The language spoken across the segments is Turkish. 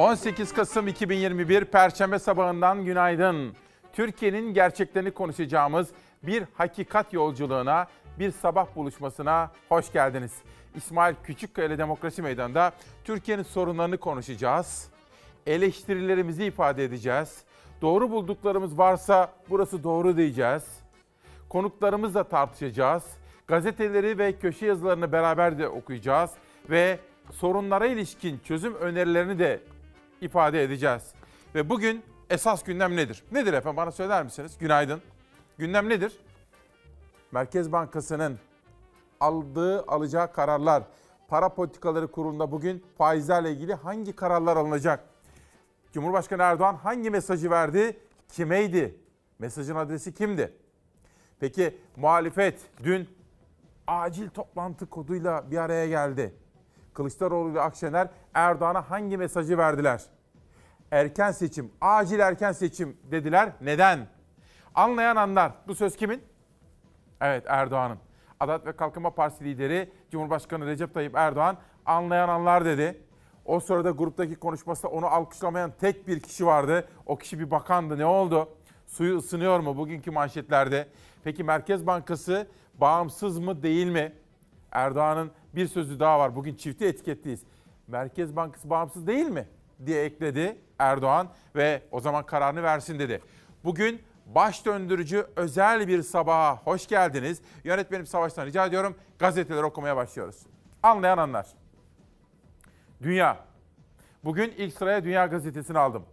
18 Kasım 2021 Perşembe sabahından günaydın. Türkiye'nin gerçeklerini konuşacağımız bir hakikat yolculuğuna, bir sabah buluşmasına hoş geldiniz. İsmail Küçükkaya Demokrasi Meydanı'nda Türkiye'nin sorunlarını konuşacağız. Eleştirilerimizi ifade edeceğiz. Doğru bulduklarımız varsa burası doğru diyeceğiz. Konuklarımızla tartışacağız. Gazeteleri ve köşe yazılarını beraber de okuyacağız ve sorunlara ilişkin çözüm önerilerini de ifade edeceğiz. Ve bugün esas gündem nedir? Nedir efendim bana söyler misiniz? Günaydın. Gündem nedir? Merkez Bankası'nın aldığı, alacağı kararlar, para politikaları kurulunda bugün faizlerle ilgili hangi kararlar alınacak? Cumhurbaşkanı Erdoğan hangi mesajı verdi? Kimeydi? Mesajın adresi kimdi? Peki muhalefet dün acil toplantı koduyla bir araya geldi. Kılıçdaroğlu ile Akşener Erdoğan'a hangi mesajı verdiler? Erken seçim, acil erken seçim dediler. Neden? Anlayan anlar. Bu söz kimin? Evet Erdoğan'ın. Adalet ve Kalkınma Partisi lideri Cumhurbaşkanı Recep Tayyip Erdoğan anlayan anlar dedi. O sırada gruptaki konuşmasında onu alkışlamayan tek bir kişi vardı. O kişi bir bakandı. Ne oldu? Suyu ısınıyor mu bugünkü manşetlerde? Peki Merkez Bankası bağımsız mı değil mi? Erdoğan'ın bir sözü daha var. Bugün çifti etiketliyiz. Merkez Bankası bağımsız değil mi? diye ekledi Erdoğan ve o zaman kararını versin dedi. Bugün baş döndürücü özel bir sabaha hoş geldiniz. Yönetmenim Savaş'tan rica ediyorum gazeteleri okumaya başlıyoruz. Anlayan anlar. Dünya. Bugün ilk sıraya Dünya Gazetesi'ni aldım.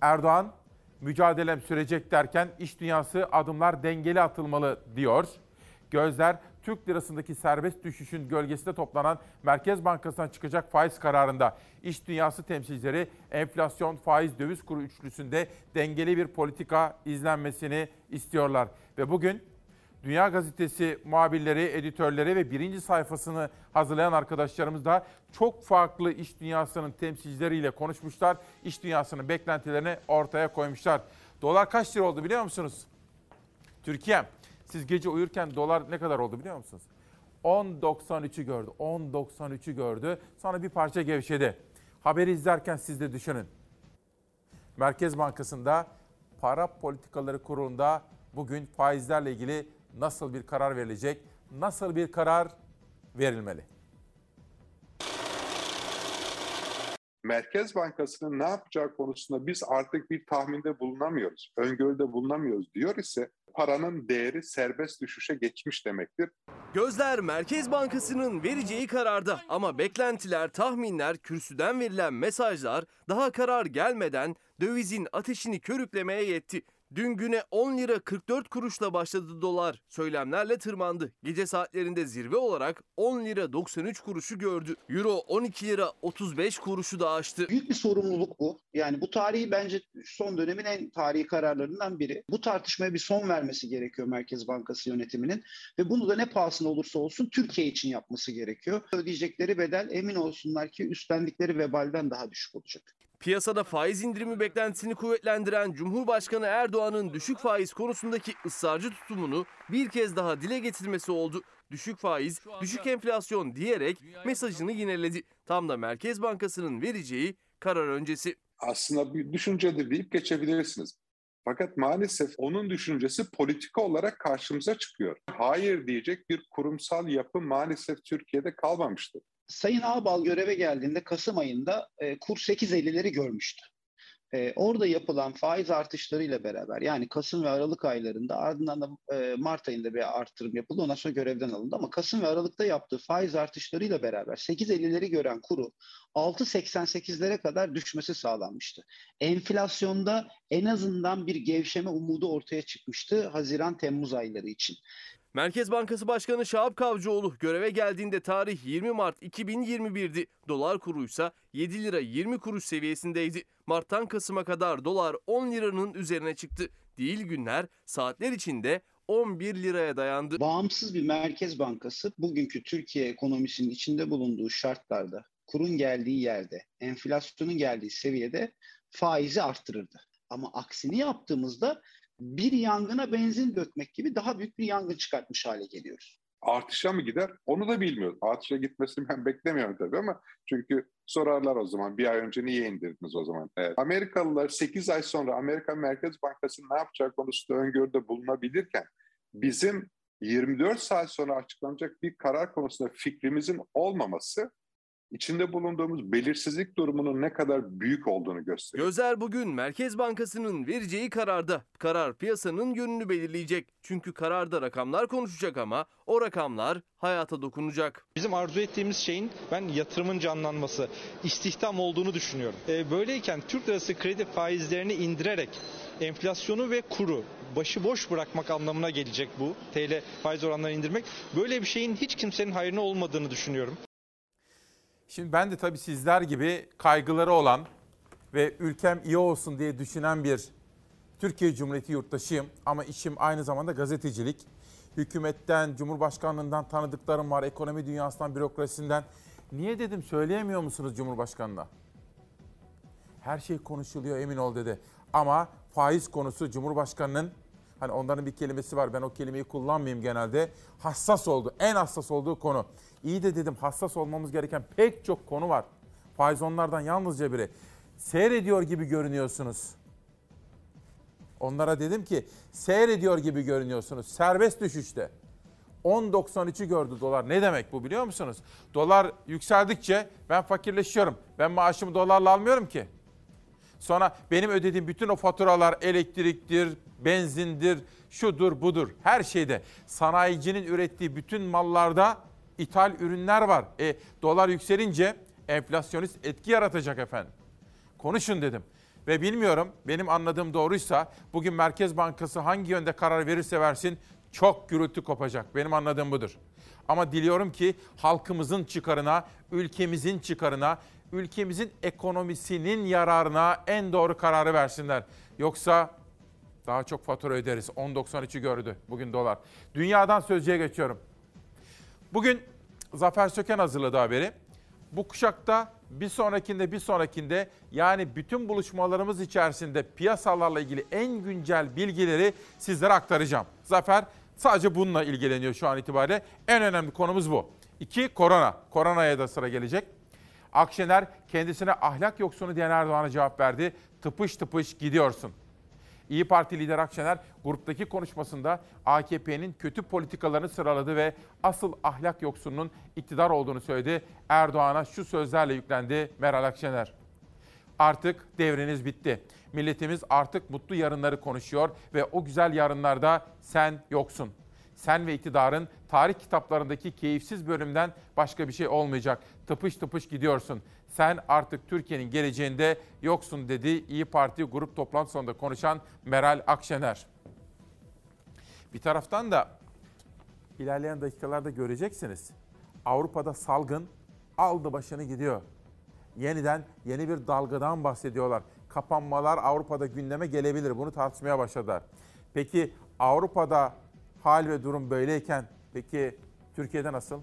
Erdoğan mücadelem sürecek derken iş dünyası adımlar dengeli atılmalı diyor. Gözler Türk lirasındaki serbest düşüşün gölgesinde toplanan Merkez Bankası'ndan çıkacak faiz kararında iş dünyası temsilcileri enflasyon, faiz, döviz kuru üçlüsünde dengeli bir politika izlenmesini istiyorlar. Ve bugün Dünya Gazetesi muhabirleri, editörleri ve birinci sayfasını hazırlayan arkadaşlarımız da çok farklı iş dünyasının temsilcileriyle konuşmuşlar. İş dünyasının beklentilerini ortaya koymuşlar. Dolar kaç lira oldu biliyor musunuz? Türkiye siz gece uyurken dolar ne kadar oldu biliyor musunuz? 10.93'ü gördü. 10.93'ü gördü. Sonra bir parça gevşedi. Haberi izlerken siz de düşünün. Merkez Bankası'nda para politikaları kurulunda bugün faizlerle ilgili nasıl bir karar verilecek? Nasıl bir karar verilmeli? Merkez Bankası'nın ne yapacağı konusunda biz artık bir tahminde bulunamıyoruz, öngörüde bulunamıyoruz diyor ise paranın değeri serbest düşüşe geçmiş demektir. Gözler Merkez Bankası'nın vereceği kararda ama beklentiler, tahminler, kürsüden verilen mesajlar daha karar gelmeden dövizin ateşini körüklemeye yetti. Dün güne 10 lira 44 kuruşla başladı dolar. Söylemlerle tırmandı. Gece saatlerinde zirve olarak 10 lira 93 kuruşu gördü. Euro 12 lira 35 kuruşu da aştı. Büyük bir sorumluluk bu. Yani bu tarihi bence son dönemin en tarihi kararlarından biri. Bu tartışmaya bir son vermesi gerekiyor Merkez Bankası yönetiminin ve bunu da ne pahasına olursa olsun Türkiye için yapması gerekiyor. Ödeyecekleri bedel emin olsunlar ki üstlendikleri vebalden daha düşük olacak. Piyasada faiz indirimi beklentisini kuvvetlendiren Cumhurbaşkanı Erdoğan'ın düşük faiz konusundaki ısrarcı tutumunu bir kez daha dile getirmesi oldu. Düşük faiz, düşük enflasyon diyerek mesajını yineledi. Tam da Merkez Bankası'nın vereceği karar öncesi. Aslında bir düşüncedir deyip geçebilirsiniz. Fakat maalesef onun düşüncesi politika olarak karşımıza çıkıyor. Hayır diyecek bir kurumsal yapı maalesef Türkiye'de kalmamıştır. Sayın Ağbal göreve geldiğinde Kasım ayında e, kur 8.50'leri görmüştü. E, orada yapılan faiz artışlarıyla beraber yani Kasım ve Aralık aylarında ardından da e, Mart ayında bir artırım yapıldı. Ondan sonra görevden alındı ama Kasım ve Aralık'ta yaptığı faiz artışlarıyla beraber 8.50'leri gören kuru 6.88'lere kadar düşmesi sağlanmıştı. Enflasyonda en azından bir gevşeme umudu ortaya çıkmıştı Haziran-Temmuz ayları için. Merkez Bankası Başkanı Şahap Kavcıoğlu göreve geldiğinde tarih 20 Mart 2021'di. Dolar kuru ise 7 lira 20 kuruş seviyesindeydi. Mart'tan Kasım'a kadar dolar 10 liranın üzerine çıktı. Değil günler, saatler içinde 11 liraya dayandı. Bağımsız bir merkez bankası bugünkü Türkiye ekonomisinin içinde bulunduğu şartlarda, kurun geldiği yerde, enflasyonun geldiği seviyede faizi arttırırdı. Ama aksini yaptığımızda bir yangına benzin dökmek gibi daha büyük bir yangın çıkartmış hale geliyoruz. artışa mı gider? Onu da bilmiyoruz. Artışa gitmesini ben beklemiyorum tabii ama çünkü sorarlar o zaman bir ay önce niye indirdiniz o zaman? Evet. Amerikalılar 8 ay sonra Amerika Merkez Bankası ne yapacağı konusunda öngörüde bulunabilirken bizim 24 saat sonra açıklanacak bir karar konusunda fikrimizin olmaması içinde bulunduğumuz belirsizlik durumunun ne kadar büyük olduğunu gösteriyor. Gözler bugün Merkez Bankası'nın vereceği kararda. Karar piyasanın yönünü belirleyecek. Çünkü kararda rakamlar konuşacak ama o rakamlar hayata dokunacak. Bizim arzu ettiğimiz şeyin ben yatırımın canlanması, istihdam olduğunu düşünüyorum. E, böyleyken Türk lirası kredi faizlerini indirerek enflasyonu ve kuru başıboş bırakmak anlamına gelecek bu. TL faiz oranlarını indirmek. Böyle bir şeyin hiç kimsenin hayrına olmadığını düşünüyorum. Şimdi ben de tabii sizler gibi kaygıları olan ve ülkem iyi olsun diye düşünen bir Türkiye Cumhuriyeti yurttaşıyım. Ama işim aynı zamanda gazetecilik. Hükümetten, Cumhurbaşkanlığından tanıdıklarım var, ekonomi dünyasından, bürokrasisinden. Niye dedim söyleyemiyor musunuz Cumhurbaşkanı'na? Her şey konuşuluyor emin ol dedi. Ama faiz konusu Cumhurbaşkanı'nın hani onların bir kelimesi var ben o kelimeyi kullanmayayım genelde. Hassas oldu. En hassas olduğu konu. İyi de dedim hassas olmamız gereken pek çok konu var. Faiz onlardan yalnızca biri. Seyrediyor gibi görünüyorsunuz. Onlara dedim ki seyrediyor gibi görünüyorsunuz. Serbest düşüşte. 10.93'ü gördü dolar. Ne demek bu biliyor musunuz? Dolar yükseldikçe ben fakirleşiyorum. Ben maaşımı dolarla almıyorum ki. Sonra benim ödediğim bütün o faturalar elektriktir, benzindir, şudur budur her şeyde. Sanayicinin ürettiği bütün mallarda ithal ürünler var. E, dolar yükselince enflasyonist etki yaratacak efendim. Konuşun dedim. Ve bilmiyorum benim anladığım doğruysa bugün Merkez Bankası hangi yönde karar verirse versin çok gürültü kopacak. Benim anladığım budur. Ama diliyorum ki halkımızın çıkarına, ülkemizin çıkarına, ülkemizin ekonomisinin yararına en doğru kararı versinler. Yoksa daha çok fatura öderiz. 10.93'ü gördü bugün dolar. Dünyadan sözcüye geçiyorum. Bugün Zafer Söken hazırladı haberi. Bu kuşakta bir sonrakinde bir sonrakinde yani bütün buluşmalarımız içerisinde piyasalarla ilgili en güncel bilgileri sizlere aktaracağım. Zafer sadece bununla ilgileniyor şu an itibariyle. En önemli konumuz bu. İki, korona. Koronaya da sıra gelecek. Akşener kendisine ahlak yoksunu diyen Erdoğan'a cevap verdi. Tıpış tıpış gidiyorsun. İyi Parti lideri Akşener gruptaki konuşmasında AKP'nin kötü politikalarını sıraladı ve asıl ahlak yoksununun iktidar olduğunu söyledi. Erdoğan'a şu sözlerle yüklendi Meral Akşener. Artık devreniz bitti. Milletimiz artık mutlu yarınları konuşuyor ve o güzel yarınlarda sen yoksun. Sen ve iktidarın tarih kitaplarındaki keyifsiz bölümden başka bir şey olmayacak. Tıpış tıpış gidiyorsun. Sen artık Türkiye'nin geleceğinde yoksun dedi İyi Parti grup toplantı sonunda konuşan Meral Akşener. Bir taraftan da ilerleyen dakikalarda göreceksiniz. Avrupa'da salgın aldı başını gidiyor. Yeniden yeni bir dalgadan bahsediyorlar. Kapanmalar Avrupa'da gündeme gelebilir. Bunu tartışmaya başladılar. Peki Avrupa'da hal ve durum böyleyken peki Türkiye'de nasıl?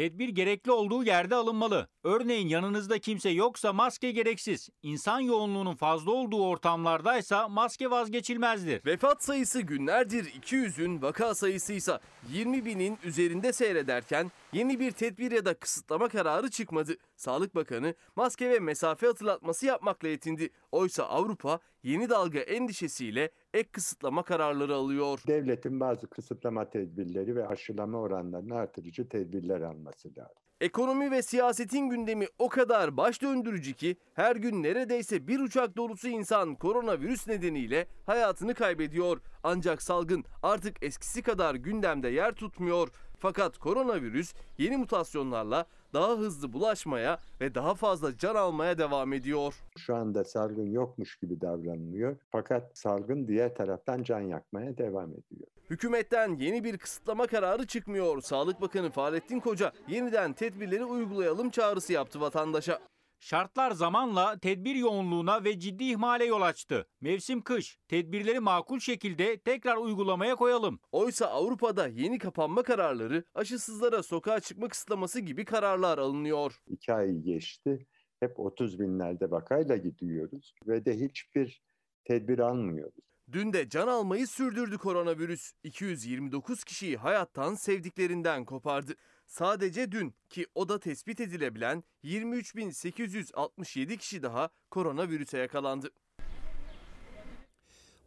Tedbir gerekli olduğu yerde alınmalı. Örneğin yanınızda kimse yoksa maske gereksiz. İnsan yoğunluğunun fazla olduğu ortamlardaysa maske vazgeçilmezdir. Vefat sayısı günlerdir 200'ün, vaka sayısı ise 20 binin üzerinde seyrederken yeni bir tedbir ya da kısıtlama kararı çıkmadı. Sağlık Bakanı maske ve mesafe hatırlatması yapmakla yetindi. Oysa Avrupa yeni dalga endişesiyle ek kısıtlama kararları alıyor. Devletin bazı kısıtlama tedbirleri ve aşılama oranlarını artırıcı tedbirler alması lazım. Ekonomi ve siyasetin gündemi o kadar baş döndürücü ki her gün neredeyse bir uçak dolusu insan koronavirüs nedeniyle hayatını kaybediyor. Ancak salgın artık eskisi kadar gündemde yer tutmuyor. Fakat koronavirüs yeni mutasyonlarla daha hızlı bulaşmaya ve daha fazla can almaya devam ediyor. Şu anda salgın yokmuş gibi davranılıyor. Fakat salgın diğer taraftan can yakmaya devam ediyor. Hükümetten yeni bir kısıtlama kararı çıkmıyor. Sağlık Bakanı Fahrettin Koca yeniden tedbirleri uygulayalım çağrısı yaptı vatandaşa. Şartlar zamanla tedbir yoğunluğuna ve ciddi ihmale yol açtı. Mevsim kış. Tedbirleri makul şekilde tekrar uygulamaya koyalım. Oysa Avrupa'da yeni kapanma kararları, aşısızlara sokağa çıkma kısıtlaması gibi kararlar alınıyor. İki ay geçti. Hep 30 binlerde vakayla gidiyoruz ve de hiçbir tedbir almıyoruz. Dün de can almayı sürdürdü koronavirüs. 229 kişiyi hayattan sevdiklerinden kopardı. Sadece dün ki o da tespit edilebilen 23.867 kişi daha koronavirüse yakalandı.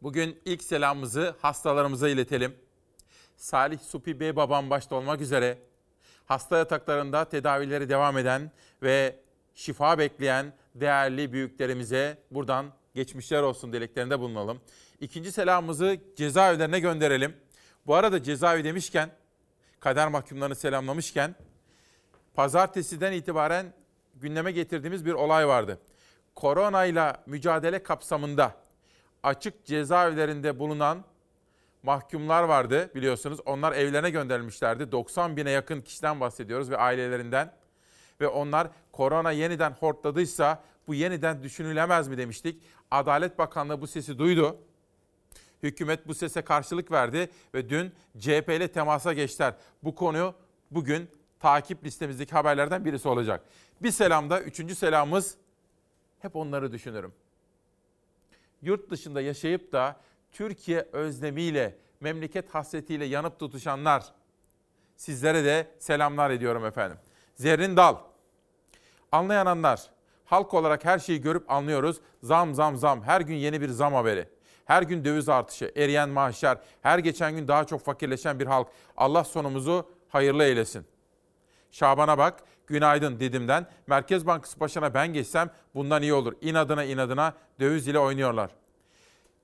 Bugün ilk selamımızı hastalarımıza iletelim. Salih Supi Bey babam başta olmak üzere hasta yataklarında tedavileri devam eden ve şifa bekleyen değerli büyüklerimize buradan geçmişler olsun dileklerinde bulunalım. İkinci selamımızı cezaevlerine gönderelim. Bu arada cezaevi demişken, kader mahkumlarını selamlamışken, pazartesiden itibaren gündeme getirdiğimiz bir olay vardı. Korona ile mücadele kapsamında açık cezaevlerinde bulunan mahkumlar vardı biliyorsunuz. Onlar evlerine gönderilmişlerdi. 90 bine yakın kişiden bahsediyoruz ve ailelerinden. Ve onlar korona yeniden hortladıysa bu yeniden düşünülemez mi demiştik. Adalet Bakanlığı bu sesi duydu. Hükümet bu sese karşılık verdi ve dün CHP ile temasa geçtiler. Bu konu bugün takip listemizdeki haberlerden birisi olacak. Bir selamda, üçüncü selamımız hep onları düşünürüm. Yurt dışında yaşayıp da Türkiye özlemiyle, memleket hasretiyle yanıp tutuşanlar, sizlere de selamlar ediyorum efendim. Zerrin Dal, anlayanlar, halk olarak her şeyi görüp anlıyoruz. Zam zam zam, her gün yeni bir zam haberi. Her gün döviz artışı, eriyen maaşlar, her geçen gün daha çok fakirleşen bir halk. Allah sonumuzu hayırlı eylesin. Şaban'a bak, günaydın Didim'den. Merkez Bankası başına ben geçsem bundan iyi olur. İnadına inadına döviz ile oynuyorlar.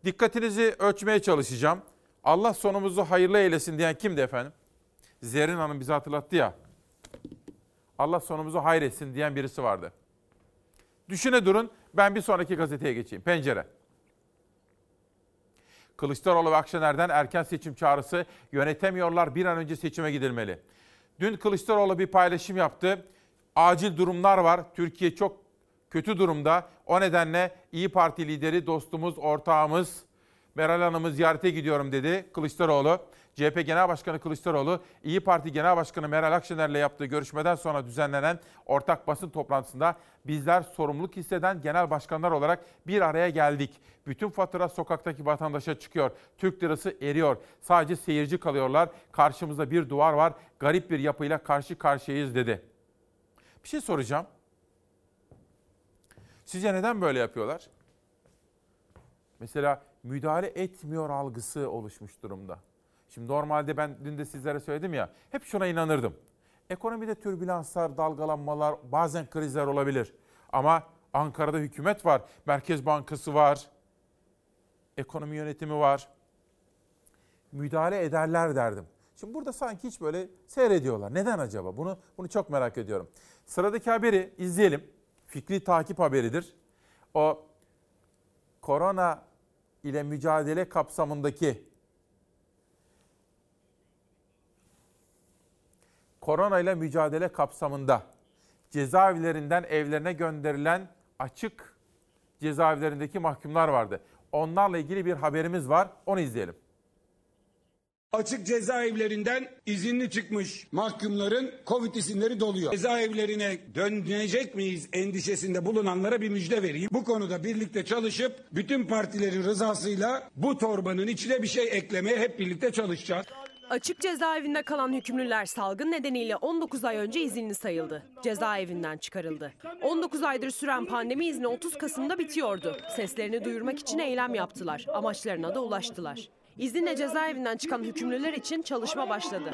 Dikkatinizi ölçmeye çalışacağım. Allah sonumuzu hayırlı eylesin diyen kimdi efendim? Zerrin Hanım bize hatırlattı ya. Allah sonumuzu hayretsin diyen birisi vardı. Düşüne durun ben bir sonraki gazeteye geçeyim. Pencere. Kılıçdaroğlu ve Akşener'den erken seçim çağrısı yönetemiyorlar bir an önce seçime gidilmeli. Dün Kılıçdaroğlu bir paylaşım yaptı. Acil durumlar var. Türkiye çok kötü durumda. O nedenle İyi Parti lideri dostumuz, ortağımız Meral Hanım'ı ziyarete gidiyorum dedi Kılıçdaroğlu. CHP Genel Başkanı Kılıçdaroğlu, İyi Parti Genel Başkanı Meral Akşener'le yaptığı görüşmeden sonra düzenlenen ortak basın toplantısında bizler sorumluluk hisseden genel başkanlar olarak bir araya geldik. Bütün fatura sokaktaki vatandaşa çıkıyor. Türk lirası eriyor. Sadece seyirci kalıyorlar. Karşımızda bir duvar var. Garip bir yapıyla karşı karşıyayız dedi. Bir şey soracağım. Sizce neden böyle yapıyorlar? Mesela müdahale etmiyor algısı oluşmuş durumda. Şimdi normalde ben dün de sizlere söyledim ya, hep şuna inanırdım. Ekonomide türbülanslar, dalgalanmalar, bazen krizler olabilir. Ama Ankara'da hükümet var, Merkez Bankası var, ekonomi yönetimi var. Müdahale ederler derdim. Şimdi burada sanki hiç böyle seyrediyorlar. Neden acaba? Bunu bunu çok merak ediyorum. Sıradaki haberi izleyelim. Fikri takip haberidir. O korona ile mücadele kapsamındaki korona ile mücadele kapsamında cezaevlerinden evlerine gönderilen açık cezaevlerindeki mahkumlar vardı. Onlarla ilgili bir haberimiz var. Onu izleyelim. Açık cezaevlerinden izinli çıkmış mahkumların Covid isimleri doluyor. Cezaevlerine dönecek miyiz endişesinde bulunanlara bir müjde vereyim. Bu konuda birlikte çalışıp bütün partilerin rızasıyla bu torbanın içine bir şey eklemeye hep birlikte çalışacağız. Açık cezaevinde kalan hükümlüler salgın nedeniyle 19 ay önce izinli sayıldı. Cezaevinden çıkarıldı. 19 aydır süren pandemi izni 30 Kasım'da bitiyordu. Seslerini duyurmak için eylem yaptılar. Amaçlarına da ulaştılar. İzinle cezaevinden çıkan hükümlüler için çalışma başladı.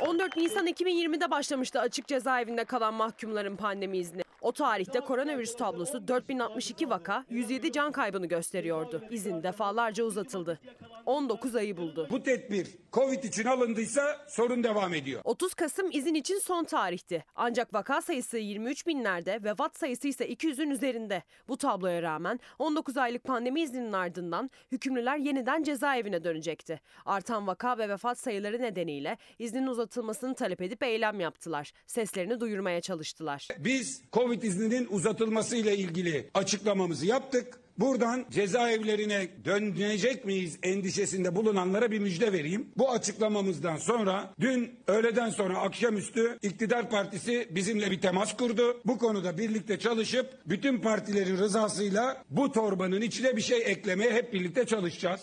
14 Nisan 2020'de başlamıştı açık cezaevinde kalan mahkumların pandemi izni. O tarihte koronavirüs tablosu 4062 vaka, 107 can kaybını gösteriyordu. İzin defalarca uzatıldı. 19 ayı buldu. Bu tedbir Covid için alındıysa sorun devam ediyor. 30 Kasım izin için son tarihti. Ancak vaka sayısı 23 binlerde, vefat sayısı ise 200'ün üzerinde. Bu tabloya rağmen 19 aylık pandemi izninin ardından hükümlüler yeniden cezaevine dönecekti. Artan vaka ve vefat sayıları nedeniyle iznin uzatılmasını talep edip eylem yaptılar. Seslerini duyurmaya çalıştılar. Biz Covid izninin uzatılması ile ilgili açıklamamızı yaptık. Buradan cezaevlerine dönecek miyiz endişesinde bulunanlara bir müjde vereyim. Bu açıklamamızdan sonra dün öğleden sonra akşamüstü iktidar partisi bizimle bir temas kurdu. Bu konuda birlikte çalışıp bütün partilerin rızasıyla bu torbanın içine bir şey eklemeye hep birlikte çalışacağız.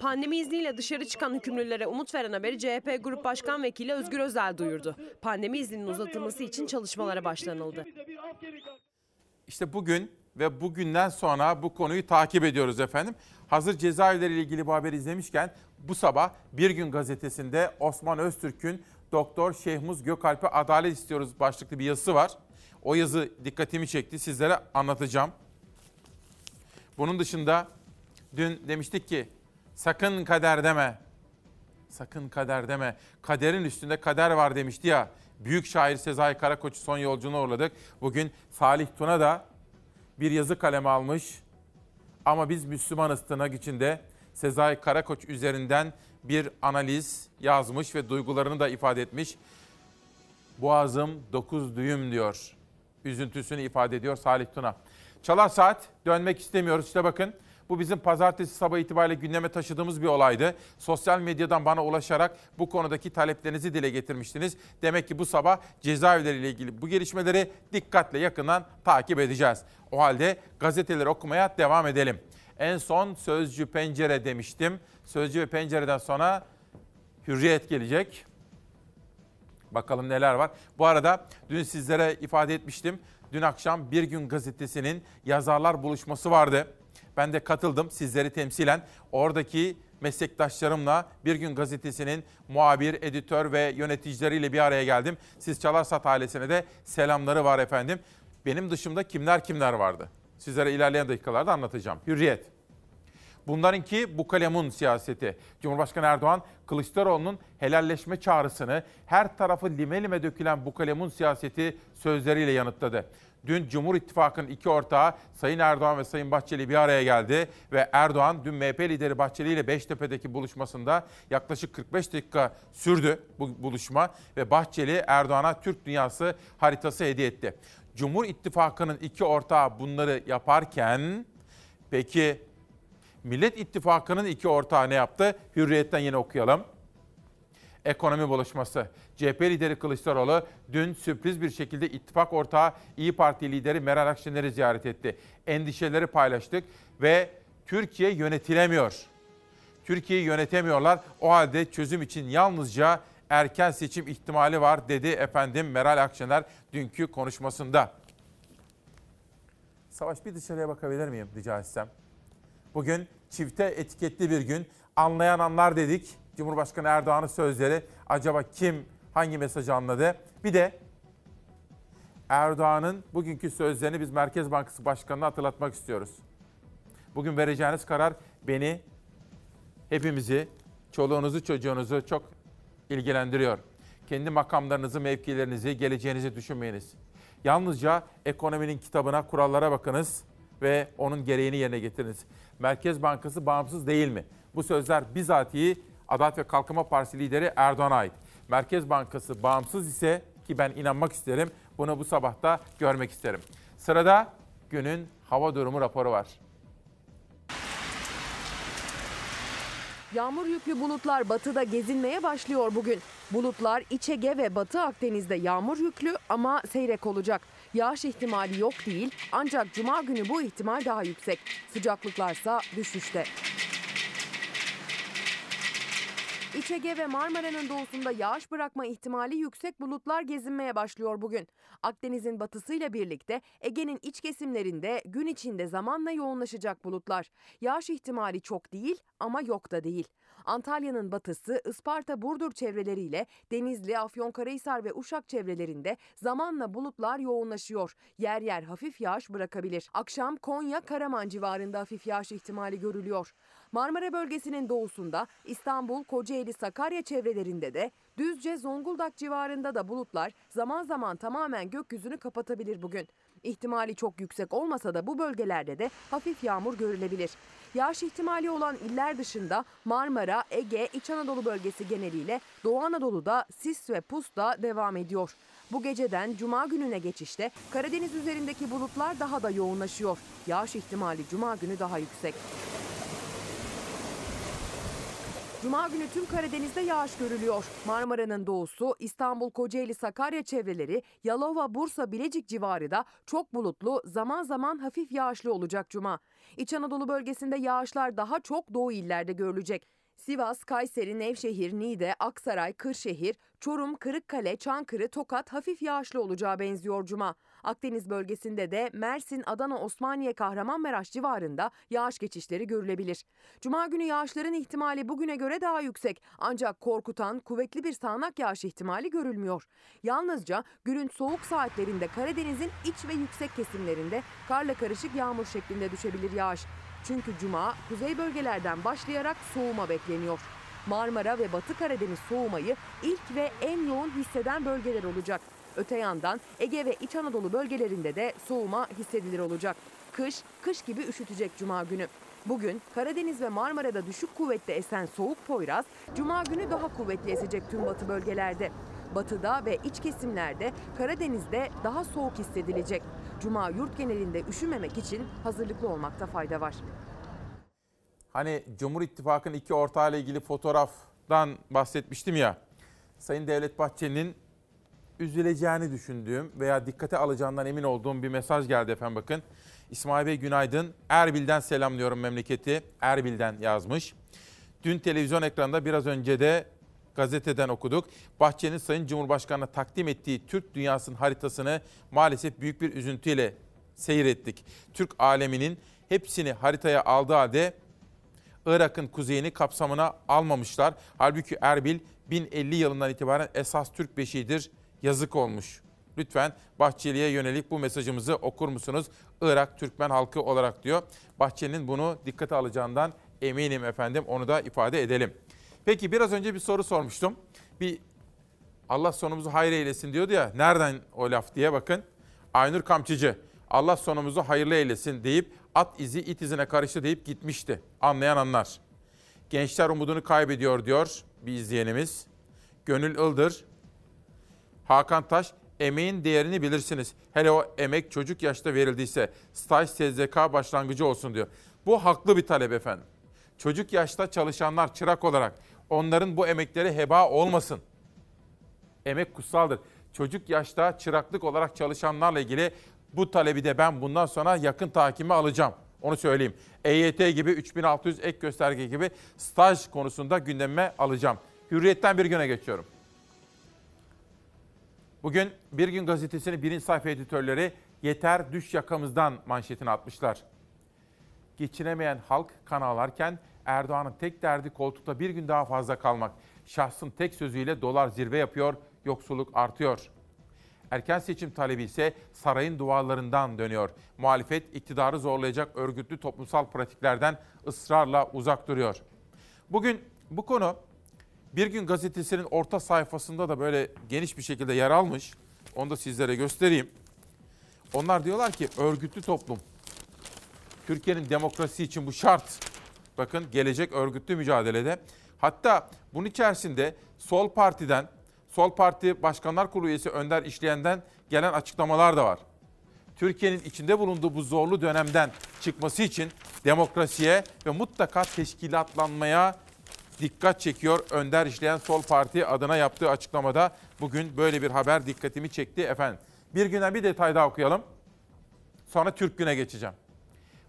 Pandemi izniyle dışarı çıkan hükümlülere umut veren haberi CHP Grup Başkan Vekili Özgür Özel duyurdu. Pandemi izninin uzatılması için çalışmalara başlanıldı. İşte bugün ve bugünden sonra bu konuyu takip ediyoruz efendim. Hazır cezaevleri ile ilgili bu haberi izlemişken bu sabah Bir Gün gazetesinde Osman Öztürk'ün Doktor Şehmuz Gökalp'e adalet istiyoruz başlıklı bir yazısı var. O yazı dikkatimi çekti. Sizlere anlatacağım. Bunun dışında dün demiştik ki sakın kader deme. Sakın kader deme. Kaderin üstünde kader var demişti ya. Büyük şair Sezai Karakoç'u son yolculuğuna uğurladık. Bugün Salih Tuna da bir yazı kaleme almış. Ama biz Müslümanız tırnak içinde Sezai Karakoç üzerinden bir analiz yazmış ve duygularını da ifade etmiş. Boğazım dokuz düğüm diyor. Üzüntüsünü ifade ediyor Salih Tuna. Çalar Saat dönmek istemiyoruz. İşte bakın bu bizim pazartesi sabah itibariyle gündeme taşıdığımız bir olaydı. Sosyal medyadan bana ulaşarak bu konudaki taleplerinizi dile getirmiştiniz. Demek ki bu sabah cezaevleriyle ilgili bu gelişmeleri dikkatle yakından takip edeceğiz. O halde gazeteleri okumaya devam edelim. En son Sözcü Pencere demiştim. Sözcü ve Pencere'den sonra Hürriyet gelecek. Bakalım neler var. Bu arada dün sizlere ifade etmiştim. Dün akşam Bir Gün Gazetesi'nin yazarlar buluşması vardı. Ben de katıldım sizleri temsilen. Oradaki meslektaşlarımla Bir Gün Gazetesi'nin muhabir, editör ve yöneticileriyle bir araya geldim. Siz Çalarsat ailesine de selamları var efendim. Benim dışımda kimler kimler vardı? Sizlere ilerleyen dakikalarda anlatacağım. Hürriyet. Bunlarınki bu kalemun siyaseti. Cumhurbaşkanı Erdoğan, Kılıçdaroğlu'nun helalleşme çağrısını her tarafı lime lime dökülen bu kalemun siyaseti sözleriyle yanıtladı. Dün Cumhur İttifakı'nın iki ortağı Sayın Erdoğan ve Sayın Bahçeli bir araya geldi ve Erdoğan dün MHP lideri Bahçeli ile Beştepe'deki buluşmasında yaklaşık 45 dakika sürdü bu buluşma ve Bahçeli Erdoğan'a Türk dünyası haritası hediye etti. Cumhur İttifakı'nın iki ortağı bunları yaparken peki Millet İttifakı'nın iki ortağı ne yaptı? Hürriyet'ten yine okuyalım ekonomi buluşması. CHP lideri Kılıçdaroğlu dün sürpriz bir şekilde ittifak ortağı İyi Parti lideri Meral Akşener'i ziyaret etti. Endişeleri paylaştık ve Türkiye yönetilemiyor. Türkiye'yi yönetemiyorlar. O halde çözüm için yalnızca erken seçim ihtimali var dedi efendim Meral Akşener dünkü konuşmasında. Savaş bir dışarıya bakabilir miyim rica etsem? Bugün çifte etiketli bir gün. Anlayan anlar dedik. Cumhurbaşkanı Erdoğan'ın sözleri acaba kim hangi mesajı anladı? Bir de Erdoğan'ın bugünkü sözlerini biz Merkez Bankası Başkanı'na hatırlatmak istiyoruz. Bugün vereceğiniz karar beni, hepimizi, çoluğunuzu, çocuğunuzu çok ilgilendiriyor. Kendi makamlarınızı, mevkilerinizi, geleceğinizi düşünmeyiniz. Yalnızca ekonominin kitabına, kurallara bakınız ve onun gereğini yerine getiriniz. Merkez Bankası bağımsız değil mi? Bu sözler bizatihi Adalet ve Kalkınma Partisi lideri Erdoğan'a ait. Merkez Bankası bağımsız ise ki ben inanmak isterim, bunu bu sabahta görmek isterim. Sırada günün hava durumu raporu var. Yağmur yüklü bulutlar batıda gezinmeye başlıyor bugün. Bulutlar İç Ege ve Batı Akdeniz'de yağmur yüklü ama seyrek olacak. Yağış ihtimali yok değil ancak cuma günü bu ihtimal daha yüksek. Sıcaklıklarsa düşüşte. İç Ege ve Marmara'nın doğusunda yağış bırakma ihtimali yüksek bulutlar gezinmeye başlıyor bugün. Akdeniz'in batısıyla birlikte Ege'nin iç kesimlerinde gün içinde zamanla yoğunlaşacak bulutlar. Yağış ihtimali çok değil ama yok da değil. Antalya'nın batısı, Isparta, Burdur çevreleriyle Denizli, Afyonkarahisar ve Uşak çevrelerinde zamanla bulutlar yoğunlaşıyor. Yer yer hafif yağış bırakabilir. Akşam Konya, Karaman civarında hafif yağış ihtimali görülüyor. Marmara bölgesinin doğusunda İstanbul, Kocaeli, Sakarya çevrelerinde de Düzce, Zonguldak civarında da bulutlar zaman zaman tamamen gökyüzünü kapatabilir bugün. İhtimali çok yüksek olmasa da bu bölgelerde de hafif yağmur görülebilir. Yağış ihtimali olan iller dışında Marmara, Ege, İç Anadolu bölgesi geneliyle Doğu Anadolu'da sis ve pus da devam ediyor. Bu geceden cuma gününe geçişte Karadeniz üzerindeki bulutlar daha da yoğunlaşıyor. Yağış ihtimali cuma günü daha yüksek. Cuma günü tüm Karadeniz'de yağış görülüyor. Marmara'nın doğusu, İstanbul, Kocaeli, Sakarya çevreleri, Yalova, Bursa, Bilecik civarı da çok bulutlu, zaman zaman hafif yağışlı olacak cuma. İç Anadolu bölgesinde yağışlar daha çok doğu illerde görülecek. Sivas, Kayseri, Nevşehir, Niğde, Aksaray, Kırşehir, Çorum, Kırıkkale, Çankırı, Tokat hafif yağışlı olacağı benziyor cuma. Akdeniz bölgesinde de Mersin, Adana, Osmaniye, Kahramanmaraş civarında yağış geçişleri görülebilir. Cuma günü yağışların ihtimali bugüne göre daha yüksek ancak korkutan kuvvetli bir sağanak yağış ihtimali görülmüyor. Yalnızca günün soğuk saatlerinde Karadeniz'in iç ve yüksek kesimlerinde karla karışık yağmur şeklinde düşebilir yağış. Çünkü cuma kuzey bölgelerden başlayarak soğuma bekleniyor. Marmara ve Batı Karadeniz soğumayı ilk ve en yoğun hisseden bölgeler olacak. Öte yandan Ege ve İç Anadolu bölgelerinde de soğuma hissedilir olacak. Kış, kış gibi üşütecek cuma günü. Bugün Karadeniz ve Marmara'da düşük kuvvette esen soğuk Poyraz, cuma günü daha kuvvetli esecek tüm batı bölgelerde. Batıda ve iç kesimlerde Karadeniz'de daha soğuk hissedilecek. Cuma yurt genelinde üşümemek için hazırlıklı olmakta fayda var. Hani Cumhur İttifakı'nın iki ortağıyla ilgili fotoğraftan bahsetmiştim ya. Sayın Devlet Bahçeli'nin üzüleceğini düşündüğüm veya dikkate alacağından emin olduğum bir mesaj geldi efendim bakın. İsmail Bey günaydın. Erbil'den selamlıyorum memleketi. Erbil'den yazmış. Dün televizyon ekranında biraz önce de gazeteden okuduk. Bahçeli'nin Sayın Cumhurbaşkanı'na takdim ettiği Türk dünyasının haritasını maalesef büyük bir üzüntüyle seyrettik. Türk aleminin hepsini haritaya aldığı halde Irak'ın kuzeyini kapsamına almamışlar. Halbuki Erbil 1050 yılından itibaren esas Türk beşiğidir. Yazık olmuş. Lütfen Bahçeli'ye yönelik bu mesajımızı okur musunuz? Irak Türkmen halkı olarak diyor. Bahçeli'nin bunu dikkate alacağından eminim efendim. Onu da ifade edelim. Peki biraz önce bir soru sormuştum. Bir Allah sonumuzu hayır eylesin diyordu ya. Nereden o laf diye bakın. Aynur Kamçıcı. Allah sonumuzu hayırlı eylesin deyip at izi it izine karıştı deyip gitmişti. Anlayan anlar. Gençler umudunu kaybediyor diyor bir izleyenimiz. Gönül Ildır. Hakan Taş, emeğin değerini bilirsiniz. Hele o emek çocuk yaşta verildiyse staj SZK başlangıcı olsun diyor. Bu haklı bir talep efendim. Çocuk yaşta çalışanlar çırak olarak onların bu emekleri heba olmasın. Emek kutsaldır. Çocuk yaşta çıraklık olarak çalışanlarla ilgili bu talebi de ben bundan sonra yakın takime alacağım. Onu söyleyeyim. EYT gibi 3600 ek gösterge gibi staj konusunda gündeme alacağım. Hürriyetten bir güne geçiyorum. Bugün Bir Gün Gazetesi'nin birinci sayfa editörleri yeter düş yakamızdan manşetini atmışlar. Geçinemeyen halk kan ağlarken Erdoğan'ın tek derdi koltukta bir gün daha fazla kalmak. Şahsın tek sözüyle dolar zirve yapıyor, yoksulluk artıyor. Erken seçim talebi ise sarayın duvarlarından dönüyor. Muhalefet iktidarı zorlayacak örgütlü toplumsal pratiklerden ısrarla uzak duruyor. Bugün bu konu Bir Gün Gazetesi'nin orta sayfasında da böyle geniş bir şekilde yer almış. Onu da sizlere göstereyim. Onlar diyorlar ki örgütlü toplum. Türkiye'nin demokrasi için bu şart. Bakın gelecek örgütlü mücadelede. Hatta bunun içerisinde Sol Parti'den, Sol Parti Başkanlar Kurulu üyesi Önder İşleyen'den gelen açıklamalar da var. Türkiye'nin içinde bulunduğu bu zorlu dönemden çıkması için demokrasiye ve mutlaka teşkilatlanmaya dikkat çekiyor. Önder İşleyen Sol Parti adına yaptığı açıklamada bugün böyle bir haber dikkatimi çekti efendim. Bir günden bir detay daha okuyalım. Sonra Türk Gün'e geçeceğim.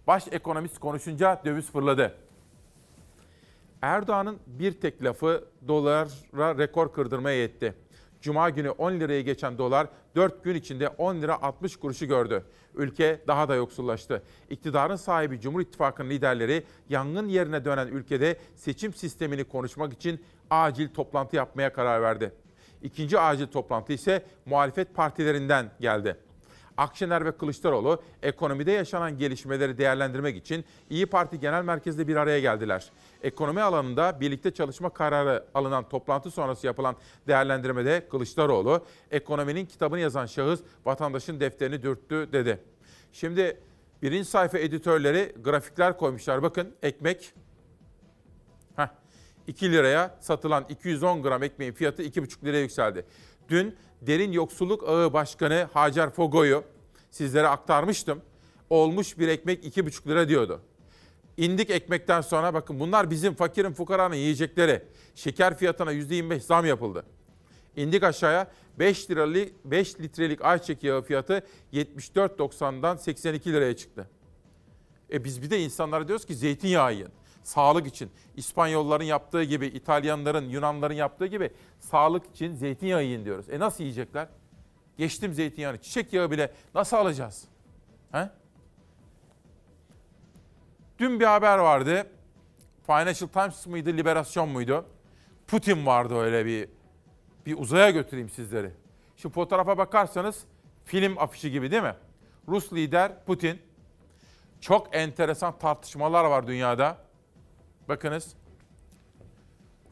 Baş ekonomist konuşunca döviz fırladı. Erdoğan'ın bir tek lafı dolara rekor kırdırmaya yetti. Cuma günü 10 liraya geçen dolar 4 gün içinde 10 lira 60 kuruşu gördü. Ülke daha da yoksullaştı. İktidarın sahibi Cumhur İttifakı'nın liderleri yangın yerine dönen ülkede seçim sistemini konuşmak için acil toplantı yapmaya karar verdi. İkinci acil toplantı ise muhalefet partilerinden geldi. Akşener ve Kılıçdaroğlu ekonomide yaşanan gelişmeleri değerlendirmek için İyi Parti Genel Merkezi'nde bir araya geldiler. Ekonomi alanında birlikte çalışma kararı alınan toplantı sonrası yapılan değerlendirmede Kılıçdaroğlu, ekonominin kitabını yazan şahıs vatandaşın defterini dürttü dedi. Şimdi birinci sayfa editörleri grafikler koymuşlar. Bakın ekmek Heh, 2 liraya satılan 210 gram ekmeğin fiyatı 2,5 liraya yükseldi. Dün Derin Yoksulluk Ağı Başkanı Hacer Fogo'yu sizlere aktarmıştım. Olmuş bir ekmek 2,5 lira diyordu. İndik ekmekten sonra bakın bunlar bizim fakirin fukaranın yiyecekleri. Şeker fiyatına %25 zam yapıldı. İndik aşağıya 5 liralık 5 litrelik ayçiçek yağı fiyatı 74.90'dan 82 liraya çıktı. E biz bir de insanlara diyoruz ki zeytinyağı yiyin. Sağlık için. İspanyolların yaptığı gibi, İtalyanların, Yunanların yaptığı gibi sağlık için zeytinyağı yiyin diyoruz. E nasıl yiyecekler? Geçtim zeytinyağını. Çiçek yağı bile nasıl alacağız? He? Dün bir haber vardı. Financial Times mıydı, Liberasyon muydu? Putin vardı öyle bir bir uzaya götüreyim sizleri. Şu fotoğrafa bakarsanız film afişi gibi değil mi? Rus lider Putin. Çok enteresan tartışmalar var dünyada. Bakınız.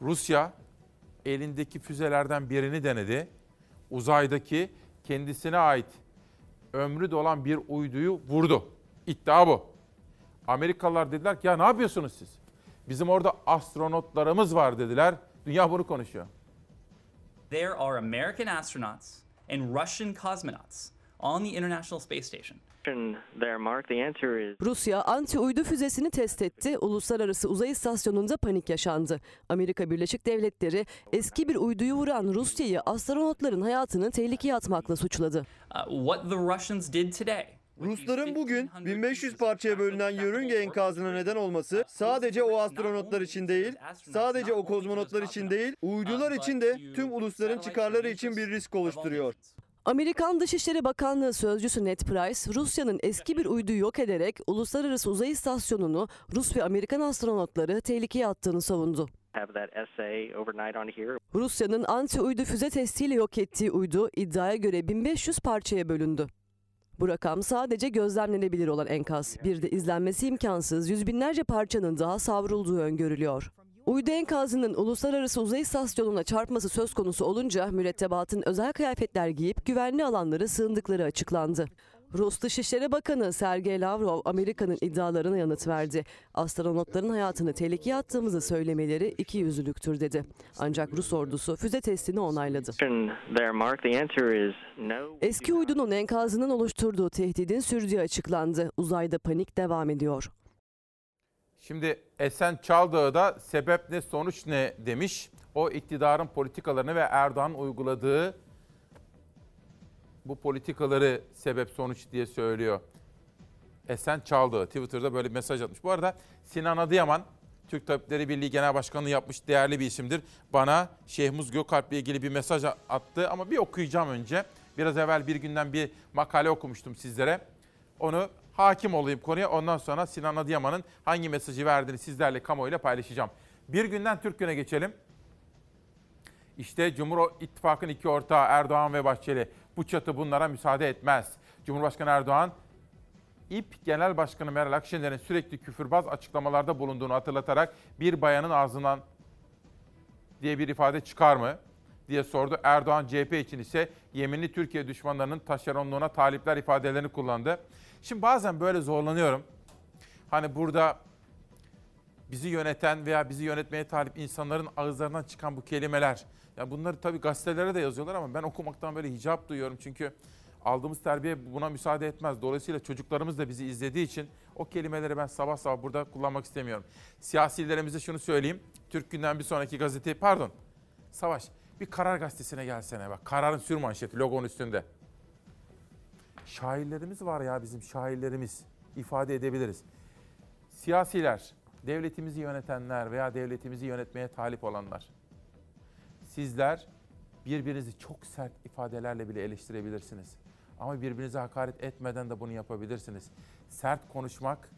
Rusya elindeki füzelerden birini denedi. Uzaydaki kendisine ait ömrü dolan bir uyduyu vurdu. İddia bu. Amerikalılar dediler ki ya ne yapıyorsunuz siz? Bizim orada astronotlarımız var dediler. Dünya bunu konuşuyor. There are American astronauts and Russian cosmonauts on the International Space Station. Rusya anti-uydu füzesini test etti. Uluslararası Uzay İstasyonu'nda panik yaşandı. Amerika Birleşik Devletleri eski bir uyduyu vuran Rusya'yı astronotların hayatını tehlikeye atmakla suçladı. Uh, what the Russians did today Rusların bugün 1500 parçaya bölünen yörünge enkazına neden olması sadece o astronotlar için değil, sadece o kozmonotlar için değil, uydular için de tüm ulusların çıkarları için bir risk oluşturuyor. Amerikan Dışişleri Bakanlığı sözcüsü Ned Price, Rusya'nın eski bir uyduyu yok ederek Uluslararası Uzay İstasyonu'nu Rus ve Amerikan astronotları tehlikeye attığını savundu. Rusya'nın anti-uydu füze testiyle yok ettiği uydu iddiaya göre 1500 parçaya bölündü. Bu rakam sadece gözlemlenebilir olan enkaz. Bir de izlenmesi imkansız yüz binlerce parçanın daha savrulduğu öngörülüyor. Uydu enkazının uluslararası uzay istasyonuna çarpması söz konusu olunca mürettebatın özel kıyafetler giyip güvenli alanlara sığındıkları açıklandı. Rus Dışişleri Bakanı Sergey Lavrov Amerika'nın iddialarına yanıt verdi. Astronotların hayatını tehlikeye attığımızı söylemeleri iki yüzlülüktür dedi. Ancak Rus ordusu füze testini onayladı. Eski uydunun enkazının oluşturduğu tehdidin sürdüğü açıklandı. Uzayda panik devam ediyor. Şimdi Esen Çaldağ'da sebep ne sonuç ne demiş. O iktidarın politikalarını ve Erdoğan uyguladığı bu politikaları sebep sonuç diye söylüyor. Esen Çaldağ Twitter'da böyle bir mesaj atmış. Bu arada Sinan Adıyaman Türk Tabipleri Birliği Genel Başkanı yapmış değerli bir isimdir. Bana Şehmuz Gökalp ile ilgili bir mesaj attı ama bir okuyacağım önce. Biraz evvel bir günden bir makale okumuştum sizlere. Onu hakim olayım konuya. Ondan sonra Sinan Adıyaman'ın hangi mesajı verdiğini sizlerle kamuoyuyla paylaşacağım. Bir günden Türk güne geçelim. İşte Cumhur İttifakı'nın iki ortağı Erdoğan ve Bahçeli. Bu çatı bunlara müsaade etmez. Cumhurbaşkanı Erdoğan, İP Genel Başkanı Meral Akşener'in sürekli küfürbaz açıklamalarda bulunduğunu hatırlatarak bir bayanın ağzından diye bir ifade çıkar mı diye sordu. Erdoğan CHP için ise yeminli Türkiye düşmanlarının taşeronluğuna talipler ifadelerini kullandı. Şimdi bazen böyle zorlanıyorum. Hani burada bizi yöneten veya bizi yönetmeye talip insanların ağızlarından çıkan bu kelimeler. Ya bunları tabii gazetelere de yazıyorlar ama ben okumaktan böyle hicap duyuyorum. Çünkü aldığımız terbiye buna müsaade etmez. Dolayısıyla çocuklarımız da bizi izlediği için o kelimeleri ben sabah sabah burada kullanmak istemiyorum. Siyasilerimize şunu söyleyeyim. Türk Günden bir sonraki gazete, pardon Savaş bir karar gazetesine gelsene bak. Kararın sür manşeti logonun üstünde. Şairlerimiz var ya bizim şairlerimiz. ifade edebiliriz. Siyasiler, devletimizi yönetenler veya devletimizi yönetmeye talip olanlar. Sizler birbirinizi çok sert ifadelerle bile eleştirebilirsiniz. Ama birbirinize hakaret etmeden de bunu yapabilirsiniz. Sert konuşmak,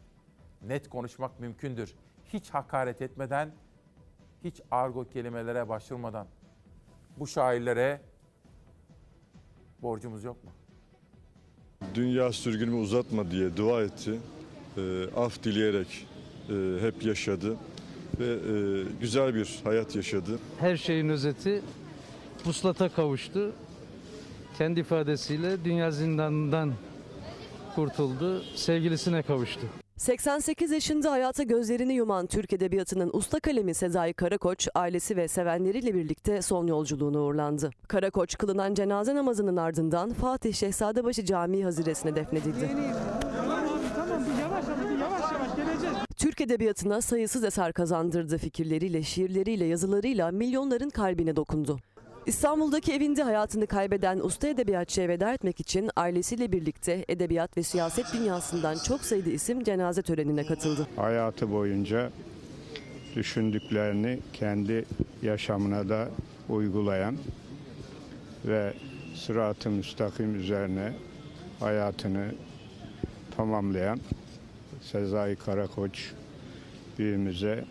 net konuşmak mümkündür. Hiç hakaret etmeden, hiç argo kelimelere başvurmadan. Bu şairlere borcumuz yok mu? Dünya sürgünümü uzatma diye dua etti. E, af dileyerek e, hep yaşadı ve e, güzel bir hayat yaşadı. Her şeyin özeti vuslata kavuştu. Kendi ifadesiyle dünya zindanından kurtuldu, sevgilisine kavuştu. 88 yaşında hayata gözlerini yuman Türk Edebiyatı'nın usta kalemi Sezai Karakoç, ailesi ve sevenleriyle birlikte son yolculuğuna uğurlandı. Karakoç kılınan cenaze namazının ardından Fatih Şehzadebaşı Camii haziresine defnedildi. Türk Edebiyatı'na sayısız eser kazandırdı. Fikirleriyle, şiirleriyle, yazılarıyla milyonların kalbine dokundu. İstanbul'daki evinde hayatını kaybeden usta edebiyatçıya veda etmek için ailesiyle birlikte edebiyat ve siyaset dünyasından çok sayıda isim cenaze törenine katıldı. Hayatı boyunca düşündüklerini kendi yaşamına da uygulayan ve sırat-ı müstakim üzerine hayatını tamamlayan Sezai Karakoç büyüğümüze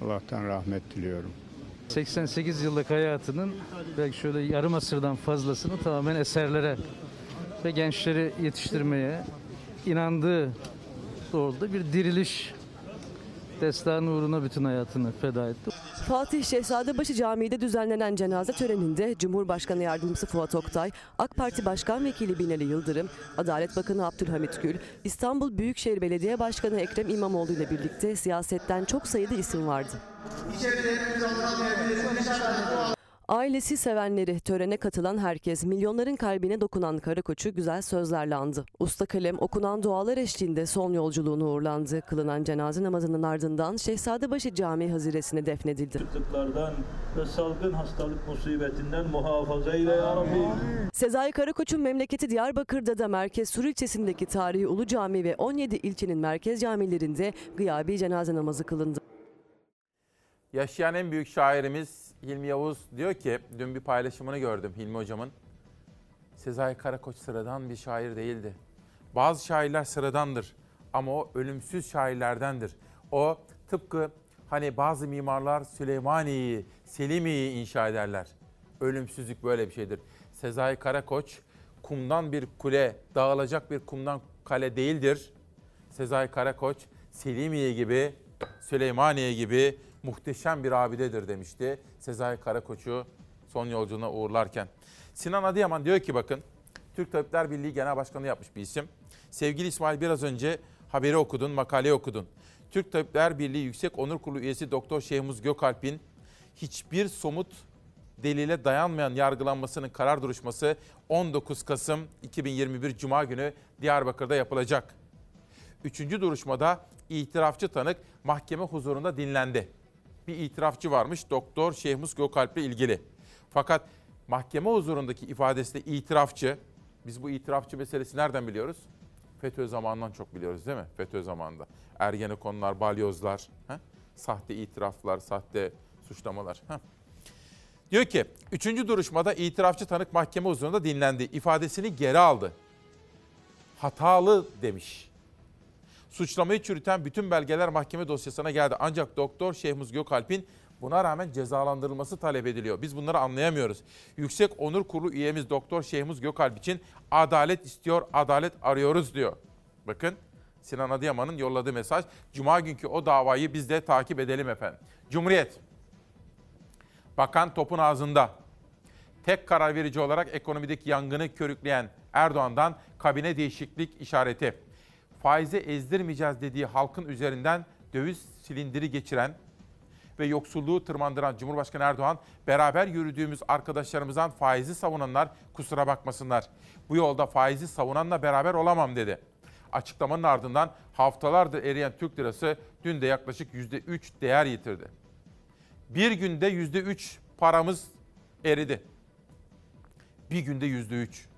Allah'tan rahmet diliyorum. 88 yıllık hayatının belki şöyle yarım asırdan fazlasını tamamen eserlere ve gençleri yetiştirmeye inandığı doğrultuda bir diriliş destanı uğruna bütün hayatını feda etti. Fatih Şehzadebaşı Camii'de düzenlenen cenaze töreninde Cumhurbaşkanı Yardımcısı Fuat Oktay, AK Parti Başkan Vekili Binali Yıldırım, Adalet Bakanı Abdülhamit Gül, İstanbul Büyükşehir Belediye Başkanı Ekrem İmamoğlu ile birlikte siyasetten çok sayıda isim vardı. Ailesi sevenleri, törene katılan herkes, milyonların kalbine dokunan Karakoç'u güzel sözlerle andı. Usta kalem okunan dualar eşliğinde son yolculuğunu uğurlandı. Kılınan cenaze namazının ardından Şehzadebaşı Camii haziresine defnedildi. Kıtlıklardan ve salgın hastalık musibetinden muhafaza eyle ya Rabbi. Sezai Karakoç'un memleketi Diyarbakır'da da Merkez Sur ilçesindeki tarihi Ulu Cami ve 17 ilçenin merkez camilerinde gıyabi cenaze namazı kılındı. Yaşayan en büyük şairimiz Hilmi Yavuz diyor ki, dün bir paylaşımını gördüm Hilmi hocamın. Sezai Karakoç sıradan bir şair değildi. Bazı şairler sıradandır ama o ölümsüz şairlerdendir. O tıpkı hani bazı mimarlar Süleymaniye'yi, Selimiye'yi inşa ederler. Ölümsüzlük böyle bir şeydir. Sezai Karakoç kumdan bir kule, dağılacak bir kumdan kale değildir. Sezai Karakoç Selimiye gibi, Süleymaniye gibi muhteşem bir abidedir demişti Sezai Karakoç'u son yolculuğuna uğurlarken. Sinan Adıyaman diyor ki bakın Türk Tabipler Birliği Genel Başkanı yapmış bir isim. Sevgili İsmail biraz önce haberi okudun, makaleyi okudun. Türk Tabipler Birliği Yüksek Onur Kurulu üyesi Doktor Şehmuz Gökalp'in hiçbir somut delile dayanmayan yargılanmasının karar duruşması 19 Kasım 2021 Cuma günü Diyarbakır'da yapılacak. Üçüncü duruşmada itirafçı tanık mahkeme huzurunda dinlendi bir itirafçı varmış Doktor Şehmus Gökalp'le ilgili. Fakat mahkeme huzurundaki ifadesinde itirafçı, biz bu itirafçı meselesi nereden biliyoruz? FETÖ zamanından çok biliyoruz değil mi? FETÖ zamanında. Ergenekonlar, balyozlar, he? sahte itiraflar, sahte suçlamalar. He? Diyor ki, üçüncü duruşmada itirafçı tanık mahkeme huzurunda dinlendi. İfadesini geri aldı. Hatalı demiş. Suçlamayı çürüten bütün belgeler mahkeme dosyasına geldi. Ancak Doktor Şehmuz Gökalp'in buna rağmen cezalandırılması talep ediliyor. Biz bunları anlayamıyoruz. Yüksek Onur Kurulu üyemiz Doktor Şehmuz Gökalp için adalet istiyor, adalet arıyoruz diyor. Bakın Sinan Adıyaman'ın yolladığı mesaj. Cuma günkü o davayı biz de takip edelim efendim. Cumhuriyet. Bakan topun ağzında. Tek karar verici olarak ekonomideki yangını körükleyen Erdoğan'dan kabine değişiklik işareti faize ezdirmeyeceğiz dediği halkın üzerinden döviz silindiri geçiren ve yoksulluğu tırmandıran Cumhurbaşkanı Erdoğan, beraber yürüdüğümüz arkadaşlarımızdan faizi savunanlar kusura bakmasınlar. Bu yolda faizi savunanla beraber olamam dedi. Açıklamanın ardından haftalardır eriyen Türk lirası dün de yaklaşık %3 değer yitirdi. Bir günde %3 paramız eridi. Bir günde %3.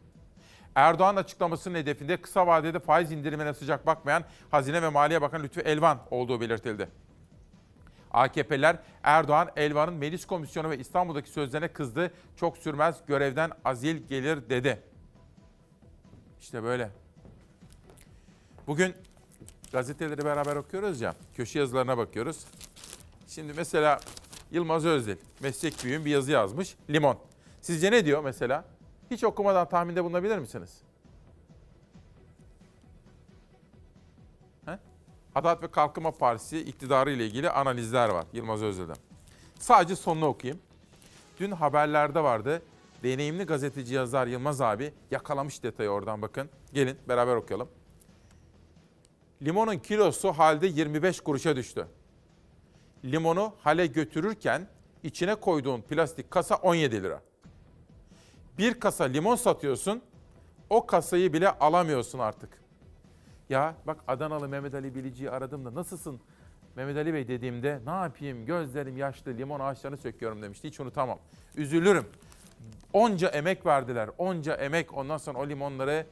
Erdoğan açıklamasının hedefinde kısa vadede faiz indirimine sıcak bakmayan Hazine ve Maliye Bakanı Lütfü Elvan olduğu belirtildi. AKP'ler Erdoğan, Elvan'ın Meclis Komisyonu ve İstanbul'daki sözlerine kızdı. Çok sürmez görevden azil gelir dedi. İşte böyle. Bugün gazeteleri beraber okuyoruz ya, köşe yazılarına bakıyoruz. Şimdi mesela Yılmaz Özdil, meslek büyüğüm bir yazı yazmış. Limon. Sizce ne diyor mesela? Hiç okumadan tahminde bulunabilir misiniz? He? Adalet ve Kalkınma Partisi iktidarı ile ilgili analizler var Yılmaz Özdil'den. Sadece sonunu okuyayım. Dün haberlerde vardı. Deneyimli gazeteci yazar Yılmaz abi yakalamış detayı oradan bakın. Gelin beraber okuyalım. Limonun kilosu halde 25 kuruşa düştü. Limonu hale götürürken içine koyduğun plastik kasa 17 lira. Bir kasa limon satıyorsun, o kasayı bile alamıyorsun artık. Ya bak Adanalı Mehmet Ali Bilici'yi aradım da nasılsın Mehmet Ali Bey dediğimde ne yapayım gözlerim yaşlı limon ağaçlarını söküyorum demişti. Hiç unutamam. Üzülürüm. Onca emek verdiler. Onca emek ondan sonra o limonları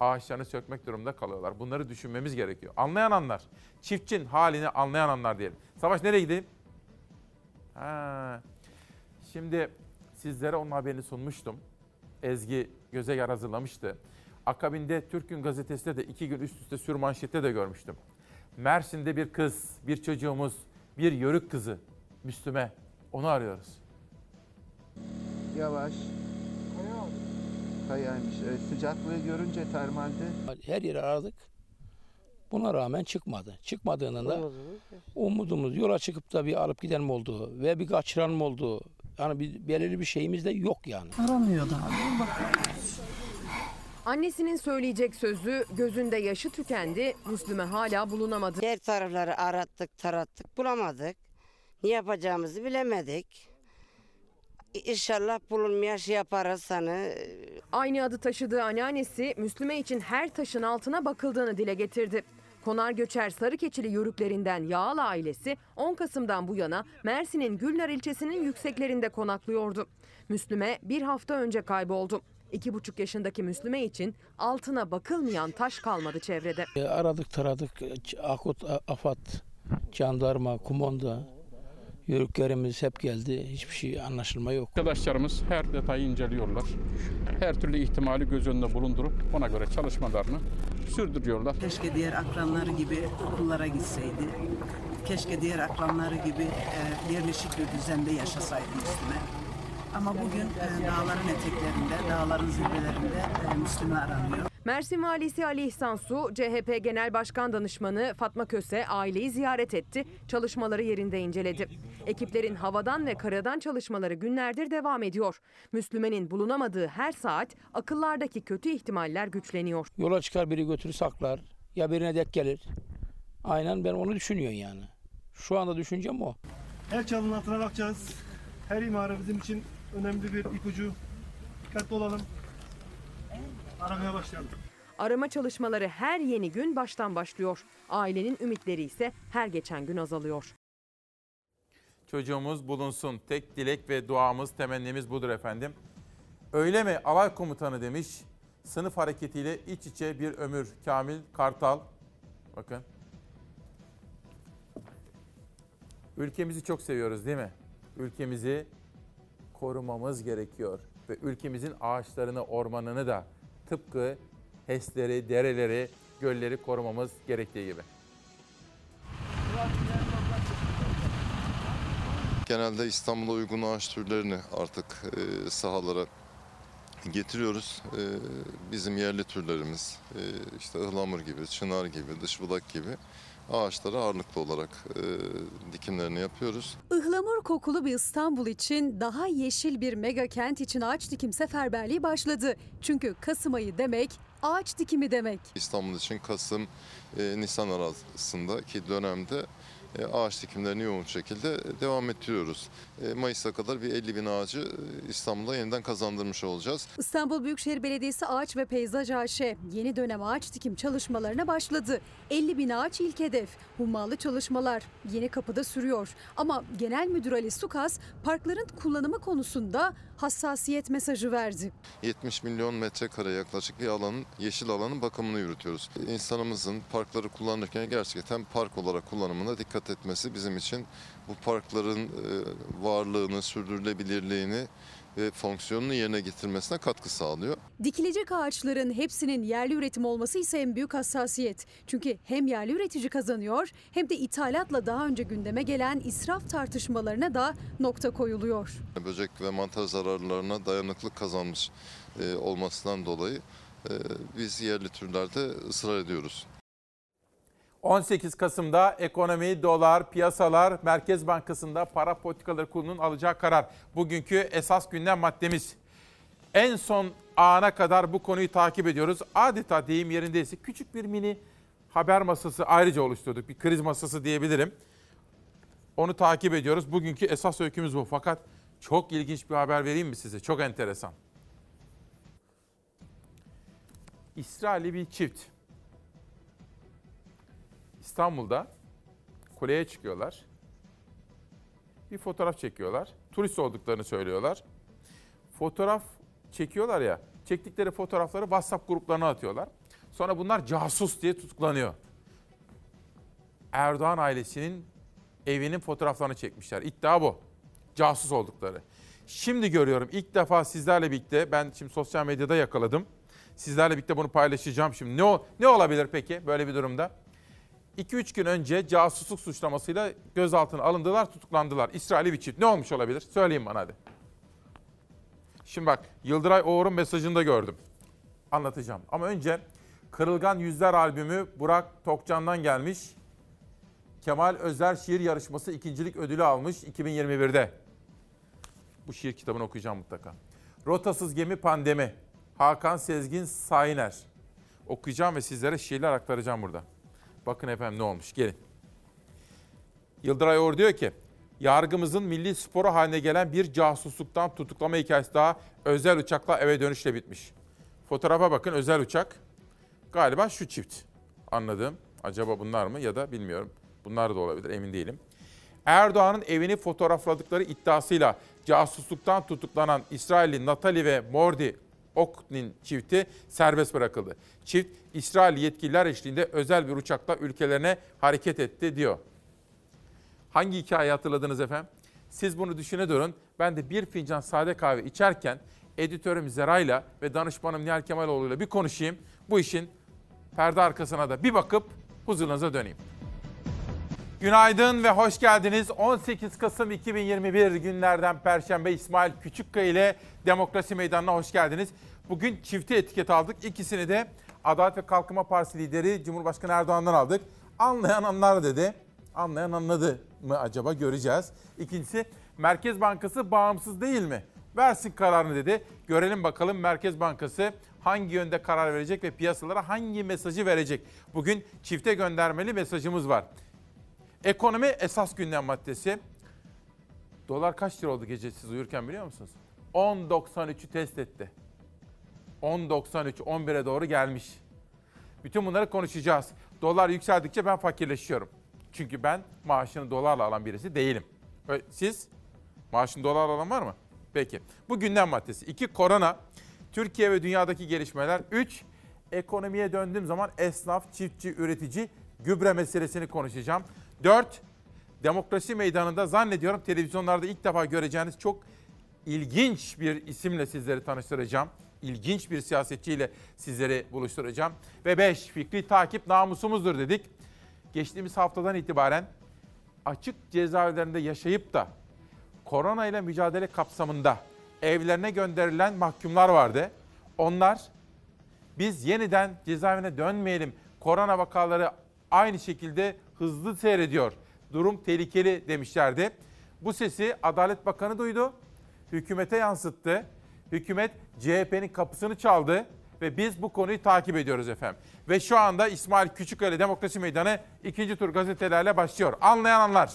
ağaçlarını sökmek durumunda kalıyorlar. Bunları düşünmemiz gerekiyor. Anlayan anlar. Çiftçinin halini anlayan anlar diyelim. Savaş nereye gideyim? Ha. Şimdi sizlere onun haberini sunmuştum. Ezgi Gözeger hazırlamıştı. Akabinde Türk Gün Gazetesi'nde de iki gün üst üste sür manşette de görmüştüm. Mersin'de bir kız, bir çocuğumuz, bir yörük kızı Müslüme. Onu arıyoruz. Yavaş. Kayaymış. E, sıcaklığı görünce termalde. Her yeri aradık. Buna rağmen çıkmadı. Çıkmadığında da umudumuz yola çıkıp da bir alıp giden mi oldu ve bir kaçıran mı oldu? Yani bir, belirli bir şeyimiz de yok yani. Aramıyordu abi. Annesinin söyleyecek sözü gözünde yaşı tükendi, Müslüme hala bulunamadı. Her tarafları arattık tarattık bulamadık. Ne yapacağımızı bilemedik. İnşallah bulunmaya şey yaparız hani. Aynı adı taşıdığı anneannesi Müslüme için her taşın altına bakıldığını dile getirdi. Konar Göçer Sarıkeçili yörüklerinden Yağlı ailesi 10 Kasım'dan bu yana Mersin'in Gülnar ilçesinin yükseklerinde konaklıyordu. Müslüme bir hafta önce kayboldu. İki buçuk yaşındaki Müslüme için altına bakılmayan taş kalmadı çevrede. E, aradık taradık. Akut, AFAD, jandarma, kumanda, yörüklerimiz hep geldi. Hiçbir şey anlaşılma yok. Arkadaşlarımız her detayı inceliyorlar. Her türlü ihtimali göz önünde bulundurup ona göre çalışmalarını sürdürüyorlar. Keşke diğer akranları gibi okullara gitseydi. Keşke diğer akranları gibi e, yerleşik bir düzende yaşasaydı Müslüme. Ama bugün e, dağların eteklerinde, dağların zirvelerinde e, Müslüme aranıyor. Mersin Valisi Ali İhsan Su, CHP Genel Başkan Danışmanı Fatma Köse aileyi ziyaret etti. Çalışmaları yerinde inceledi. Ekiplerin havadan ve karadan çalışmaları günlerdir devam ediyor. Müslümenin bulunamadığı her saat akıllardaki kötü ihtimaller güçleniyor. Yola çıkar biri götürür saklar. Ya birine dek gelir. Aynen ben onu düşünüyorum yani. Şu anda düşüncem o. Her çalının altına bakacağız. Her imara bizim için önemli bir ipucu. Dikkatli olalım. Aramaya başlayalım. Arama çalışmaları her yeni gün baştan başlıyor. Ailenin ümitleri ise her geçen gün azalıyor. Çocuğumuz bulunsun. Tek dilek ve duamız, temennimiz budur efendim. Öyle mi alay komutanı demiş. Sınıf hareketiyle iç içe bir ömür. Kamil Kartal. Bakın. Ülkemizi çok seviyoruz değil mi? Ülkemizi korumamız gerekiyor. Ve ülkemizin ağaçlarını, ormanını da tıpkı HES'leri, dereleri, gölleri korumamız gerektiği gibi. Genelde İstanbul'a uygun ağaç türlerini artık e, sahalara getiriyoruz. E, bizim yerli türlerimiz e, işte ıhlamur gibi, çınar gibi, dışbulak gibi ağaçlara ağırlıklı olarak e, dikimlerini yapıyoruz. Ihlamur kokulu bir İstanbul için daha yeşil bir mega kent için ağaç dikim seferberliği başladı. Çünkü Kasım ayı demek ağaç dikimi demek. İstanbul için Kasım, e, Nisan arasındaki dönemde ağaç dikimlerini yoğun şekilde devam ettiriyoruz. E, Mayıs'a kadar bir 50 bin ağacı e, İstanbul'a yeniden kazandırmış olacağız. İstanbul Büyükşehir Belediyesi Ağaç ve Peyzaj AŞ yeni dönem ağaç dikim çalışmalarına başladı. 50 bin ağaç ilk hedef. Hummalı çalışmalar yeni kapıda sürüyor. Ama Genel Müdür Ali Sukaz parkların kullanımı konusunda hassasiyet mesajı verdi. 70 milyon metrekare yaklaşık bir alanın, yeşil alanın bakımını yürütüyoruz. İnsanımızın parkları kullanırken gerçekten park olarak kullanımına dikkat etmesi bizim için bu parkların varlığını, sürdürülebilirliğini ve fonksiyonunu yerine getirmesine katkı sağlıyor. Dikilecek ağaçların hepsinin yerli üretim olması ise en büyük hassasiyet. Çünkü hem yerli üretici kazanıyor hem de ithalatla daha önce gündeme gelen israf tartışmalarına da nokta koyuluyor. Böcek ve mantar zararlarına dayanıklı kazanmış olmasından dolayı biz yerli türlerde ısrar ediyoruz. 18 Kasım'da ekonomi, dolar, piyasalar, Merkez Bankası'nda para politikaları kurulunun alacağı karar. Bugünkü esas gündem maddemiz. En son ana kadar bu konuyu takip ediyoruz. Adeta deyim yerindeyse küçük bir mini haber masası ayrıca oluşturduk. Bir kriz masası diyebilirim. Onu takip ediyoruz. Bugünkü esas öykümüz bu. Fakat çok ilginç bir haber vereyim mi size? Çok enteresan. İsrailli bir çift. İstanbul'da kuleye çıkıyorlar. Bir fotoğraf çekiyorlar. Turist olduklarını söylüyorlar. Fotoğraf çekiyorlar ya. Çektikleri fotoğrafları WhatsApp gruplarına atıyorlar. Sonra bunlar casus diye tutuklanıyor. Erdoğan ailesinin evinin fotoğraflarını çekmişler. İddia bu. Casus oldukları. Şimdi görüyorum ilk defa sizlerle birlikte ben şimdi sosyal medyada yakaladım. Sizlerle birlikte bunu paylaşacağım şimdi. Ne ne olabilir peki böyle bir durumda? 2-3 gün önce casusluk suçlamasıyla gözaltına alındılar, tutuklandılar. İsrail'i bir çift. Ne olmuş olabilir? Söyleyin bana hadi. Şimdi bak Yıldıray Oğur'un mesajını da gördüm. Anlatacağım. Ama önce Kırılgan Yüzler albümü Burak Tokcan'dan gelmiş. Kemal Özer Şiir Yarışması ikincilik ödülü almış 2021'de. Bu şiir kitabını okuyacağım mutlaka. Rotasız Gemi Pandemi. Hakan Sezgin Sayner. Okuyacağım ve sizlere şiirler aktaracağım burada. Bakın efendim ne olmuş gelin. Yıldıray Oğur diyor ki, yargımızın milli sporu haline gelen bir casusluktan tutuklama hikayesi daha özel uçakla eve dönüşle bitmiş. Fotoğrafa bakın özel uçak. Galiba şu çift. Anladım. Acaba bunlar mı ya da bilmiyorum. Bunlar da olabilir emin değilim. Erdoğan'ın evini fotoğrafladıkları iddiasıyla casusluktan tutuklanan İsrailli Natali ve Mordi Oknin çifti serbest bırakıldı. Çift İsrail yetkililer eşliğinde özel bir uçakla ülkelerine hareket etti diyor. Hangi hikayeyi hatırladınız efendim? Siz bunu düşüne durun. Ben de bir fincan sade kahve içerken editörüm Zeray'la ve danışmanım Nihal Kemaloğlu'yla bir konuşayım. Bu işin perde arkasına da bir bakıp huzurunuza döneyim. Günaydın ve hoş geldiniz. 18 Kasım 2021 günlerden Perşembe İsmail Küçükkaya ile Demokrasi Meydanı'na hoş geldiniz. Bugün çifti etiket aldık. İkisini de Adalet ve Kalkınma Partisi lideri Cumhurbaşkanı Erdoğan'dan aldık. Anlayan anlar dedi. Anlayan anladı mı acaba göreceğiz. İkincisi Merkez Bankası bağımsız değil mi? Versin kararını dedi. Görelim bakalım Merkez Bankası hangi yönde karar verecek ve piyasalara hangi mesajı verecek? Bugün çifte göndermeli mesajımız var. Ekonomi esas gündem maddesi. Dolar kaç lira oldu gece siz uyurken biliyor musunuz? 10.93'ü test etti. 10.93, 11'e doğru gelmiş. Bütün bunları konuşacağız. Dolar yükseldikçe ben fakirleşiyorum. Çünkü ben maaşını dolarla alan birisi değilim. Siz maaşını dolarla alan var mı? Peki. Bu gündem maddesi. 2. Korona. Türkiye ve dünyadaki gelişmeler. 3. Ekonomiye döndüğüm zaman esnaf, çiftçi, üretici gübre meselesini konuşacağım. 4. Demokrasi meydanında zannediyorum televizyonlarda ilk defa göreceğiniz çok ilginç bir isimle sizleri tanıştıracağım. İlginç bir siyasetçiyle sizleri buluşturacağım. Ve 5. Fikri takip namusumuzdur dedik. Geçtiğimiz haftadan itibaren açık cezaevlerinde yaşayıp da korona ile mücadele kapsamında evlerine gönderilen mahkumlar vardı. Onlar biz yeniden cezaevine dönmeyelim. Korona vakaları aynı şekilde hızlı seyrediyor. Durum tehlikeli demişlerdi. Bu sesi Adalet Bakanı duydu. Hükümete yansıttı. Hükümet CHP'nin kapısını çaldı ve biz bu konuyu takip ediyoruz efendim. Ve şu anda İsmail Küçükkaya Demokrasi Meydanı ikinci tur gazetelerle başlıyor. Anlayan anlar.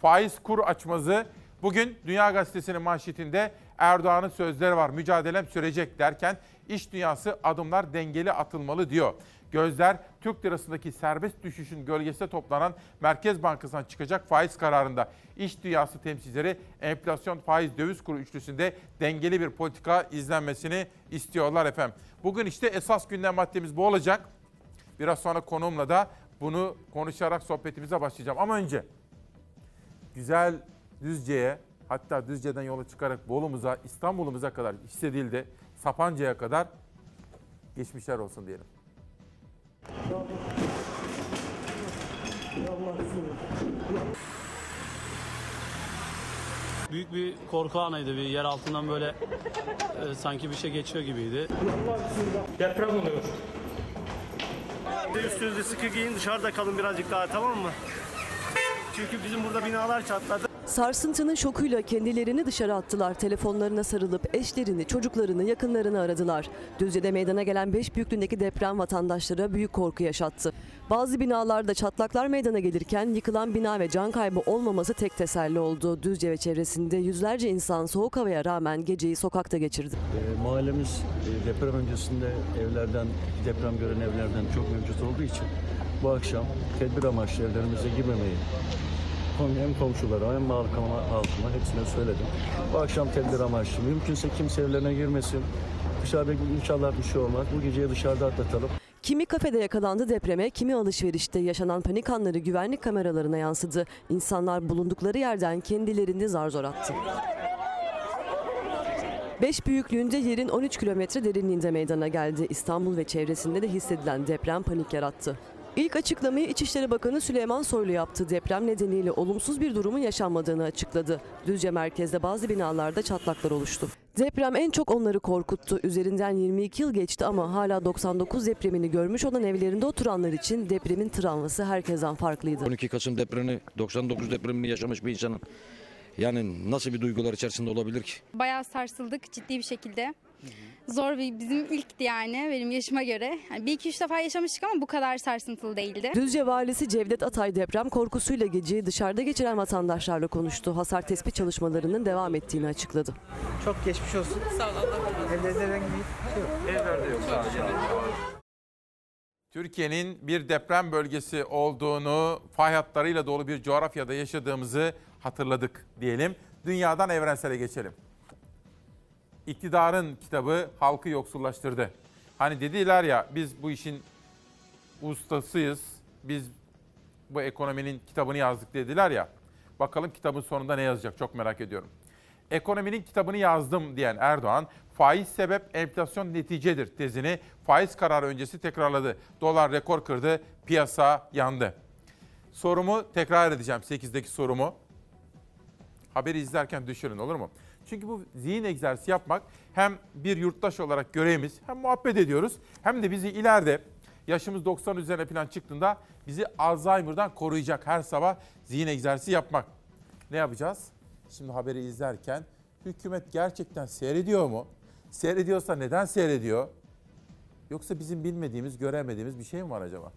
Faiz kur açmazı bugün Dünya Gazetesi'nin manşetinde Erdoğan'ın sözleri var. Mücadelem sürecek derken iş dünyası adımlar dengeli atılmalı diyor. Gözler Türk lirasındaki serbest düşüşün gölgesinde toplanan Merkez Bankası'ndan çıkacak faiz kararında. İş dünyası temsilcileri enflasyon faiz döviz kuru üçlüsünde dengeli bir politika izlenmesini istiyorlar efendim. Bugün işte esas gündem maddemiz bu olacak. Biraz sonra konuğumla da bunu konuşarak sohbetimize başlayacağım. Ama önce güzel Düzce'ye hatta Düzce'den yola çıkarak Bolu'muza, İstanbul'umuza kadar hissedildi. Sapanca'ya kadar geçmişler olsun diyelim. Büyük bir korku anıydı. Bir yer altından böyle e, sanki bir şey geçiyor gibiydi. Deprem oluyor. Üstünüzü sıkı giyin dışarıda kalın birazcık daha tamam mı? Çünkü bizim burada binalar çatladı. Sarsıntının şokuyla kendilerini dışarı attılar. Telefonlarına sarılıp eşlerini, çocuklarını, yakınlarını aradılar. Düzce'de meydana gelen 5 büyüklüğündeki deprem vatandaşlara büyük korku yaşattı. Bazı binalarda çatlaklar meydana gelirken yıkılan bina ve can kaybı olmaması tek teselli oldu. Düzce ve çevresinde yüzlerce insan soğuk havaya rağmen geceyi sokakta geçirdi. E, mahallemiz e, deprem öncesinde evlerden, deprem gören evlerden çok mevcut olduğu için bu akşam tedbir amaçlı evlerimize girmemeyi hem komşulara hem halkıma, halkıma hepsine söyledim. Bu akşam tedbir amaçlı. Mümkünse kimse evlerine girmesin. Dışarıda inşallah bir şey olmaz. Bu geceyi dışarıda atlatalım. Kimi kafede yakalandı depreme, kimi alışverişte yaşanan panik anları güvenlik kameralarına yansıdı. İnsanlar bulundukları yerden kendilerini zar zor attı. 5 büyüklüğünde yerin 13 kilometre derinliğinde meydana geldi. İstanbul ve çevresinde de hissedilen deprem panik yarattı. İlk açıklamayı İçişleri Bakanı Süleyman Soylu yaptı. Deprem nedeniyle olumsuz bir durumun yaşanmadığını açıkladı. Düzce merkezde bazı binalarda çatlaklar oluştu. Deprem en çok onları korkuttu. Üzerinden 22 yıl geçti ama hala 99 depremini görmüş olan evlerinde oturanlar için depremin travması herkesten farklıydı. 12 Kasım depremini, 99 depremini yaşamış bir insanın yani nasıl bir duygular içerisinde olabilir ki? Bayağı sarsıldık ciddi bir şekilde. Zor bir bizim ilkti yani benim yaşıma göre. Yani bir iki üç defa yaşamıştık ama bu kadar sarsıntılı değildi. Düzce valisi Cevdet Atay deprem korkusuyla geceyi dışarıda geçiren vatandaşlarla konuştu. Hasar tespit çalışmalarının devam ettiğini açıkladı. Çok geçmiş olsun. Sağ olun. Evlerde herhangi bir şey yok. Evlerde yok. Türkiye'nin bir deprem bölgesi olduğunu, fay hatlarıyla dolu bir coğrafyada yaşadığımızı hatırladık diyelim. Dünyadan evrensele geçelim. İktidarın kitabı halkı yoksullaştırdı. Hani dediler ya biz bu işin ustasıyız, biz bu ekonominin kitabını yazdık dediler ya. Bakalım kitabın sonunda ne yazacak çok merak ediyorum. Ekonominin kitabını yazdım diyen Erdoğan, faiz sebep enflasyon neticedir tezini faiz kararı öncesi tekrarladı. Dolar rekor kırdı, piyasa yandı. Sorumu tekrar edeceğim 8'deki sorumu. Haberi izlerken düşünün olur mu? Çünkü bu zihin egzersizi yapmak hem bir yurttaş olarak görevimiz hem muhabbet ediyoruz hem de bizi ileride yaşımız 90 üzerine falan çıktığında bizi Alzheimer'dan koruyacak her sabah zihin egzersizi yapmak. Ne yapacağız? Şimdi haberi izlerken hükümet gerçekten seyrediyor mu? Seyrediyorsa neden seyrediyor? Yoksa bizim bilmediğimiz, göremediğimiz bir şey mi var acaba?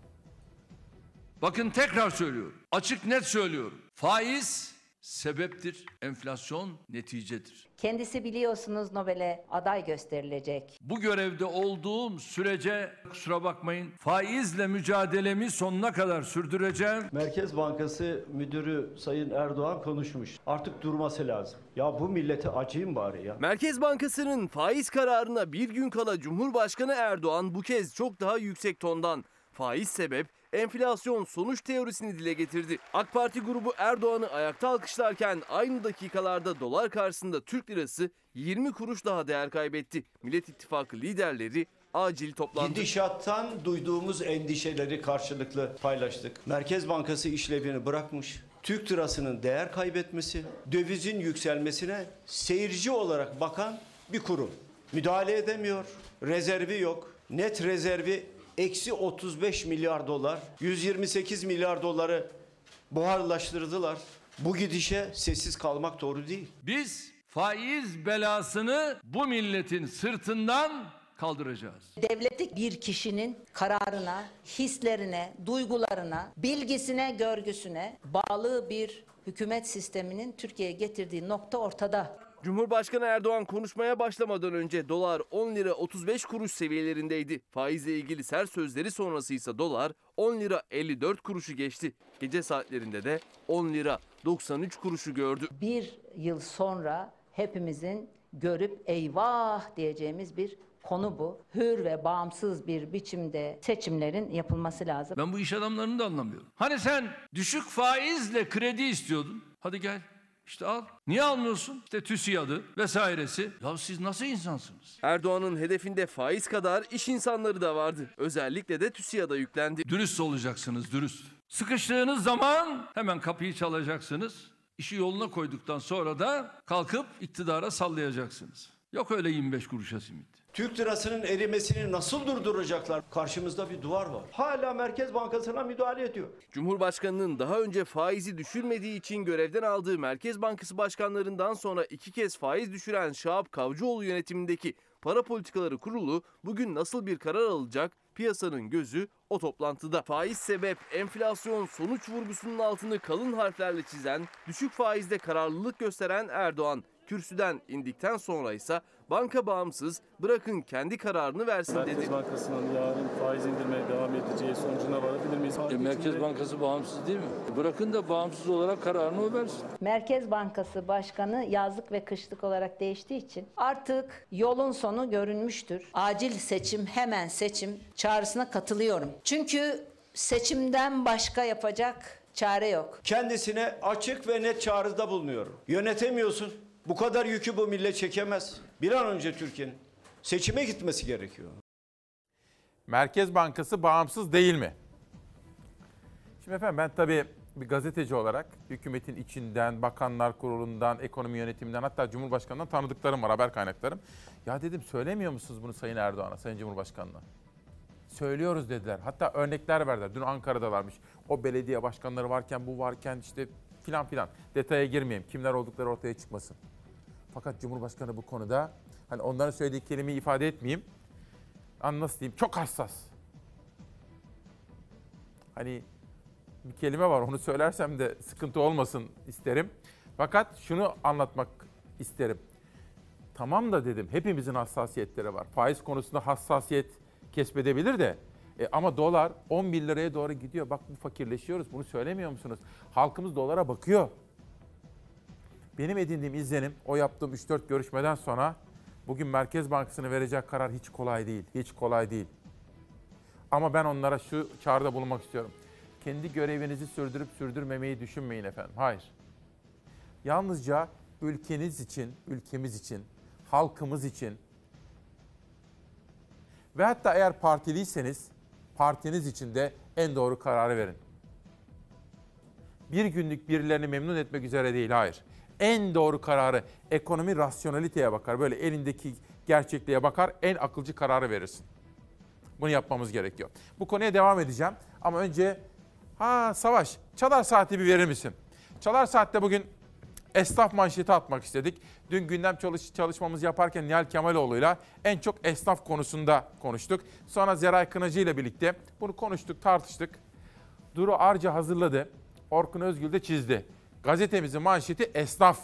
Bakın tekrar söylüyorum. Açık net söylüyorum. Faiz sebeptir. Enflasyon neticedir. Kendisi biliyorsunuz Nobel'e aday gösterilecek. Bu görevde olduğum sürece kusura bakmayın faizle mücadelemi sonuna kadar sürdüreceğim. Merkez Bankası Müdürü Sayın Erdoğan konuşmuş. Artık durması lazım. Ya bu millete acıyım bari ya. Merkez Bankası'nın faiz kararına bir gün kala Cumhurbaşkanı Erdoğan bu kez çok daha yüksek tondan faiz sebep enflasyon sonuç teorisini dile getirdi. AK Parti grubu Erdoğan'ı ayakta alkışlarken aynı dakikalarda dolar karşısında Türk lirası 20 kuruş daha değer kaybetti. Millet İttifakı liderleri acil toplandı. Gidişattan duyduğumuz endişeleri karşılıklı paylaştık. Merkez Bankası işlevini bırakmış. Türk lirasının değer kaybetmesi, dövizin yükselmesine seyirci olarak bakan bir kurum. Müdahale edemiyor, rezervi yok. Net rezervi eksi 35 milyar dolar, 128 milyar doları buharlaştırdılar. Bu gidişe sessiz kalmak doğru değil. Biz faiz belasını bu milletin sırtından kaldıracağız. Devleti bir kişinin kararına, hislerine, duygularına, bilgisine, görgüsüne bağlı bir hükümet sisteminin Türkiye'ye getirdiği nokta ortada. Cumhurbaşkanı Erdoğan konuşmaya başlamadan önce dolar 10 lira 35 kuruş seviyelerindeydi. Faizle ilgili sert sözleri sonrası ise dolar 10 lira 54 kuruşu geçti. Gece saatlerinde de 10 lira 93 kuruşu gördü. Bir yıl sonra hepimizin görüp eyvah diyeceğimiz bir konu bu. Hür ve bağımsız bir biçimde seçimlerin yapılması lazım. Ben bu iş adamlarını da anlamıyorum. Hani sen düşük faizle kredi istiyordun. Hadi gel. İşte al. Niye almıyorsun? İşte TÜSİAD'ı vesairesi. Ya siz nasıl insansınız? Erdoğan'ın hedefinde faiz kadar iş insanları da vardı. Özellikle de TÜSİAD'a yüklendi. Dürüst olacaksınız, dürüst. Sıkıştığınız zaman hemen kapıyı çalacaksınız. İşi yoluna koyduktan sonra da kalkıp iktidara sallayacaksınız. Yok öyle 25 kuruşa simit. Türk lirasının erimesini nasıl durduracaklar? Karşımızda bir duvar var. Hala Merkez Bankası'na müdahale ediyor. Cumhurbaşkanının daha önce faizi düşürmediği için görevden aldığı Merkez Bankası başkanlarından sonra iki kez faiz düşüren Şahap Kavcıoğlu yönetimindeki Para Politikaları Kurulu bugün nasıl bir karar alacak? Piyasanın gözü o toplantıda. Faiz sebep, enflasyon sonuç vurgusunun altını kalın harflerle çizen, düşük faizde kararlılık gösteren Erdoğan kürsüden indikten sonra ise banka bağımsız bırakın kendi kararını versin dedi. Merkez Bankası'nın yarın faiz indirmeye devam edeceği sonucuna varabilir miyiz? E, Merkez Bankası bağımsız değil mi? Bırakın da bağımsız olarak kararını o versin. Merkez Bankası Başkanı yazlık ve kışlık olarak değiştiği için artık yolun sonu görünmüştür. Acil seçim, hemen seçim çağrısına katılıyorum. Çünkü seçimden başka yapacak çare yok. Kendisine açık ve net çağrıda bulunuyorum. Yönetemiyorsun. Bu kadar yükü bu millet çekemez. Bir an önce Türkiye'nin seçime gitmesi gerekiyor. Merkez Bankası bağımsız değil mi? Şimdi efendim ben tabii bir gazeteci olarak hükümetin içinden, bakanlar kurulundan, ekonomi yönetiminden hatta Cumhurbaşkanı'ndan tanıdıklarım var, haber kaynaklarım. Ya dedim söylemiyor musunuz bunu Sayın Erdoğan'a, Sayın Cumhurbaşkanı'na? Söylüyoruz dediler. Hatta örnekler verdiler. Dün Ankara'dalarmış. O belediye başkanları varken, bu varken işte filan filan. Detaya girmeyeyim. Kimler oldukları ortaya çıkmasın. Fakat Cumhurbaşkanı bu konuda hani onların söylediği kelimeyi ifade etmeyeyim. An nasıl diyeyim? Çok hassas. Hani bir kelime var onu söylersem de sıkıntı olmasın isterim. Fakat şunu anlatmak isterim. Tamam da dedim hepimizin hassasiyetleri var. Faiz konusunda hassasiyet kesbedebilir de e, ama dolar 11 liraya doğru gidiyor. Bak bu fakirleşiyoruz. Bunu söylemiyor musunuz? Halkımız dolara bakıyor. Benim edindiğim izlenim o yaptığım 3-4 görüşmeden sonra bugün Merkez Bankası'nın verecek karar hiç kolay değil. Hiç kolay değil. Ama ben onlara şu çağrıda bulunmak istiyorum. Kendi görevinizi sürdürüp sürdürmemeyi düşünmeyin efendim. Hayır. Yalnızca ülkeniz için, ülkemiz için, halkımız için ve hatta eğer partiliyseniz partiniz için de en doğru kararı verin. Bir günlük birilerini memnun etmek üzere değil, hayır. En doğru kararı ekonomi rasyonaliteye bakar. Böyle elindeki gerçekliğe bakar, en akılcı kararı verirsin. Bunu yapmamız gerekiyor. Bu konuya devam edeceğim. Ama önce ha Savaş çalar saati bir verir misin? Çalar saatte bugün esnaf manşeti atmak istedik. Dün gündem çalış çalışmamız yaparken Nihal Kemaloğlu'yla en çok esnaf konusunda konuştuk. Sonra Zeray Kınacı ile birlikte bunu konuştuk, tartıştık. Duru Arca hazırladı. Orkun Özgül de çizdi. Gazetemizin manşeti esnaf.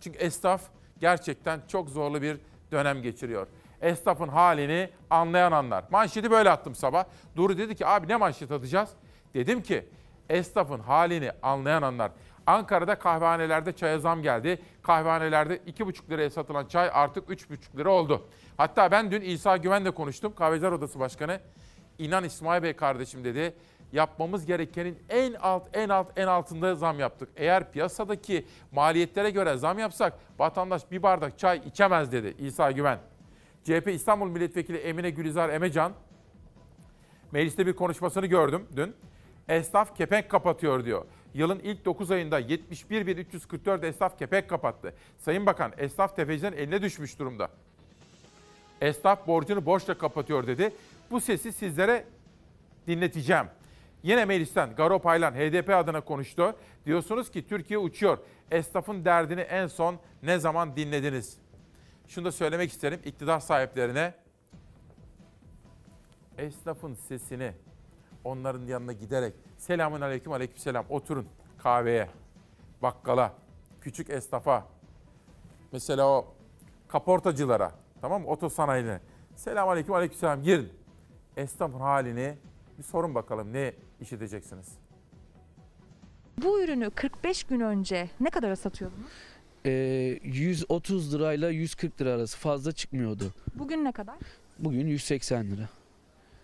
Çünkü esnaf gerçekten çok zorlu bir dönem geçiriyor. Esnafın halini anlayan anlar. Manşeti böyle attım sabah. Duru dedi ki abi ne manşet atacağız? Dedim ki esnafın halini anlayan anlar. Ankara'da kahvehanelerde çaya zam geldi. Kahvehanelerde 2,5 liraya satılan çay artık 3,5 lira oldu. Hatta ben dün İsa Güven'le konuştum. Kahveciler Odası Başkanı. İnan İsmail Bey kardeşim dedi. Yapmamız gerekenin en alt, en alt, en altında zam yaptık. Eğer piyasadaki maliyetlere göre zam yapsak vatandaş bir bardak çay içemez dedi İsa Güven. CHP İstanbul Milletvekili Emine Gülizar Emecan mecliste bir konuşmasını gördüm dün. Esnaf kepenk kapatıyor diyor. Yılın ilk 9 ayında 71.344 esnaf kepenk kapattı. Sayın Bakan esnaf tefecilerin eline düşmüş durumda. Esnaf borcunu borçla kapatıyor dedi. Bu sesi sizlere dinleteceğim. Yine meclisten Garo Paylan HDP adına konuştu. Diyorsunuz ki Türkiye uçuyor. Esnafın derdini en son ne zaman dinlediniz? Şunu da söylemek isterim iktidar sahiplerine. Esnafın sesini onların yanına giderek selamun aleyküm aleyküm selam oturun kahveye, bakkala, küçük esnafa, mesela o kaportacılara, tamam mı? Otosanayiline. Selamun aleyküm aleyküm selam girin. Esnafın halini bir sorun bakalım ne işiteceksiniz? Bu ürünü 45 gün önce ne kadara satıyordunuz? Ee, 130 lirayla 140 lira arası fazla çıkmıyordu. Bugün ne kadar? Bugün 180 lira.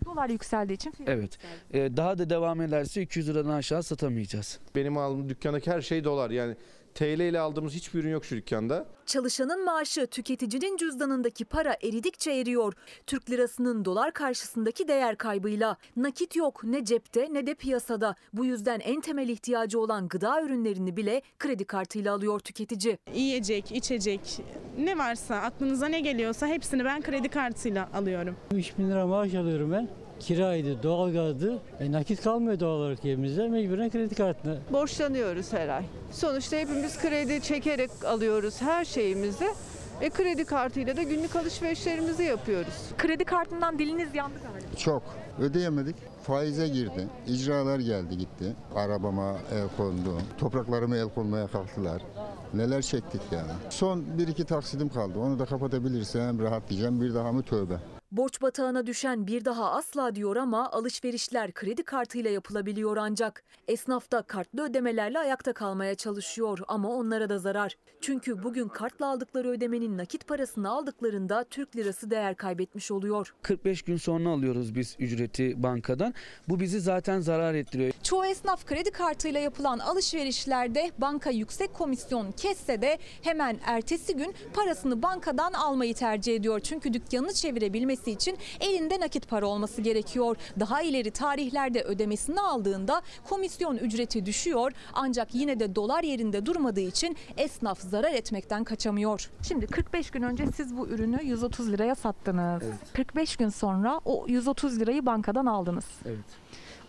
Dolar yükseldiği için fiyat Evet. Ee, daha da devam ederse 200 liradan aşağı satamayacağız. Benim aldığım dükkandaki her şey dolar. Yani TL ile aldığımız hiçbir ürün yok şu dükkanda. Çalışanın maaşı tüketicinin cüzdanındaki para eridikçe eriyor. Türk lirasının dolar karşısındaki değer kaybıyla. Nakit yok ne cepte ne de piyasada. Bu yüzden en temel ihtiyacı olan gıda ürünlerini bile kredi kartıyla alıyor tüketici. Yiyecek, içecek ne varsa aklınıza ne geliyorsa hepsini ben kredi kartıyla alıyorum. 3 bin lira maaş alıyorum ben. Kiraydı, doğalgazdı. E, nakit kalmıyor doğal olarak evimizde. Mecburen kredi kartına. Borçlanıyoruz her ay. Sonuçta hepimiz kredi çekerek alıyoruz her şeyimizi. E kredi kartıyla da günlük alışverişlerimizi yapıyoruz. Kredi kartından diliniz yandı galiba. Çok. Ödeyemedik. Faize girdi. İcralar geldi gitti. Arabama el kondu. Topraklarıma el konmaya kalktılar. Neler çektik yani. Son bir iki taksidim kaldı. Onu da kapatabilirsem rahatlayacağım. Bir daha mı tövbe. Borç batağına düşen bir daha asla diyor ama alışverişler kredi kartıyla yapılabiliyor ancak. Esnaf da kartlı ödemelerle ayakta kalmaya çalışıyor ama onlara da zarar. Çünkü bugün kartla aldıkları ödemenin nakit parasını aldıklarında Türk lirası değer kaybetmiş oluyor. 45 gün sonra alıyoruz biz ücreti bankadan. Bu bizi zaten zarar ettiriyor. Çoğu esnaf kredi kartıyla yapılan alışverişlerde banka yüksek komisyon kesse de hemen ertesi gün parasını bankadan almayı tercih ediyor. Çünkü dükkanını çevirebilmesi için elinde nakit para olması gerekiyor. Daha ileri tarihlerde ödemesini aldığında komisyon ücreti düşüyor ancak yine de dolar yerinde durmadığı için esnaf zarar etmekten kaçamıyor. Şimdi 45 gün önce siz bu ürünü 130 liraya sattınız. 45 gün sonra o 130 lirayı bankadan aldınız. Evet.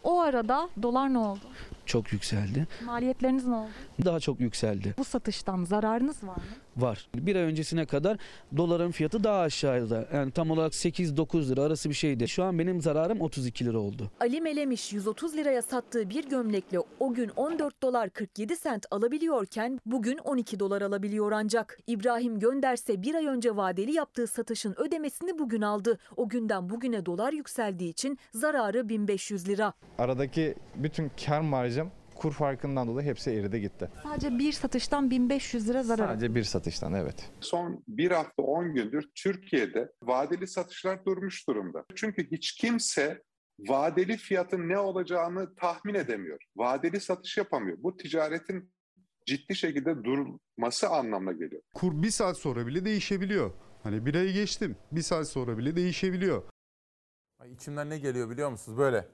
O arada dolar ne oldu? Çok yükseldi. Maliyetleriniz ne oldu? Daha çok yükseldi. Bu satıştan zararınız var mı? Var. Bir ay öncesine kadar doların fiyatı daha aşağıda. Yani tam olarak 8-9 lira arası bir şeydi. Şu an benim zararım 32 lira oldu. Ali Melemiş 130 liraya sattığı bir gömlekle o gün 14 dolar 47 sent alabiliyorken bugün 12 dolar alabiliyor ancak. İbrahim Gönderse bir ay önce vadeli yaptığı satışın ödemesini bugün aldı. O günden bugüne dolar yükseldiği için zararı 1500 lira. Aradaki bütün kar marjım kur farkından dolayı hepsi eridi gitti. Sadece bir satıştan 1500 lira zarar. Sadece bir satıştan evet. Son bir hafta 10 gündür Türkiye'de vadeli satışlar durmuş durumda. Çünkü hiç kimse vadeli fiyatın ne olacağını tahmin edemiyor. Vadeli satış yapamıyor. Bu ticaretin ciddi şekilde durması anlamına geliyor. Kur bir saat sonra bile değişebiliyor. Hani bir ayı geçtim. Bir saat sonra bile değişebiliyor. Ay içimden ne geliyor biliyor musunuz? Böyle.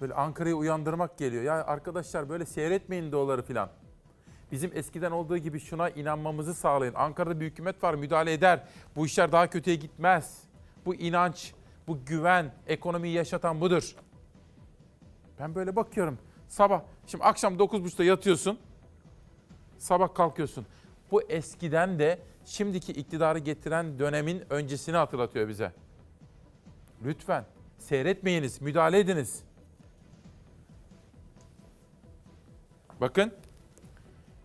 Böyle Ankara'yı uyandırmak geliyor. Ya arkadaşlar böyle seyretmeyin doları filan. Bizim eskiden olduğu gibi şuna inanmamızı sağlayın. Ankara'da bir hükümet var müdahale eder. Bu işler daha kötüye gitmez. Bu inanç, bu güven, ekonomiyi yaşatan budur. Ben böyle bakıyorum. Sabah, şimdi akşam 9.30'da yatıyorsun. Sabah kalkıyorsun. Bu eskiden de şimdiki iktidarı getiren dönemin öncesini hatırlatıyor bize. Lütfen seyretmeyiniz, müdahale ediniz. Bakın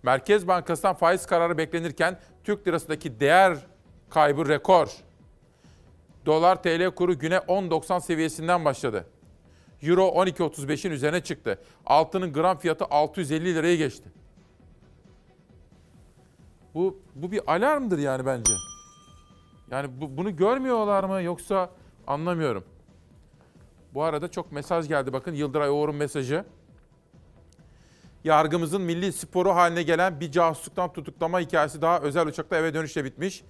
Merkez Bankası'ndan faiz kararı beklenirken Türk lirasındaki değer kaybı rekor. Dolar TL kuru güne 10.90 seviyesinden başladı. Euro 12.35'in üzerine çıktı. Altının gram fiyatı 650 liraya geçti. Bu bu bir alarmdır yani bence. Yani bu, bunu görmüyorlar mı yoksa anlamıyorum. Bu arada çok mesaj geldi bakın Yıldıray Oğur'un mesajı yargımızın milli sporu haline gelen bir casusluktan tutuklama hikayesi daha özel uçakla eve dönüşle bitmiş.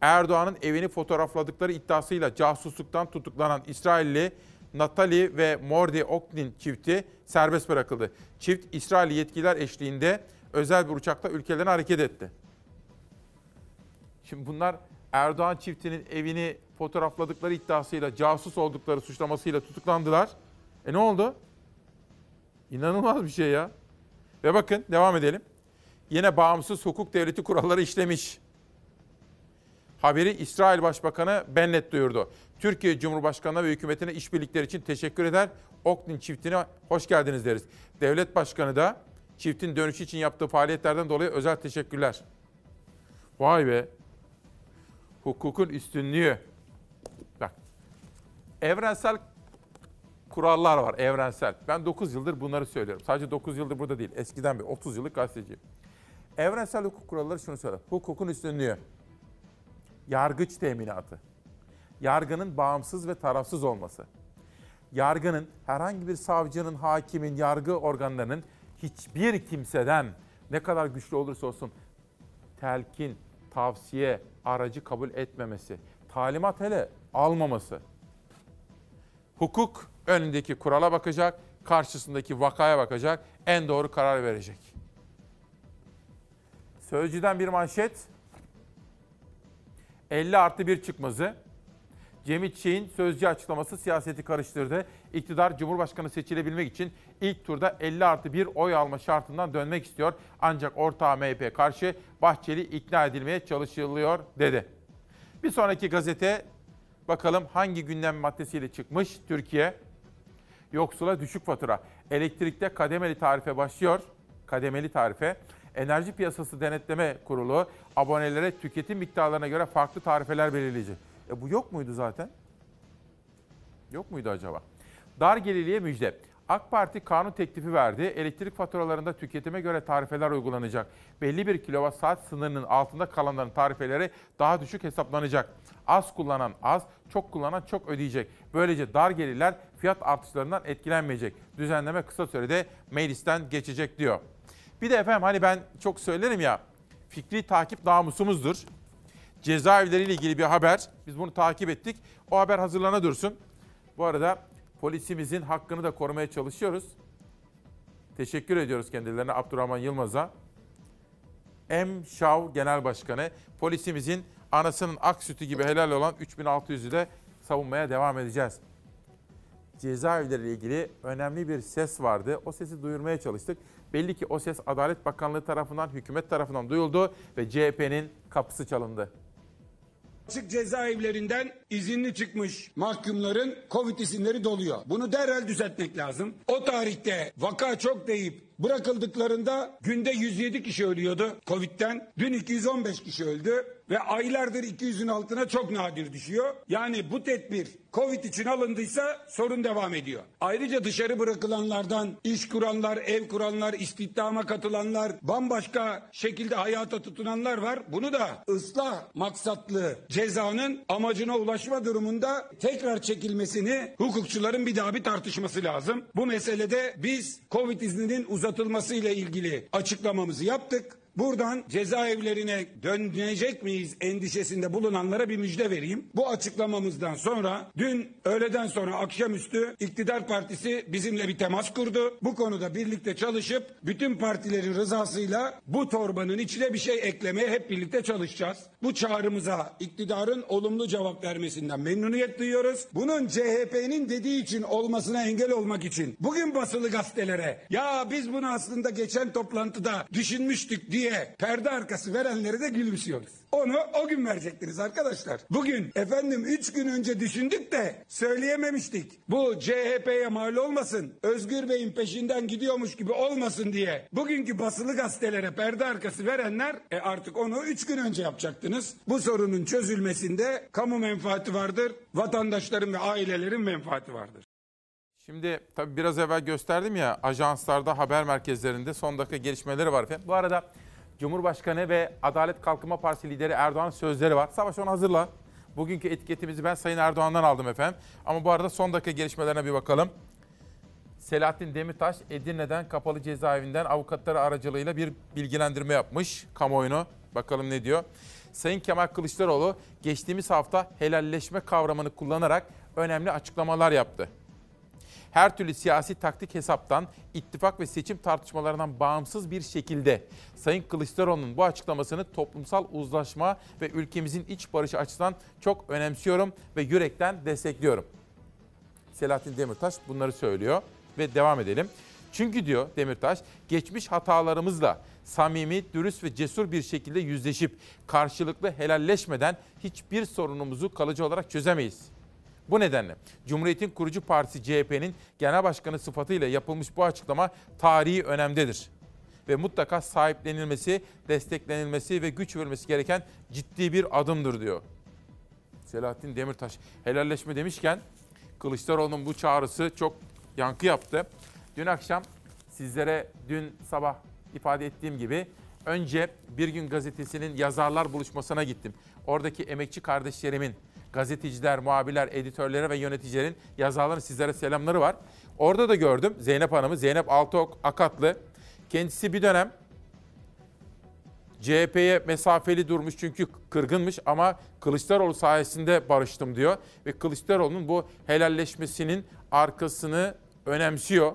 Erdoğan'ın evini fotoğrafladıkları iddiasıyla casusluktan tutuklanan İsrailli Natali ve Mordi Oklin çifti serbest bırakıldı. Çift İsrail yetkililer eşliğinde özel bir uçakta ülkelerine hareket etti. Şimdi bunlar Erdoğan çiftinin evini fotoğrafladıkları iddiasıyla casus oldukları suçlamasıyla tutuklandılar. E ne oldu? İnanılmaz bir şey ya. Ve bakın devam edelim. Yine bağımsız hukuk devleti kuralları işlemiş. Haberi İsrail Başbakanı Bennett duyurdu. Türkiye Cumhurbaşkanı ve hükümetine işbirlikleri için teşekkür eder. Oklin çiftine hoş geldiniz deriz. Devlet Başkanı da çiftin dönüşü için yaptığı faaliyetlerden dolayı özel teşekkürler. Vay be. Hukukun üstünlüğü. Bak. Evrensel kurallar var evrensel. Ben 9 yıldır bunları söylüyorum. Sadece 9 yıldır burada değil. Eskiden bir 30 yıllık gazeteciyim. Evrensel hukuk kuralları şunu söyler. Hukukun üstünlüğü. Yargıç teminatı. Yargının bağımsız ve tarafsız olması. Yargının herhangi bir savcının, hakimin, yargı organlarının hiçbir kimseden ne kadar güçlü olursa olsun telkin, tavsiye, aracı kabul etmemesi, talimat hele almaması. Hukuk önündeki kurala bakacak, karşısındaki vakaya bakacak, en doğru karar verecek. Sözcüden bir manşet. 50 artı 1 çıkmazı. Cemil Çiğ'in sözcü açıklaması siyaseti karıştırdı. İktidar Cumhurbaşkanı seçilebilmek için ilk turda 50 artı 1 oy alma şartından dönmek istiyor. Ancak ortağı MHP karşı Bahçeli ikna edilmeye çalışılıyor dedi. Bir sonraki gazete bakalım hangi gündem maddesiyle çıkmış Türkiye. Yoksula düşük fatura. Elektrikte kademeli tarife başlıyor. Kademeli tarife. Enerji Piyasası Denetleme Kurulu abonelere tüketim miktarlarına göre farklı tarifeler belirleyecek. E bu yok muydu zaten? Yok muydu acaba? Dar gelirliye müjde. AK Parti kanun teklifi verdi. Elektrik faturalarında tüketime göre tarifeler uygulanacak. Belli bir kilowatt saat sınırının altında kalanların tarifeleri daha düşük hesaplanacak. Az kullanan az, çok kullanan çok ödeyecek. Böylece dar gelirler fiyat artışlarından etkilenmeyecek. Düzenleme kısa sürede meclisten geçecek diyor. Bir de efendim hani ben çok söylerim ya fikri takip namusumuzdur. Cezaevleriyle ilgili bir haber. Biz bunu takip ettik. O haber hazırlana dursun. Bu arada polisimizin hakkını da korumaya çalışıyoruz. Teşekkür ediyoruz kendilerine Abdurrahman Yılmaz'a. M. Şav Genel Başkanı polisimizin anasının ak sütü gibi helal olan 3600'ü de savunmaya devam edeceğiz. Cezaevleriyle ilgili önemli bir ses vardı. O sesi duyurmaya çalıştık. Belli ki o ses Adalet Bakanlığı tarafından, hükümet tarafından duyuldu ve CHP'nin kapısı çalındı. Açık cezaevlerinden izinli çıkmış mahkumların Covid isimleri doluyor. Bunu derhal düzeltmek lazım. O tarihte vaka çok deyip bırakıldıklarında günde 107 kişi ölüyordu Covid'den. Dün 215 kişi öldü ve aylardır 200'ün altına çok nadir düşüyor. Yani bu tedbir Covid için alındıysa sorun devam ediyor. Ayrıca dışarı bırakılanlardan iş kuranlar, ev kuranlar, istihdama katılanlar, bambaşka şekilde hayata tutunanlar var. Bunu da ıslah maksatlı cezanın amacına ulaşma durumunda tekrar çekilmesini hukukçuların bir daha bir tartışması lazım. Bu meselede biz Covid izninin uzatılması ile ilgili açıklamamızı yaptık. Buradan cezaevlerine dönecek miyiz endişesinde bulunanlara bir müjde vereyim. Bu açıklamamızdan sonra dün öğleden sonra akşamüstü iktidar partisi bizimle bir temas kurdu. Bu konuda birlikte çalışıp bütün partilerin rızasıyla bu torbanın içine bir şey eklemeye hep birlikte çalışacağız. Bu çağrımıza iktidarın olumlu cevap vermesinden memnuniyet duyuyoruz. Bunun CHP'nin dediği için olmasına engel olmak için bugün basılı gazetelere ya biz bunu aslında geçen toplantıda düşünmüştük diye perde arkası verenleri de gülümsüyoruz. Onu o gün verecektiniz arkadaşlar. Bugün efendim üç gün önce düşündük de söyleyememiştik. Bu CHP'ye mal olmasın, Özgür Bey'in peşinden gidiyormuş gibi olmasın diye. Bugünkü basılı gazetelere perde arkası verenler e artık onu üç gün önce yapacaktınız. Bu sorunun çözülmesinde kamu menfaati vardır, vatandaşların ve ailelerin menfaati vardır. Şimdi tabii biraz evvel gösterdim ya ajanslarda, haber merkezlerinde son dakika gelişmeleri var efendim. Bu arada Cumhurbaşkanı ve Adalet Kalkınma Partisi lideri Erdoğan sözleri var. Savaş onu hazırla. Bugünkü etiketimizi ben Sayın Erdoğan'dan aldım efendim. Ama bu arada son dakika gelişmelerine bir bakalım. Selahattin Demirtaş Edirne'den kapalı cezaevinden avukatları aracılığıyla bir bilgilendirme yapmış kamuoyunu. Bakalım ne diyor. Sayın Kemal Kılıçdaroğlu geçtiğimiz hafta helalleşme kavramını kullanarak önemli açıklamalar yaptı her türlü siyasi taktik hesaptan, ittifak ve seçim tartışmalarından bağımsız bir şekilde Sayın Kılıçdaroğlu'nun bu açıklamasını toplumsal uzlaşma ve ülkemizin iç barışı açısından çok önemsiyorum ve yürekten destekliyorum. Selahattin Demirtaş bunları söylüyor ve devam edelim. Çünkü diyor Demirtaş, geçmiş hatalarımızla samimi, dürüst ve cesur bir şekilde yüzleşip karşılıklı helalleşmeden hiçbir sorunumuzu kalıcı olarak çözemeyiz. Bu nedenle Cumhuriyet'in kurucu partisi CHP'nin genel başkanı sıfatıyla yapılmış bu açıklama tarihi önemdedir. Ve mutlaka sahiplenilmesi, desteklenilmesi ve güç verilmesi gereken ciddi bir adımdır diyor. Selahattin Demirtaş helalleşme demişken Kılıçdaroğlu'nun bu çağrısı çok yankı yaptı. Dün akşam sizlere dün sabah ifade ettiğim gibi önce Bir Gün Gazetesi'nin yazarlar buluşmasına gittim. Oradaki emekçi kardeşlerimin gazeteciler, muhabirler, editörlere ve yöneticilerin yazarların sizlere selamları var. Orada da gördüm Zeynep Hanım'ı, Zeynep Altıok Akatlı. Kendisi bir dönem CHP'ye mesafeli durmuş çünkü kırgınmış ama Kılıçdaroğlu sayesinde barıştım diyor. Ve Kılıçdaroğlu'nun bu helalleşmesinin arkasını önemsiyor.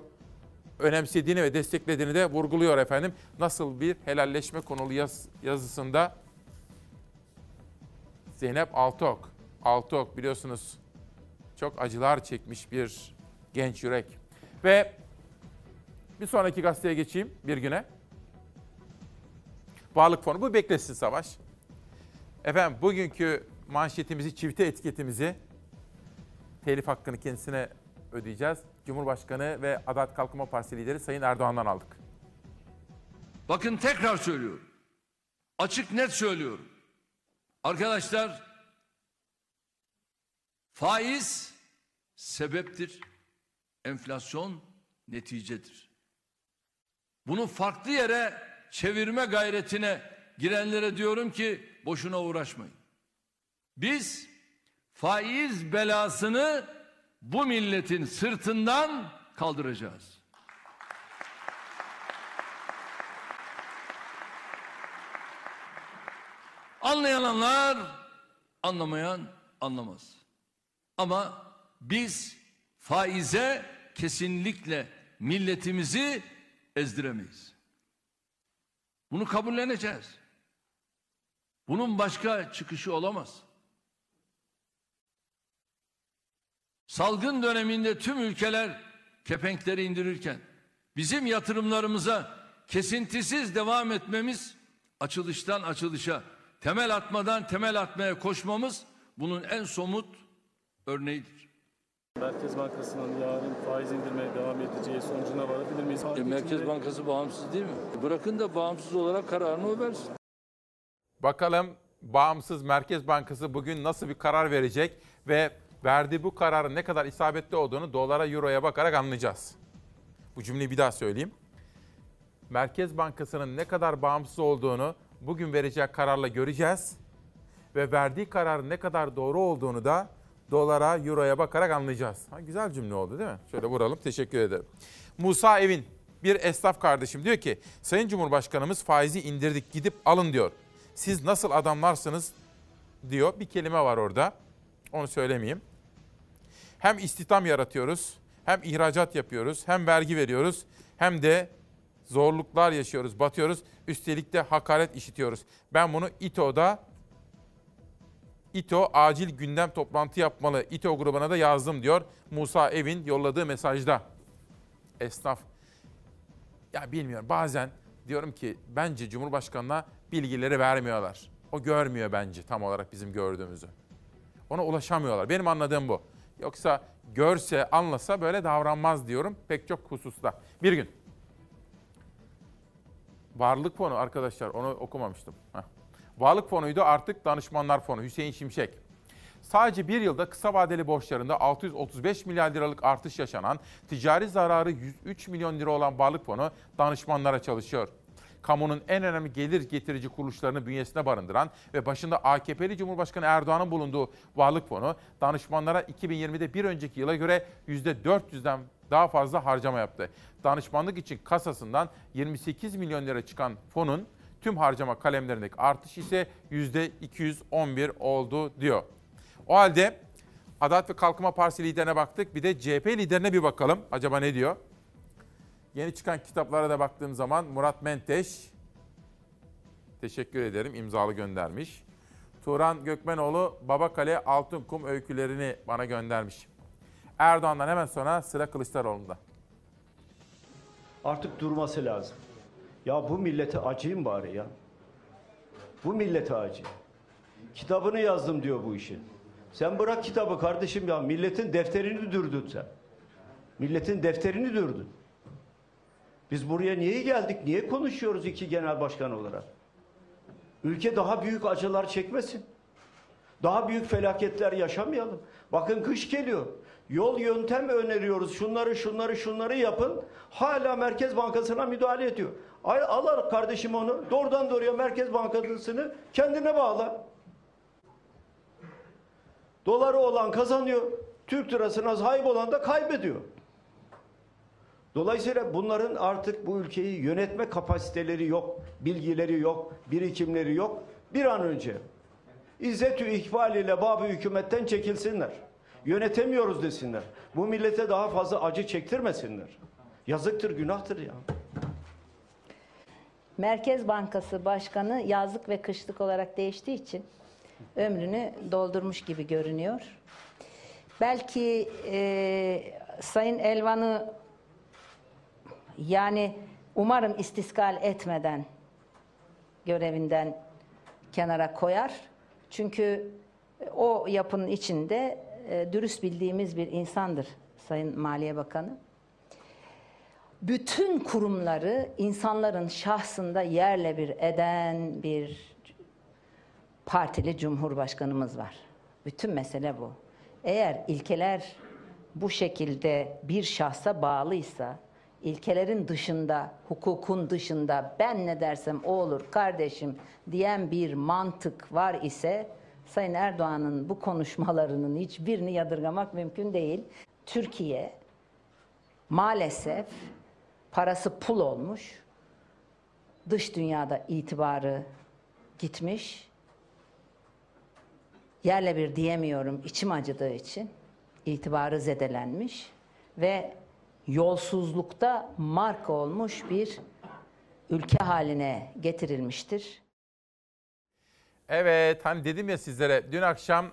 Önemsediğini ve desteklediğini de vurguluyor efendim. Nasıl bir helalleşme konulu yaz, yazısında Zeynep Altok. Altok biliyorsunuz çok acılar çekmiş bir genç yürek. Ve bir sonraki gazeteye geçeyim bir güne. Varlık fonu. Bu beklesin savaş. Efendim bugünkü manşetimizi, çifte etiketimizi telif hakkını kendisine ödeyeceğiz. Cumhurbaşkanı ve Adalet Kalkınma Partisi lideri Sayın Erdoğan'dan aldık. Bakın tekrar söylüyorum. Açık net söylüyorum. Arkadaşlar faiz sebeptir. Enflasyon neticedir. Bunu farklı yere çevirme gayretine girenlere diyorum ki boşuna uğraşmayın. Biz faiz belasını bu milletin sırtından kaldıracağız. Anlayanlar anlamayan anlamaz. Ama biz faize kesinlikle milletimizi ezdiremeyiz. Bunu kabulleneceğiz. Bunun başka çıkışı olamaz. Salgın döneminde tüm ülkeler kepenkleri indirirken bizim yatırımlarımıza kesintisiz devam etmemiz açılıştan açılışa temel atmadan temel atmaya koşmamız bunun en somut örneğidir. Merkez Bankası'nın yarın faiz indirmeye devam edeceği sonucuna varabilir miyiz? E, Merkez Bankası bağımsız değil mi? Bırakın da bağımsız olarak kararını o versin. Bakalım bağımsız Merkez Bankası bugün nasıl bir karar verecek ve verdiği bu kararın ne kadar isabetli olduğunu dolara, euroya bakarak anlayacağız. Bu cümleyi bir daha söyleyeyim. Merkez Bankası'nın ne kadar bağımsız olduğunu bugün vereceği kararla göreceğiz. Ve verdiği kararın ne kadar doğru olduğunu da dolara, euroya bakarak anlayacağız. Ha, güzel cümle oldu değil mi? Şöyle vuralım. Teşekkür ederim. Musa Evin bir esnaf kardeşim diyor ki Sayın Cumhurbaşkanımız faizi indirdik gidip alın diyor. Siz nasıl adamlarsınız diyor. Bir kelime var orada. Onu söylemeyeyim. Hem istihdam yaratıyoruz, hem ihracat yapıyoruz, hem vergi veriyoruz, hem de zorluklar yaşıyoruz, batıyoruz. Üstelik de hakaret işitiyoruz. Ben bunu İTO'da İTO acil gündem toplantı yapmalı. İTO grubuna da yazdım diyor Musa Evin yolladığı mesajda. Esnaf. Ya bilmiyorum bazen diyorum ki bence Cumhurbaşkanı'na bilgileri vermiyorlar. O görmüyor bence tam olarak bizim gördüğümüzü. Ona ulaşamıyorlar. Benim anladığım bu. Yoksa görse, anlasa böyle davranmaz diyorum pek çok hususta. Bir gün. Varlık fonu arkadaşlar onu okumamıştım. Heh. Varlık fonuydu artık danışmanlar fonu Hüseyin Şimşek. Sadece bir yılda kısa vadeli borçlarında 635 milyar liralık artış yaşanan, ticari zararı 103 milyon lira olan varlık fonu danışmanlara çalışıyor. Kamunun en önemli gelir getirici kuruluşlarını bünyesine barındıran ve başında AKP'li Cumhurbaşkanı Erdoğan'ın bulunduğu varlık fonu danışmanlara 2020'de bir önceki yıla göre %400'den daha fazla harcama yaptı. Danışmanlık için kasasından 28 milyon lira çıkan fonun tüm harcama kalemlerindeki artış ise %211 oldu diyor. O halde Adalet ve Kalkınma Partisi liderine baktık. Bir de CHP liderine bir bakalım. Acaba ne diyor? Yeni çıkan kitaplara da baktığım zaman Murat Menteş, teşekkür ederim imzalı göndermiş. Turan Gökmenoğlu Babakale Altınkum öykülerini bana göndermiş. Erdoğan'dan hemen sonra sıra Kılıçdaroğlu'nda. Artık durması lazım. Ya bu millete acıyım bari ya. Bu millete acı. Kitabını yazdım diyor bu işin. Sen bırak kitabı kardeşim ya. Milletin defterini dürdün sen. Milletin defterini dürdün. Biz buraya niye geldik? Niye konuşuyoruz iki genel başkan olarak? Ülke daha büyük acılar çekmesin. Daha büyük felaketler yaşamayalım. Bakın kış geliyor. Yol yöntem öneriyoruz. Şunları şunları şunları yapın. Hala Merkez Bankası'na müdahale ediyor. Ay, al kardeşim onu. Doğrudan doğruya Merkez Bankası'nı kendine bağla. Doları olan kazanıyor. Türk lirasına sahip olan da kaybediyor. Dolayısıyla bunların artık bu ülkeyi yönetme kapasiteleri yok, bilgileri yok, birikimleri yok. Bir an önce İzzet-ü İkbal ile Babı hükümetten çekilsinler. Yönetemiyoruz desinler. Bu millete daha fazla acı çektirmesinler. Yazıktır, günahtır ya. Merkez Bankası Başkanı yazlık ve kışlık olarak değiştiği için ömrünü doldurmuş gibi görünüyor. Belki e, Sayın Elvan'ı yani umarım istiskal etmeden görevinden kenara koyar. Çünkü o yapının içinde e, dürüst bildiğimiz bir insandır Sayın Maliye Bakanı. Bütün kurumları insanların şahsında yerle bir eden bir partili cumhurbaşkanımız var. Bütün mesele bu. Eğer ilkeler bu şekilde bir şahsa bağlıysa, ilkelerin dışında, hukukun dışında ben ne dersem o olur kardeşim diyen bir mantık var ise Sayın Erdoğan'ın bu konuşmalarının hiçbirini yadırgamak mümkün değil. Türkiye maalesef parası pul olmuş. Dış dünyada itibarı gitmiş. Yerle bir diyemiyorum içim acıdığı için. itibarı zedelenmiş ve yolsuzlukta marka olmuş bir ülke haline getirilmiştir. Evet hani dedim ya sizlere dün akşam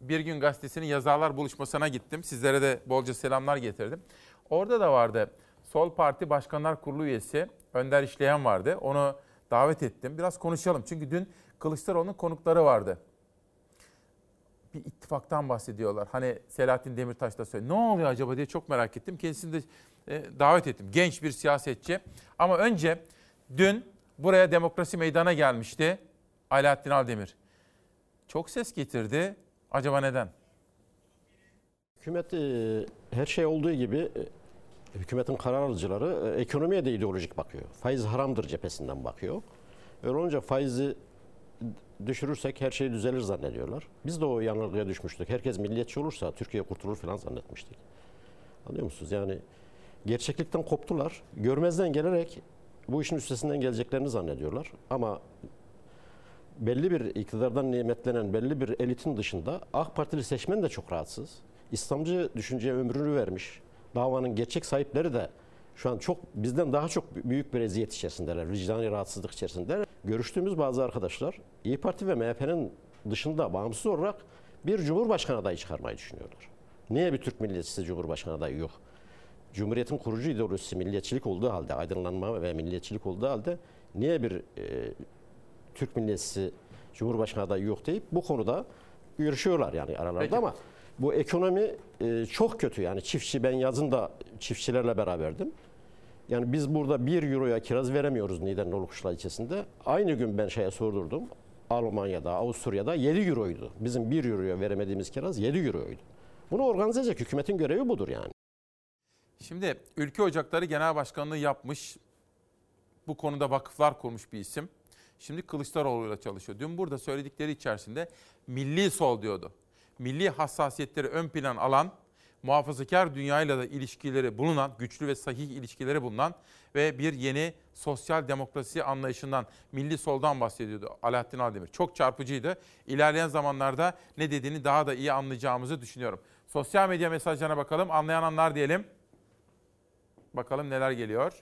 Bir Gün Gazetesi'nin yazarlar buluşmasına gittim. Sizlere de bolca selamlar getirdim. Orada da vardı Sol Parti Başkanlar Kurulu üyesi Önder İşleyen vardı. Onu davet ettim. Biraz konuşalım. Çünkü dün Kılıçdaroğlu'nun konukları vardı. Bir ittifaktan bahsediyorlar. Hani Selahattin Demirtaş da söyledi. Ne oluyor acaba diye çok merak ettim. Kendisini de e, davet ettim. Genç bir siyasetçi. Ama önce dün buraya demokrasi meydana gelmişti. Alaaddin Aldemir. Çok ses getirdi. Acaba neden? Hükümet e, her şey olduğu gibi e, hükümetin karar alıcıları e, ekonomiye de ideolojik bakıyor. Faiz haramdır cephesinden bakıyor. Öyle olunca faizi düşürürsek her şey düzelir zannediyorlar. Biz de o yanılgıya düşmüştük. Herkes milliyetçi olursa Türkiye kurtulur falan zannetmiştik. Anlıyor musunuz? Yani gerçeklikten koptular. Görmezden gelerek bu işin üstesinden geleceklerini zannediyorlar. Ama belli bir iktidardan nimetlenen belli bir elitin dışında AK Partili seçmen de çok rahatsız. İslamcı düşünceye ömrünü vermiş. Davanın gerçek sahipleri de şu an çok bizden daha çok büyük bir eziyet içerisindeler. Vicdani rahatsızlık içerisindeler. Görüştüğümüz bazı arkadaşlar İyi Parti ve MHP'nin dışında bağımsız olarak bir Cumhurbaşkanı adayı çıkarmayı düşünüyorlar. Niye bir Türk milliyetçisi Cumhurbaşkanı adayı yok? Cumhuriyetin kurucu ideolojisi milliyetçilik olduğu halde, aydınlanma ve milliyetçilik olduğu halde niye bir e, Türk milliyetçisi Cumhurbaşkanı adayı yok deyip bu konuda görüşüyorlar yani aralarında Peki. ama bu ekonomi e, çok kötü yani çiftçi ben yazın da çiftçilerle beraberdim. Yani biz burada 1 euroya kiraz veremiyoruz Niğde'nin Olukuşla ilçesinde. Aynı gün ben şeye sordurdum. Almanya'da, Avusturya'da 7 euroydu. Bizim 1 euroya veremediğimiz kiraz 7 euroydu. Bunu organize edecek hükümetin görevi budur yani. Şimdi Ülke Ocakları Genel Başkanlığı yapmış, bu konuda vakıflar kurmuş bir isim. Şimdi Kılıçdaroğlu'yla çalışıyor. Dün burada söyledikleri içerisinde milli sol diyordu. Milli hassasiyetleri ön plan alan, muhafazakar dünyayla da ilişkileri bulunan, güçlü ve sahih ilişkileri bulunan ve bir yeni sosyal demokrasi anlayışından, milli soldan bahsediyordu Alaaddin Aldemir. Çok çarpıcıydı. İlerleyen zamanlarda ne dediğini daha da iyi anlayacağımızı düşünüyorum. Sosyal medya mesajlarına bakalım. Anlayan anlar diyelim. Bakalım neler geliyor.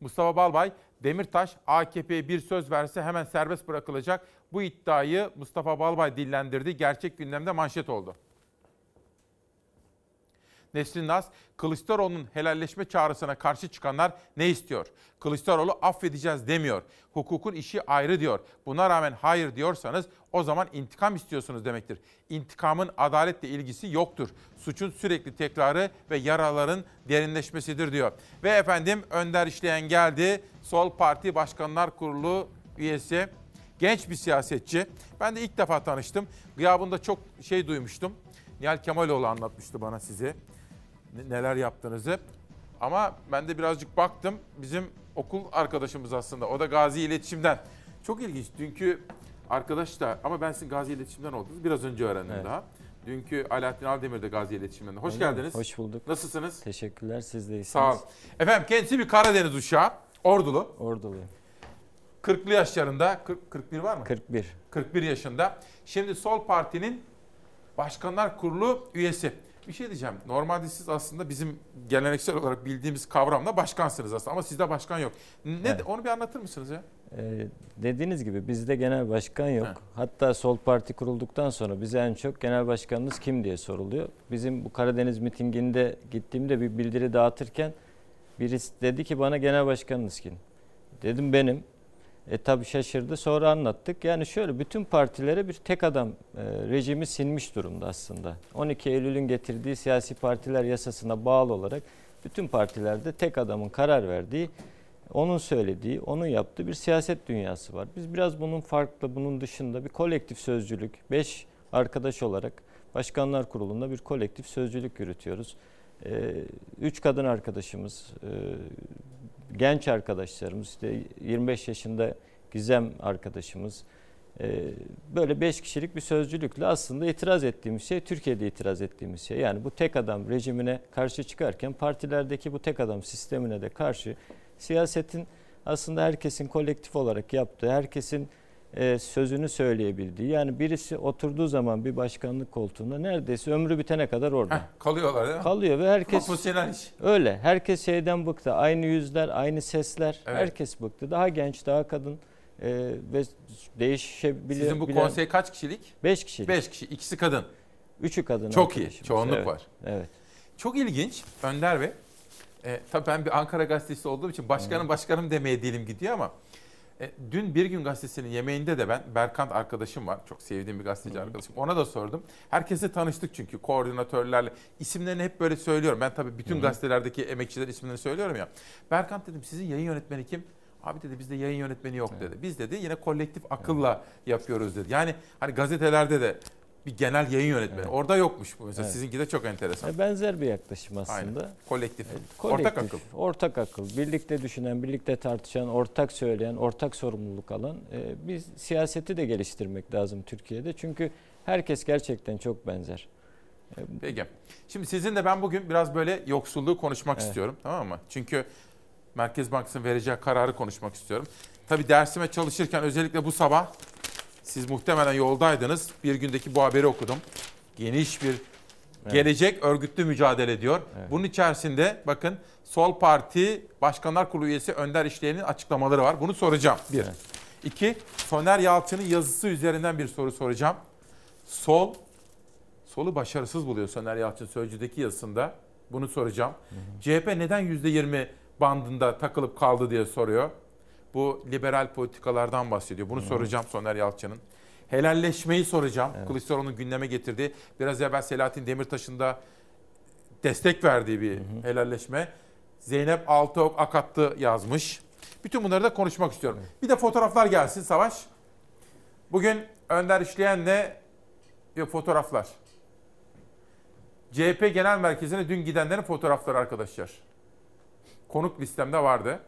Mustafa Balbay, Demirtaş AKP'ye bir söz verse hemen serbest bırakılacak. Bu iddiayı Mustafa Balbay dillendirdi. Gerçek gündemde manşet oldu. Nesrin Naz, Kılıçdaroğlu'nun helalleşme çağrısına karşı çıkanlar ne istiyor? Kılıçdaroğlu affedeceğiz demiyor. Hukukun işi ayrı diyor. Buna rağmen hayır diyorsanız o zaman intikam istiyorsunuz demektir. İntikamın adaletle ilgisi yoktur. Suçun sürekli tekrarı ve yaraların derinleşmesidir diyor. Ve efendim Önder İşleyen geldi. Sol Parti Başkanlar Kurulu üyesi. Genç bir siyasetçi. Ben de ilk defa tanıştım. Gıyabında çok şey duymuştum. Nihal Kemaloğlu anlatmıştı bana sizi neler yaptığınızı. Ama ben de birazcık baktım. Bizim okul arkadaşımız aslında. O da Gazi İletişim'den. Çok ilginç. Dünkü arkadaş da ama ben sizin Gazi İletişim'den olduğunuzu biraz önce öğrendim Evet. daha. Dünkü Alaaddin Aldemir de Gazi İletişim'den. Hoş Öyle mi? geldiniz. Hoş bulduk. Nasılsınız? Teşekkürler siz de iyisiniz. Sağ olun. Efendim kendisi bir Karadeniz uşağı. Ordulu. Orduluyum. 40'lı yaşlarında. 40, 41 var mı? 41. 41 yaşında. Şimdi Sol Parti'nin Başkanlar Kurulu üyesi. Bir şey diyeceğim. Normalde siz aslında bizim geleneksel olarak bildiğimiz kavramla başkansınız aslında ama sizde başkan yok. Ne Evet. onu bir anlatır mısınız ya? Ee, dediğiniz gibi bizde genel başkan yok. He. Hatta Sol Parti kurulduktan sonra bize en çok genel başkanınız kim diye soruluyor. Bizim bu Karadeniz mitinginde gittiğimde bir bildiri dağıtırken birisi dedi ki bana genel başkanınız kim? Dedim benim. E tabi şaşırdı. Sonra anlattık. Yani şöyle bütün partilere bir tek adam e, rejimi sinmiş durumda aslında. 12 Eylül'ün getirdiği siyasi partiler yasasına bağlı olarak bütün partilerde tek adamın karar verdiği, onun söylediği, onun yaptığı bir siyaset dünyası var. Biz biraz bunun farklı, bunun dışında bir kolektif sözcülük, 5 arkadaş olarak Başkanlar Kurulu'nda bir kolektif sözcülük yürütüyoruz. E, üç kadın arkadaşımız, e, genç arkadaşlarımız, işte 25 yaşında Gizem arkadaşımız, e, böyle 5 kişilik bir sözcülükle aslında itiraz ettiğimiz şey Türkiye'de itiraz ettiğimiz şey. Yani bu tek adam rejimine karşı çıkarken partilerdeki bu tek adam sistemine de karşı siyasetin aslında herkesin kolektif olarak yaptığı, herkesin e, sözünü söyleyebildiği. Yani birisi oturduğu zaman bir başkanlık koltuğunda neredeyse ömrü bitene kadar orada. Heh, kalıyorlar değil mi? Kalıyor ve herkes Profesyonel iş. öyle. Herkes şeyden bıktı. Aynı yüzler, aynı sesler. Evet. Herkes bıktı. Daha genç, daha kadın e, ve değişebiliyor. Sizin bu konsey kaç kişilik? 5 kişilik. 5 kişi. ikisi kadın. Üçü kadın. Çok iyi. Çoğunluk Evet, var. Evet. Çok ilginç Önder Bey. E, tabii ben bir Ankara gazetesi olduğum için başkanım başkanım demeye dilim gidiyor ama e, dün Bir Gün Gazetesi'nin yemeğinde de ben Berkant arkadaşım var. Çok sevdiğim bir gazeteci arkadaşım. Ona da sordum. Herkesle tanıştık çünkü koordinatörlerle. isimlerini hep böyle söylüyorum. Ben tabii bütün gazetelerdeki emekçiler isimlerini söylüyorum ya. Berkant dedim sizin yayın yönetmeni kim? Abi dedi bizde yayın yönetmeni yok dedi. Biz dedi yine kolektif akılla yapıyoruz dedi. Yani hani gazetelerde de bir genel yayın yönetmeni. Orada yokmuş bu mesela. Evet. Sizinki de çok enteresan. E, Benzer bir yaklaşım aslında. Aynen. Kolektif. Kolektif, Ortak akıl. Ortak akıl. Birlikte düşünen, birlikte tartışan, ortak söyleyen, ortak sorumluluk alan. E, biz siyaseti de geliştirmek lazım Türkiye'de. Çünkü herkes gerçekten çok benzer. E, Peki. Şimdi sizinle ben bugün biraz böyle yoksulluğu konuşmak Evet. istiyorum. Tamam mı? Çünkü Merkez Bankası'nın vereceği kararı konuşmak istiyorum. Tabii dersime çalışırken özellikle bu sabah siz muhtemelen yoldaydınız. Bir gündeki bu haberi okudum. Geniş bir gelecek örgütlü mücadele diyor. Bunun içerisinde bakın Sol Parti Başkanlar Kurulu üyesi Önder İşleyen'in açıklamaları var. Bunu soracağım. Bir. İki, Soner Yalçın'ın yazısı üzerinden bir soru soracağım. Sol, solu başarısız buluyor Soner Yalçın Sözcü'deki yazısında. Bunu soracağım. CHP neden %20 bandında takılıp kaldı diye soruyor. Bu liberal politikalardan bahsediyor. Bunu hı. soracağım Soner Yalçın'ın. Helalleşmeyi soracağım. Kılıçdaroğlu'nun gündeme getirdiği, biraz evvel Selahattin Demirtaş'ın da destek verdiği bir helalleşme. Zeynep Altıok Akattı yazmış. Bütün bunları da konuşmak istiyorum. Bir de fotoğraflar gelsin Savaş. Bugün Önder İşleyen'le bir fotoğraflar. CHP Genel Merkezi'ne dün gidenlerin fotoğrafları arkadaşlar. Konuk listemde vardı.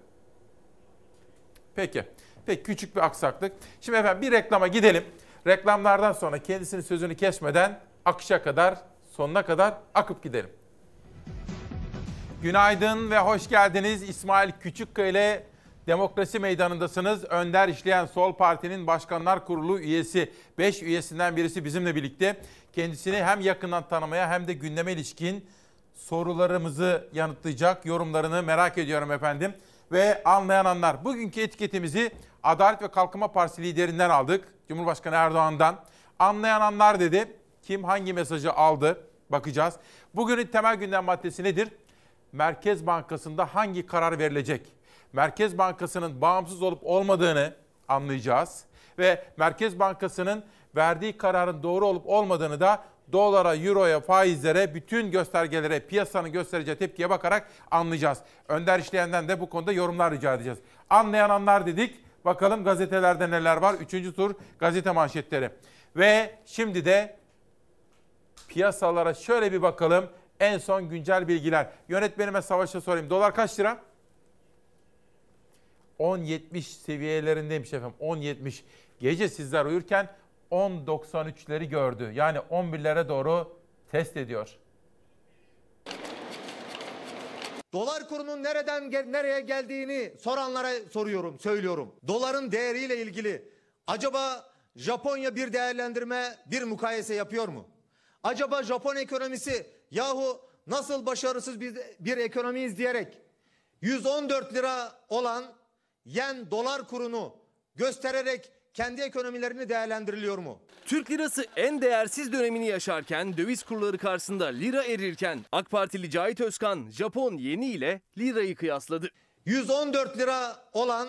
Peki. Peki küçük bir aksaklık. Şimdi efendim bir reklama gidelim. Reklamlardan sonra kendisinin sözünü kesmeden akışa kadar, sonuna kadar akıp gidelim. Günaydın ve hoş geldiniz. İsmail Küçükkaya ile Demokrasi Meydanı'ndasınız. Önder İşleyen Sol Parti'nin Başkanlar Kurulu üyesi. 5 üyesinden birisi bizimle birlikte. Kendisini hem yakından tanımaya hem de gündeme ilişkin sorularımızı yanıtlayacak. Yorumlarını merak ediyorum efendim. Ve anlayan anlar. Bugünkü etiketimizi Adalet ve Kalkınma Partisi liderinden aldık. Cumhurbaşkanı Erdoğan'dan. Anlayan anlar dedi. Kim hangi mesajı aldı bakacağız. Bugünün temel gündem maddesi nedir? Merkez Bankası'nda hangi karar verilecek? Merkez Bankası'nın bağımsız olup olmadığını anlayacağız. Ve Merkez Bankası'nın verdiği kararın doğru olup olmadığını da dolara, euroya, faizlere, bütün göstergelere, piyasanın göstereceği tepkiye bakarak anlayacağız. Önder İşleyen'den de bu konuda yorumlar rica edeceğiz. Anlayan anlar dedik. Bakalım gazetelerde neler var? Üçüncü tur gazete manşetleri. Ve şimdi de piyasalara şöyle bir bakalım. En son güncel bilgiler. Yönetmenime Savaş'a sorayım. Dolar kaç lira? 10.70 seviyelerindeymiş efendim. 10.70. Gece sizler uyurken 10.93'leri gördü. Yani 11'lere doğru test ediyor. Dolar kurunun nereden gel- nereye geldiğini soranlara soruyorum, söylüyorum. Doların değeriyle ilgili acaba Japonya bir değerlendirme, bir mukayese yapıyor mu? Acaba Japon ekonomisi yahu nasıl başarısız bir, bir ekonomiyiz diyerek 114 lira olan yen dolar kurunu göstererek kendi ekonomilerini değerlendiriliyor mu? Türk lirası en değersiz dönemini yaşarken döviz kurları karşısında lira erirken AK Partili Cahit Özkan Japon yeni ile lirayı kıyasladı. 114 lira olan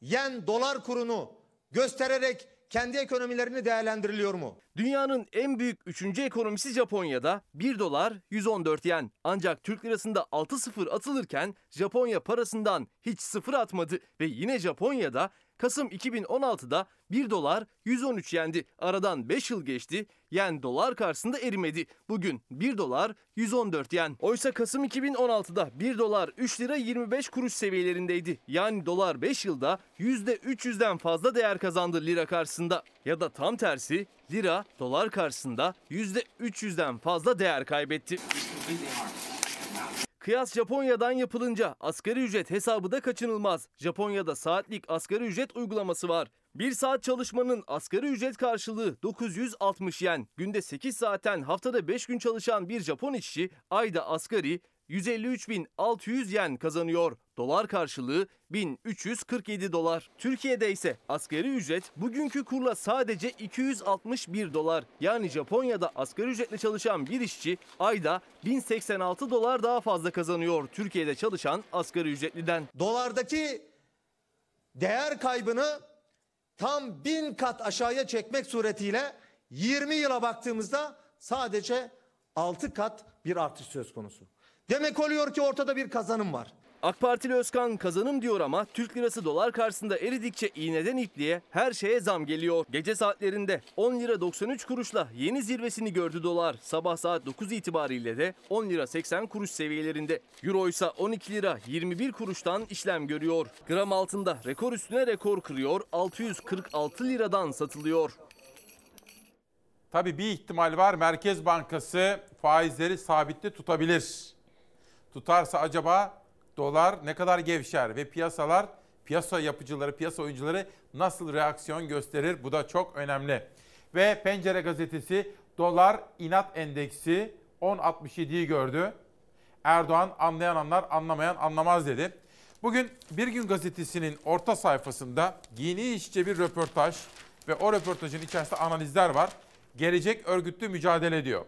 yen dolar kurunu göstererek kendi ekonomilerini değerlendiriliyor mu? Dünyanın en büyük 3. ekonomisi Japonya'da 1 dolar 114 yen. Ancak Türk lirasında 6 sıfır atılırken Japonya parasından hiç sıfır atmadı ve yine Japonya'da Kasım 2016'da 1 dolar 113 yendi. Aradan 5 yıl geçti. Yen dolar karşısında erimedi. Bugün 1 dolar 114 yen. Oysa Kasım 2016'da 1 dolar 3 lira 25 kuruş seviyelerindeydi. Yani dolar 5 yılda %300'den fazla değer kazandı lira karşısında. Ya da tam tersi lira dolar karşısında %300'den fazla değer kaybetti. Kıyas Japonya'dan yapılınca asgari ücret hesabı da kaçınılmaz. Japonya'da saatlik asgari ücret uygulaması var. Bir saat çalışmanın asgari ücret karşılığı 960 yen. Günde 8 saatten haftada 5 gün çalışan bir Japon işçi ayda asgari 153.600 yen kazanıyor. Dolar karşılığı 1347 dolar. Türkiye'de ise asgari ücret bugünkü kurla sadece 261 dolar. Yani Japonya'da asgari ücretle çalışan bir işçi ayda 1086 dolar daha fazla kazanıyor Türkiye'de çalışan asgari ücretliden. Dolardaki değer kaybını tam bin kat aşağıya çekmek suretiyle 20 yıla baktığımızda sadece 6 kat bir artış söz konusu. Demek oluyor ki ortada bir kazanım var. AK Partili Özkan kazanım diyor ama Türk lirası dolar karşısında eridikçe iğneden ipliğe her şeye zam geliyor. Gece saatlerinde 10 lira 93 kuruşla yeni zirvesini gördü dolar. Sabah saat 9 itibariyle de 10 lira 80 kuruş seviyelerinde. Euro ise 12 lira 21 kuruştan işlem görüyor. Gram altında rekor üstüne rekor kırıyor. 646 liradan satılıyor. Tabii bir ihtimal var. Merkez Bankası faizleri sabitli tutabilir. Tutarsa acaba dolar ne kadar gevşer ve piyasalar, piyasa yapıcıları, piyasa oyuncuları nasıl reaksiyon gösterir? Bu da çok önemli. Ve Pencere gazetesi dolar inat endeksi 10.67'yi gördü. Erdoğan anlayan anlar, anlamayan anlamaz dedi. Bugün Bir Gün Gazetesi'nin orta sayfasında genişçe bir röportaj ve o röportajın içerisinde analizler var. Gelecek örgütlü mücadele ediyor.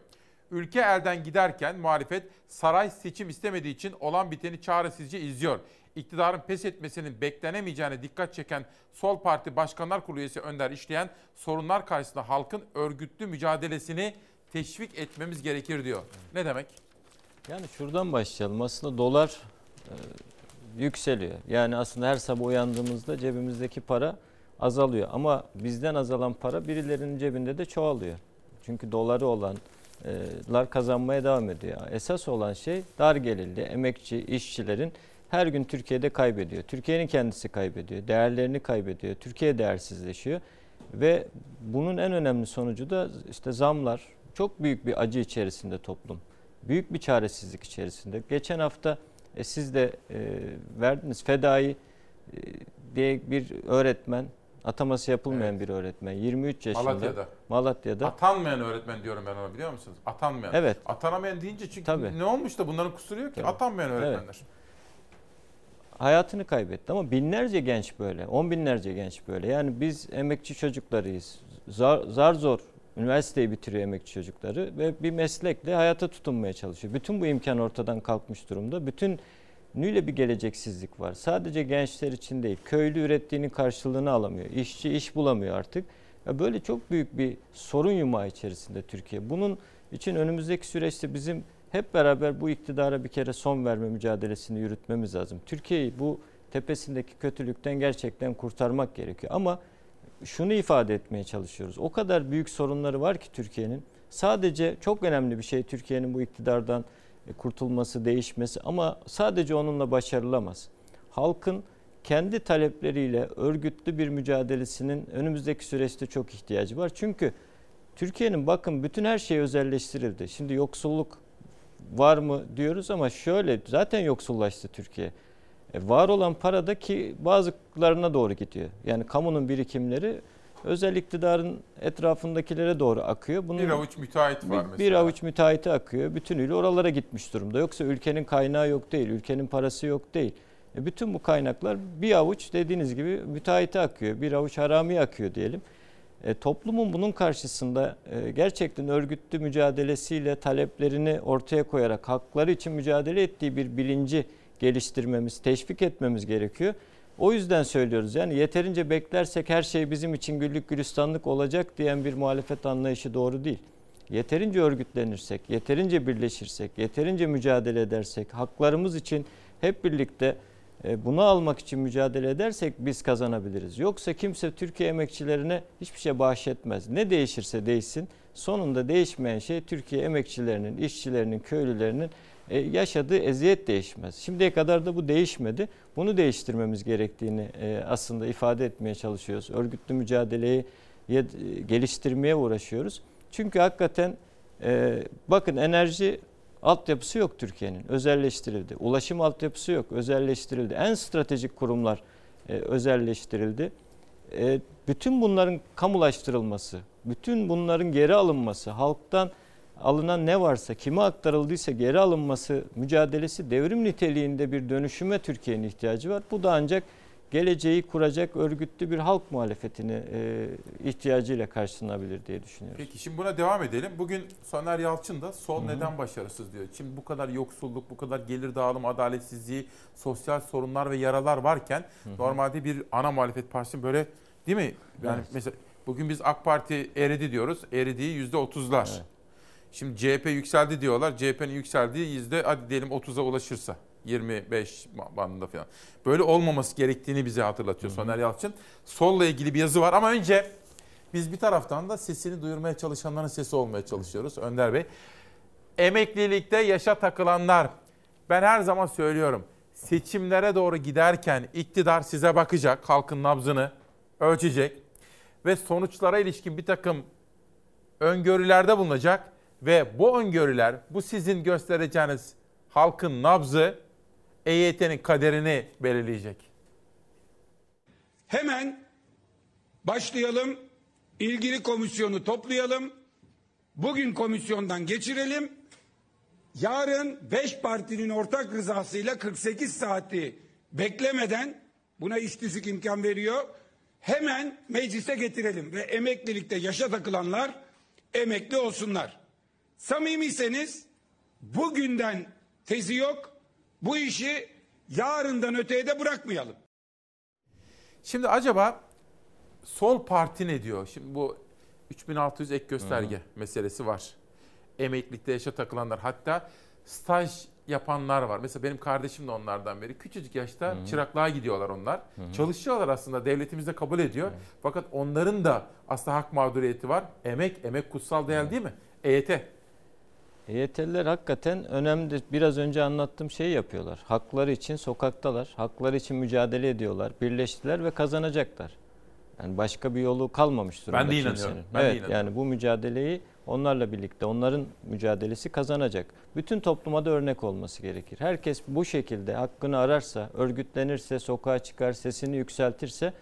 Ülke elden giderken muhalefet saray seçim istemediği için olan biteni çaresizce izliyor. İktidarın pes etmesinin beklenemeyeceğine dikkat çeken Sol Parti Başkanlar Kurulu üyesi Önder İşleyen sorunlar karşısında halkın örgütlü mücadelesini teşvik etmemiz gerekir diyor. Ne demek? Yani şuradan başlayalım. Aslında dolar e, yükseliyor. Yani aslında her sabah uyandığımızda cebimizdeki para azalıyor. Ama bizden azalan para birilerinin cebinde de çoğalıyor. Çünkü doları olanlar kazanmaya devam ediyor. Esas olan şey dar gelirli, emekçi, işçilerin her gün Türkiye'de kaybediyor. Türkiye'nin kendisi kaybediyor. Değerlerini kaybediyor. Türkiye değersizleşiyor. Ve bunun en önemli sonucu da işte zamlar. Çok büyük bir acı içerisinde toplum. Büyük bir çaresizlik içerisinde. Geçen hafta e, siz de e, verdiniz fedai e, diye bir öğretmen ataması yapılmayan Evet. bir öğretmen 23 yaşında Malatya'da. Malatya'da Atanmayan öğretmen diyorum ben ona biliyor musunuz? Atanmayan. Evet. Atanamayan deyince çünkü Tabii. ne olmuş da bunların kusuru yok ki? Tabii. Atanmayan Evet. öğretmenler. hayatını kaybetti ama binlerce genç böyle, on binlerce genç böyle. Yani biz emekçi çocuklarıyız. Zar, zar zor üniversiteyi bitiriyor emekçi çocukları ve bir meslekle hayata tutunmaya çalışıyor. Bütün bu imkan ortadan kalkmış durumda. Bütün nüyle bir geleceksizlik var. Sadece gençler için değil. Köylü ürettiğinin karşılığını alamıyor. İşçi iş bulamıyor artık. Ya böyle çok büyük bir sorun yumağı içerisinde Türkiye. Bunun için önümüzdeki süreçte bizim hep beraber bu iktidara bir kere son verme mücadelesini yürütmemiz lazım. Türkiye'yi bu tepesindeki kötülükten gerçekten kurtarmak gerekiyor. Ama şunu ifade etmeye çalışıyoruz. O kadar büyük sorunları var ki Türkiye'nin. Sadece çok önemli bir şey Türkiye'nin bu iktidardan kurtulması, değişmesi ama sadece onunla başarılamaz. Halkın kendi talepleriyle örgütlü bir mücadelesinin önümüzdeki süreçte çok ihtiyacı var. Çünkü Türkiye'nin bakın bütün her şey özelleştirildi. Şimdi yoksulluk var mı diyoruz ama şöyle zaten yoksullaştı Türkiye. E, var olan para da ki bazılarına doğru gidiyor. Yani kamunun birikimleri özel iktidarın etrafındakilere doğru akıyor. Bunun bir avuç müteahhit var mesela. Bir avuç müteahhiti akıyor. Bütünüyle oralara gitmiş durumda. Yoksa ülkenin kaynağı yok değil, ülkenin parası yok değil. E bütün bu kaynaklar bir avuç dediğiniz gibi müteahhite akıyor. Bir avuç harami akıyor diyelim. E, toplumun bunun karşısında e, gerçekten örgütlü mücadelesiyle taleplerini ortaya koyarak hakları için mücadele ettiği bir bilinci geliştirmemiz, teşvik etmemiz gerekiyor. O yüzden söylüyoruz yani yeterince beklersek her şey bizim için güllük gülistanlık olacak diyen bir muhalefet anlayışı doğru değil. Yeterince örgütlenirsek, yeterince birleşirsek, yeterince mücadele edersek, haklarımız için hep birlikte e, bunu almak için mücadele edersek biz kazanabiliriz. Yoksa kimse Türkiye emekçilerine hiçbir şey bahşetmez. Ne değişirse değişsin sonunda değişmeyen şey Türkiye emekçilerinin, işçilerinin, köylülerinin e, yaşadığı eziyet değişmez. Şimdiye kadar da bu değişmedi. Bunu değiştirmemiz gerektiğini e, aslında ifade etmeye çalışıyoruz. Örgütlü mücadeleyi geliştirmeye uğraşıyoruz. Çünkü hakikaten bakın enerji altyapısı yok Türkiye'nin. Özelleştirildi. Ulaşım altyapısı yok. Özelleştirildi. En stratejik kurumlar e, özelleştirildi. E, bütün bunların kamulaştırılması, bütün bunların geri alınması, halktan alınan ne varsa, kime aktarıldıysa geri alınması mücadelesi devrim niteliğinde bir dönüşüme Türkiye'nin ihtiyacı var. Bu da ancak geleceği kuracak örgütlü bir halk muhalefetini e, ihtiyacıyla karşılanabilir diye düşünüyoruz. Peki şimdi buna devam edelim. Bugün Soner Yalçın da sol Hı-hı. neden başarısız diyor. Şimdi bu kadar yoksulluk, bu kadar gelir dağılımı, adaletsizliği, sosyal sorunlar ve yaralar varken Hı-hı. normalde bir ana muhalefet partisinin böyle değil mi? Yani evet. mesela bugün biz AK Parti eridi diyoruz. Eridiği %30'lar. Evet. Şimdi CHP yükseldi diyorlar. CHP'nin yükseldiği yüzde hadi diyelim 30'a ulaşırsa. 25 bandında falan. Böyle olmaması gerektiğini bize hatırlatıyor Hı-hı. Soner Yalçın. Solla ilgili bir yazı var ama önce biz bir taraftan da sesini duyurmaya çalışanların sesi olmaya çalışıyoruz Önder Bey. Emeklilikte yaşa takılanlar. Ben her zaman söylüyorum. Seçimlere doğru giderken iktidar size bakacak, halkın nabzını ölçecek ve sonuçlara ilişkin bir takım öngörülerde bulunacak ve bu öngörüler, bu sizin göstereceğiniz halkın nabzı EYT'nin kaderini belirleyecek. Hemen başlayalım. İlgili komisyonu toplayalım. Bugün komisyondan geçirelim. Yarın 5 partinin ortak rızasıyla 48 saati beklemeden buna iş düşük imkan veriyor. Hemen meclise getirelim ve emeklilikte yaşa takılanlar emekli olsunlar. Samimiyseniz bugünden tezi yok bu işi yarından öteye de bırakmayalım. Şimdi acaba sol parti ne diyor? Şimdi bu 3600 ek gösterge Hı. meselesi var. Emeklilikte yaşa takılanlar hatta staj yapanlar var. Mesela benim kardeşim de onlardan biri. Küçücük yaşta Hı. çıraklığa gidiyorlar onlar. Hı. Çalışıyorlar aslında devletimiz de kabul ediyor. Hı. Fakat onların da aslında hak mağduriyeti var. Emek, emek kutsal değer Hı. değil mi? EYT EYT'liler hakikaten önemli. Biraz önce anlattığım şeyi yapıyorlar. Hakları için sokaktalar. Hakları için mücadele ediyorlar. Birleştiler ve kazanacaklar. Yani başka bir yolu kalmamış durumda Ben de inanıyorum. Kimsenin. Ben evet, de inanıyorum. yani bu mücadeleyi onlarla birlikte, onların mücadelesi kazanacak. Bütün topluma da örnek olması gerekir. Herkes bu şekilde hakkını ararsa, örgütlenirse, sokağa çıkar, sesini yükseltirse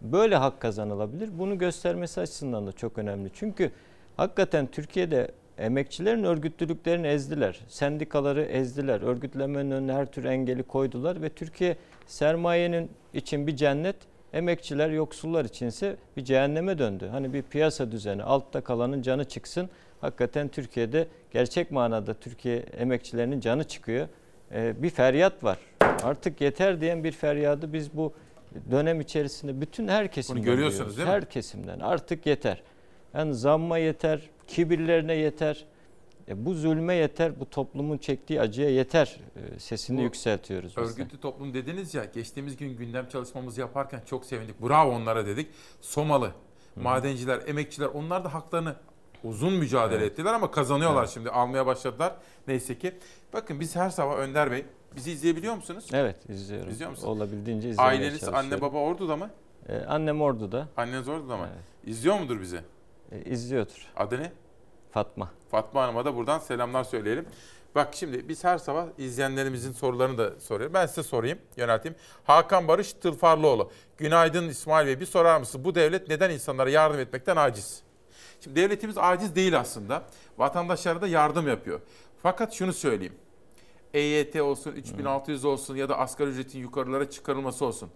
böyle hak kazanılabilir. Bunu göstermesi açısından da çok önemli. Çünkü hakikaten Türkiye'de Emekçilerin örgütlülüklerini ezdiler. Sendikaları ezdiler. Örgütlenmenin önüne her tür engeli koydular ve Türkiye sermayenin için bir cennet, emekçiler, yoksullar içinse bir cehenneme döndü. Hani bir piyasa düzeni, altta kalanın canı çıksın. Hakikaten Türkiye'de gerçek manada Türkiye emekçilerinin canı çıkıyor. Ee, bir feryat var. Artık yeter diyen bir feryadı biz bu dönem içerisinde bütün her kesimden Bunu görüyorsunuz değil mi? Her kesimden. Artık yeter. Yani zamma yeter, kibirlerine yeter. E, bu zulme yeter, bu toplumun çektiği acıya yeter e, sesini bu yükseltiyoruz. Örgütlü toplum dediniz ya, geçtiğimiz gün gündem çalışmamızı yaparken çok sevindik. Bravo onlara dedik. Somalı, Hı. madenciler, emekçiler onlar da haklarını Uzun mücadele ettiler ama kazanıyorlar şimdi. Almaya başladılar. Neyse ki. Bakın biz her sabah Önder Bey bizi izleyebiliyor musunuz? Evet izliyorum. İzliyor musunuz? Olabildiğince izlemeye Aileniz anne baba Ordu'da mı? Ee, annem Ordu'da. Anneniz Ordu'da mı? İzliyor mudur bizi? İzliyordur. Adı ne? Fatma. Fatma Hanım'a da buradan selamlar söyleyelim. Bak şimdi biz her sabah izleyenlerimizin sorularını da soruyoruz. Ben size sorayım, yönelteyim. Hakan Barış Tılfarlıoğlu. Günaydın İsmail Bey. Bir sorar mısın? Bu devlet neden insanlara yardım etmekten aciz? Şimdi devletimiz aciz değil aslında. Vatandaşlara da yardım yapıyor. Fakat şunu söyleyeyim. EYT olsun, 3600 olsun ya da asgari ücretin yukarılara çıkarılması olsun.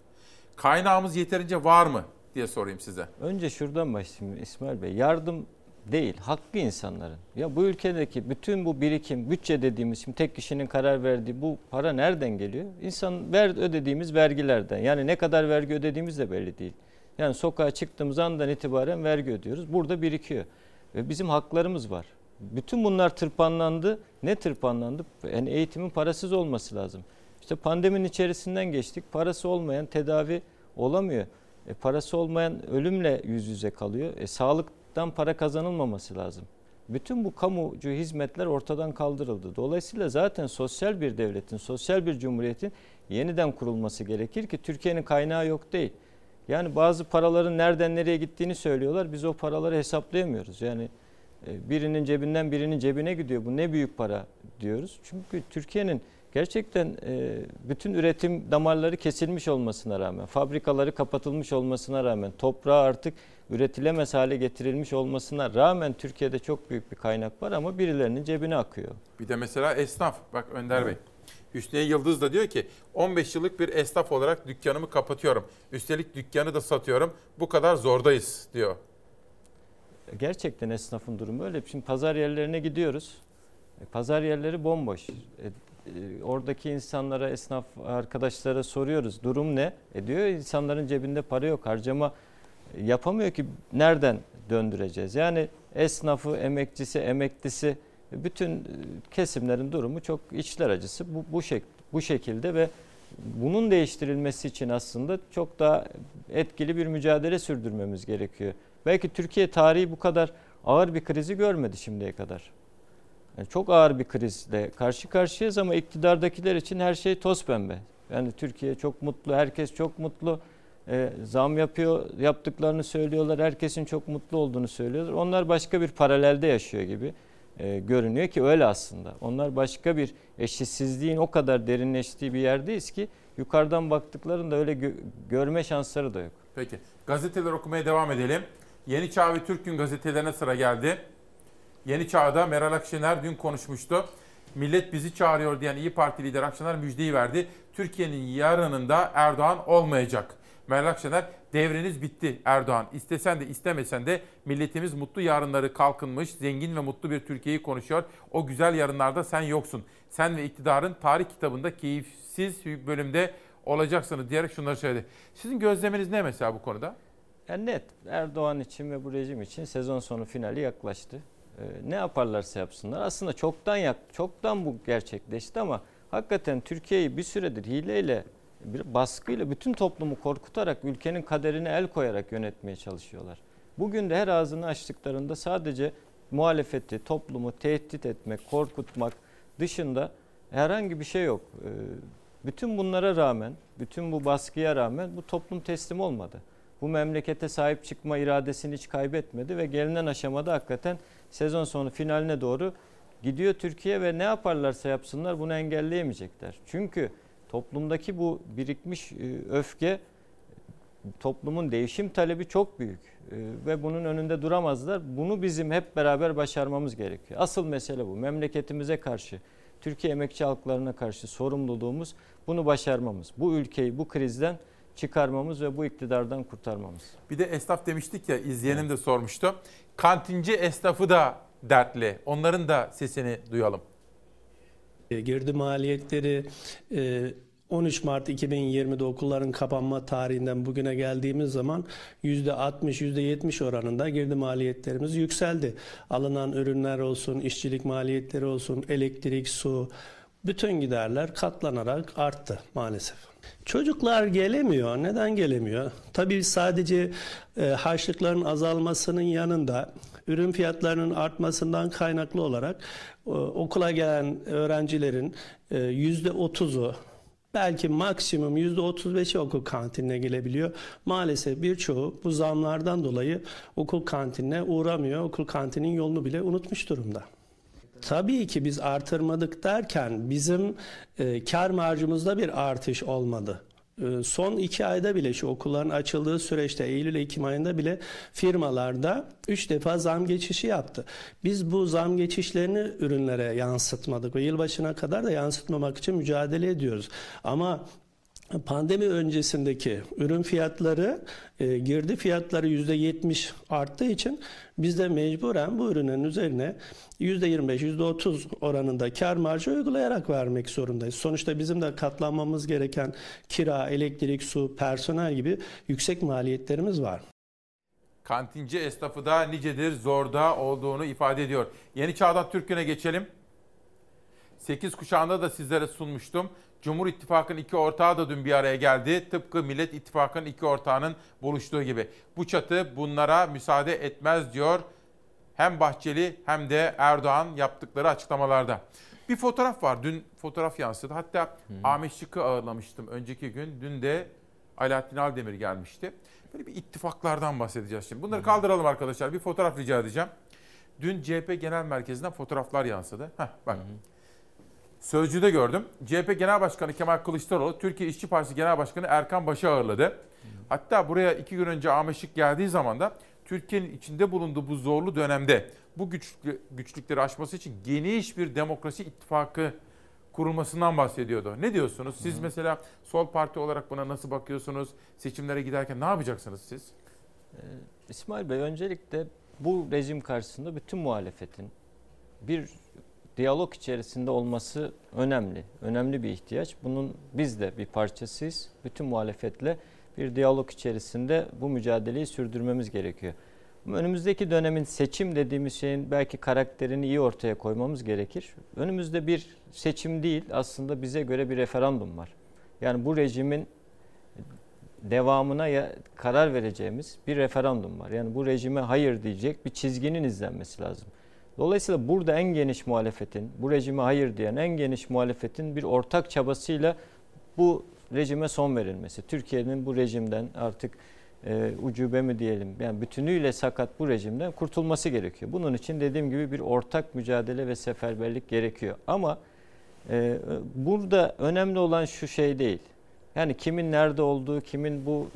Kaynağımız yeterince var mı diye sorayım size. Önce şuradan başlayayım İsmail Bey. Yardım değil, hakkı insanların. Ya bu ülkedeki bütün bu birikim, bütçe dediğimiz, şimdi tek kişinin karar verdiği bu para nereden geliyor? İnsan ver ödediğimiz vergilerden. Yani ne kadar vergi ödediğimiz de belli değil. Yani sokağa çıktığımız andan itibaren vergi ödüyoruz. Burada birikiyor. Ve bizim haklarımız var. Bütün bunlar tırpanlandı. Ne tırpanlandı? Yani eğitimin parasız olması lazım. İşte pandeminin içerisinden geçtik. Parası olmayan tedavi olamıyor. E, parası olmayan ölümle yüz yüze kalıyor. E, sağlıktan para kazanılmaması lazım. Bütün bu kamucu hizmetler ortadan kaldırıldı. Dolayısıyla zaten sosyal bir devletin, sosyal bir cumhuriyetin yeniden kurulması gerekir ki Türkiye'nin kaynağı yok değil. Yani bazı paraların nereden nereye gittiğini söylüyorlar. Biz o paraları hesaplayamıyoruz. Yani e, birinin cebinden birinin cebine gidiyor. Bu ne büyük para diyoruz. Çünkü Türkiye'nin gerçekten e, bütün üretim damarları kesilmiş olmasına rağmen, fabrikaları kapatılmış olmasına rağmen, toprağı artık üretilemez hale getirilmiş olmasına rağmen Türkiye'de çok büyük bir kaynak var ama birilerinin cebine akıyor. Bir de mesela esnaf. Bak Önder Bey. Hüsniye Yıldız da diyor ki 15 yıllık bir esnaf olarak dükkanımı kapatıyorum. Üstelik dükkanı da satıyorum. Bu kadar zordayız diyor. Gerçekten esnafın durumu öyle. Şimdi pazar yerlerine gidiyoruz. E, Pazar yerleri bomboş. E, e, Oradaki insanlara, esnaf arkadaşlara soruyoruz. Durum ne? E diyor insanların cebinde para yok. Harcama yapamıyor ki nereden döndüreceğiz? Yani esnafı, emekçisi, emeklisi bütün kesimlerin durumu çok içler acısı bu bu şek bu şekilde ve bunun değiştirilmesi için aslında çok daha etkili bir mücadele sürdürmemiz gerekiyor. Belki Türkiye tarihi bu kadar ağır bir krizi görmedi şimdiye kadar. Yani çok ağır bir krizle karşı karşıyayız ama iktidardakiler için her şey toz pembe. Yani Türkiye çok mutlu, herkes çok mutlu. E, zam yapıyor, yaptıklarını söylüyorlar. Herkesin çok mutlu olduğunu söylüyorlar. Onlar başka bir paralelde yaşıyor gibi e, görünüyor ki öyle aslında. Onlar başka bir eşitsizliğin o kadar derinleştiği bir yerdeyiz ki yukarıdan baktıklarında öyle gö- görme şansları da yok. Peki. Gazeteler okumaya devam edelim. Yeni Çağ ve Türk Gün gazetelerine sıra geldi. Yeni Çağ'da Meral Akşener dün konuşmuştu. Millet bizi çağırıyor diyen İyi Parti lideri Akşener müjdeyi verdi. Türkiye'nin yarınında Erdoğan olmayacak. Meral Akşener devriniz bitti Erdoğan. İstesen de istemesen de milletimiz mutlu yarınları kalkınmış, zengin ve mutlu bir Türkiye'yi konuşuyor. O güzel yarınlarda sen yoksun. Sen ve iktidarın tarih kitabında keyifsiz bölümde olacaksınız diyerek şunları söyledi. Sizin gözleminiz ne mesela bu konuda? Yani net Erdoğan için ve bu rejim için sezon sonu finali yaklaştı. Ee, ne yaparlarsa yapsınlar. Aslında çoktan yak, çoktan bu gerçekleşti ama hakikaten Türkiye'yi bir süredir hileyle, bir baskıyla bütün toplumu korkutarak ülkenin kaderine el koyarak yönetmeye çalışıyorlar. Bugün de her ağzını açtıklarında sadece muhalefeti, toplumu tehdit etmek, korkutmak dışında herhangi bir şey yok. Ee, bütün bunlara rağmen, bütün bu baskıya rağmen bu toplum teslim olmadı. Bu memlekete sahip çıkma iradesini hiç kaybetmedi ve gelinen aşamada hakikaten sezon sonu finaline doğru gidiyor Türkiye ve ne yaparlarsa yapsınlar bunu engelleyemeyecekler. Çünkü toplumdaki bu birikmiş e, öfke toplumun değişim talebi çok büyük e, ve bunun önünde duramazlar. Bunu bizim hep beraber başarmamız gerekiyor. Asıl mesele bu. Memleketimize karşı, Türkiye emekçi halklarına karşı sorumluluğumuz bunu başarmamız. Bu ülkeyi bu krizden çıkarmamız ve bu iktidardan kurtarmamız. Bir de esnaf demiştik ya izleyenim de sormuştu. Kantinci esnafı da dertli. Onların da sesini duyalım. E, Girdi maliyetleri e, 13 Mart 2020'de okulların kapanma tarihinden bugüne geldiğimiz zaman %60, %70 oranında girdi maliyetlerimiz yükseldi. Alınan ürünler olsun, işçilik maliyetleri olsun, elektrik, su, bütün giderler katlanarak arttı maalesef. Çocuklar gelemiyor. Neden gelemiyor? Tabii sadece e, harçlıkların azalmasının yanında ürün fiyatlarının artmasından kaynaklı olarak e, okula gelen öğrencilerin e, yüzde otuzu belki maksimum yüzde otuz beşi okul kantinine gelebiliyor. Maalesef birçoğu bu zamlardan dolayı okul kantinine uğramıyor. Okul kantinin yolunu bile unutmuş durumda. Tabii ki biz artırmadık derken bizim e, kar marjımızda bir artış olmadı. E, son iki ayda bile şu okulların açıldığı süreçte Eylül-Ekim ayında bile firmalarda üç defa zam geçişi yaptı. Biz bu zam geçişlerini ürünlere yansıtmadık ve yılbaşına kadar da yansıtmamak için mücadele ediyoruz. Ama Pandemi öncesindeki ürün fiyatları, e, girdi fiyatları %70 arttığı için biz de mecburen bu ürünün üzerine %25, %30 oranında kar marjı uygulayarak vermek zorundayız. Sonuçta bizim de katlanmamız gereken kira, elektrik, su, personel gibi yüksek maliyetlerimiz var. Kantinci esnafı da nicedir zorda olduğunu ifade ediyor. Yeni Çağ'dan Türk geçelim. 8 kuşağında da sizlere sunmuştum. Cumhur İttifakı'nın iki ortağı da dün bir araya geldi. Tıpkı Millet İttifakı'nın iki ortağının buluştuğu gibi. Bu çatı bunlara müsaade etmez diyor hem Bahçeli hem de Erdoğan yaptıkları açıklamalarda. Bir fotoğraf var. Dün fotoğraf yansıdı. Hatta hmm. Ahmet Şık'ı ağırlamıştım önceki gün. Dün de Alaaddin Aldemir gelmişti. Böyle bir ittifaklardan bahsedeceğiz şimdi. Bunları kaldıralım arkadaşlar. Bir fotoğraf rica edeceğim. Dün CHP Genel Merkezi'nden fotoğraflar yansıdı. Heh, bak. Hı Sözcü'de gördüm. CHP Genel Başkanı Kemal Kılıçdaroğlu, Türkiye İşçi Partisi Genel Başkanı Erkan Baş'ı ağırladı. Hatta buraya iki gün önce Ahmet Şık geldiği zaman da Türkiye'nin içinde bulunduğu bu zorlu dönemde bu güçlü, güçlükleri aşması için geniş bir demokrasi ittifakı kurulmasından bahsediyordu. Ne diyorsunuz? Siz mesela sol parti olarak buna nasıl bakıyorsunuz? Seçimlere giderken ne yapacaksınız siz? Ee, İsmail Bey öncelikle bu rejim karşısında bütün muhalefetin bir diyalog içerisinde olması önemli. Önemli bir ihtiyaç. Bunun biz de bir parçasıyız. Bütün muhalefetle bir diyalog içerisinde bu mücadeleyi sürdürmemiz gerekiyor. Önümüzdeki dönemin seçim dediğimiz şeyin belki karakterini iyi ortaya koymamız gerekir. Önümüzde bir seçim değil aslında bize göre bir referandum var. Yani bu rejimin devamına ya, karar vereceğimiz bir referandum var. Yani bu rejime hayır diyecek bir çizginin izlenmesi lazım. Dolayısıyla burada en geniş muhalefetin, bu rejime hayır diyen en geniş muhalefetin bir ortak çabasıyla bu rejime son verilmesi. Türkiye'nin bu rejimden artık e, ucube mi diyelim yani bütünüyle sakat bu rejimden kurtulması gerekiyor. Bunun için dediğim gibi bir ortak mücadele ve seferberlik gerekiyor. Ama e, burada önemli olan şu şey değil. Yani kimin nerede olduğu, kimin bu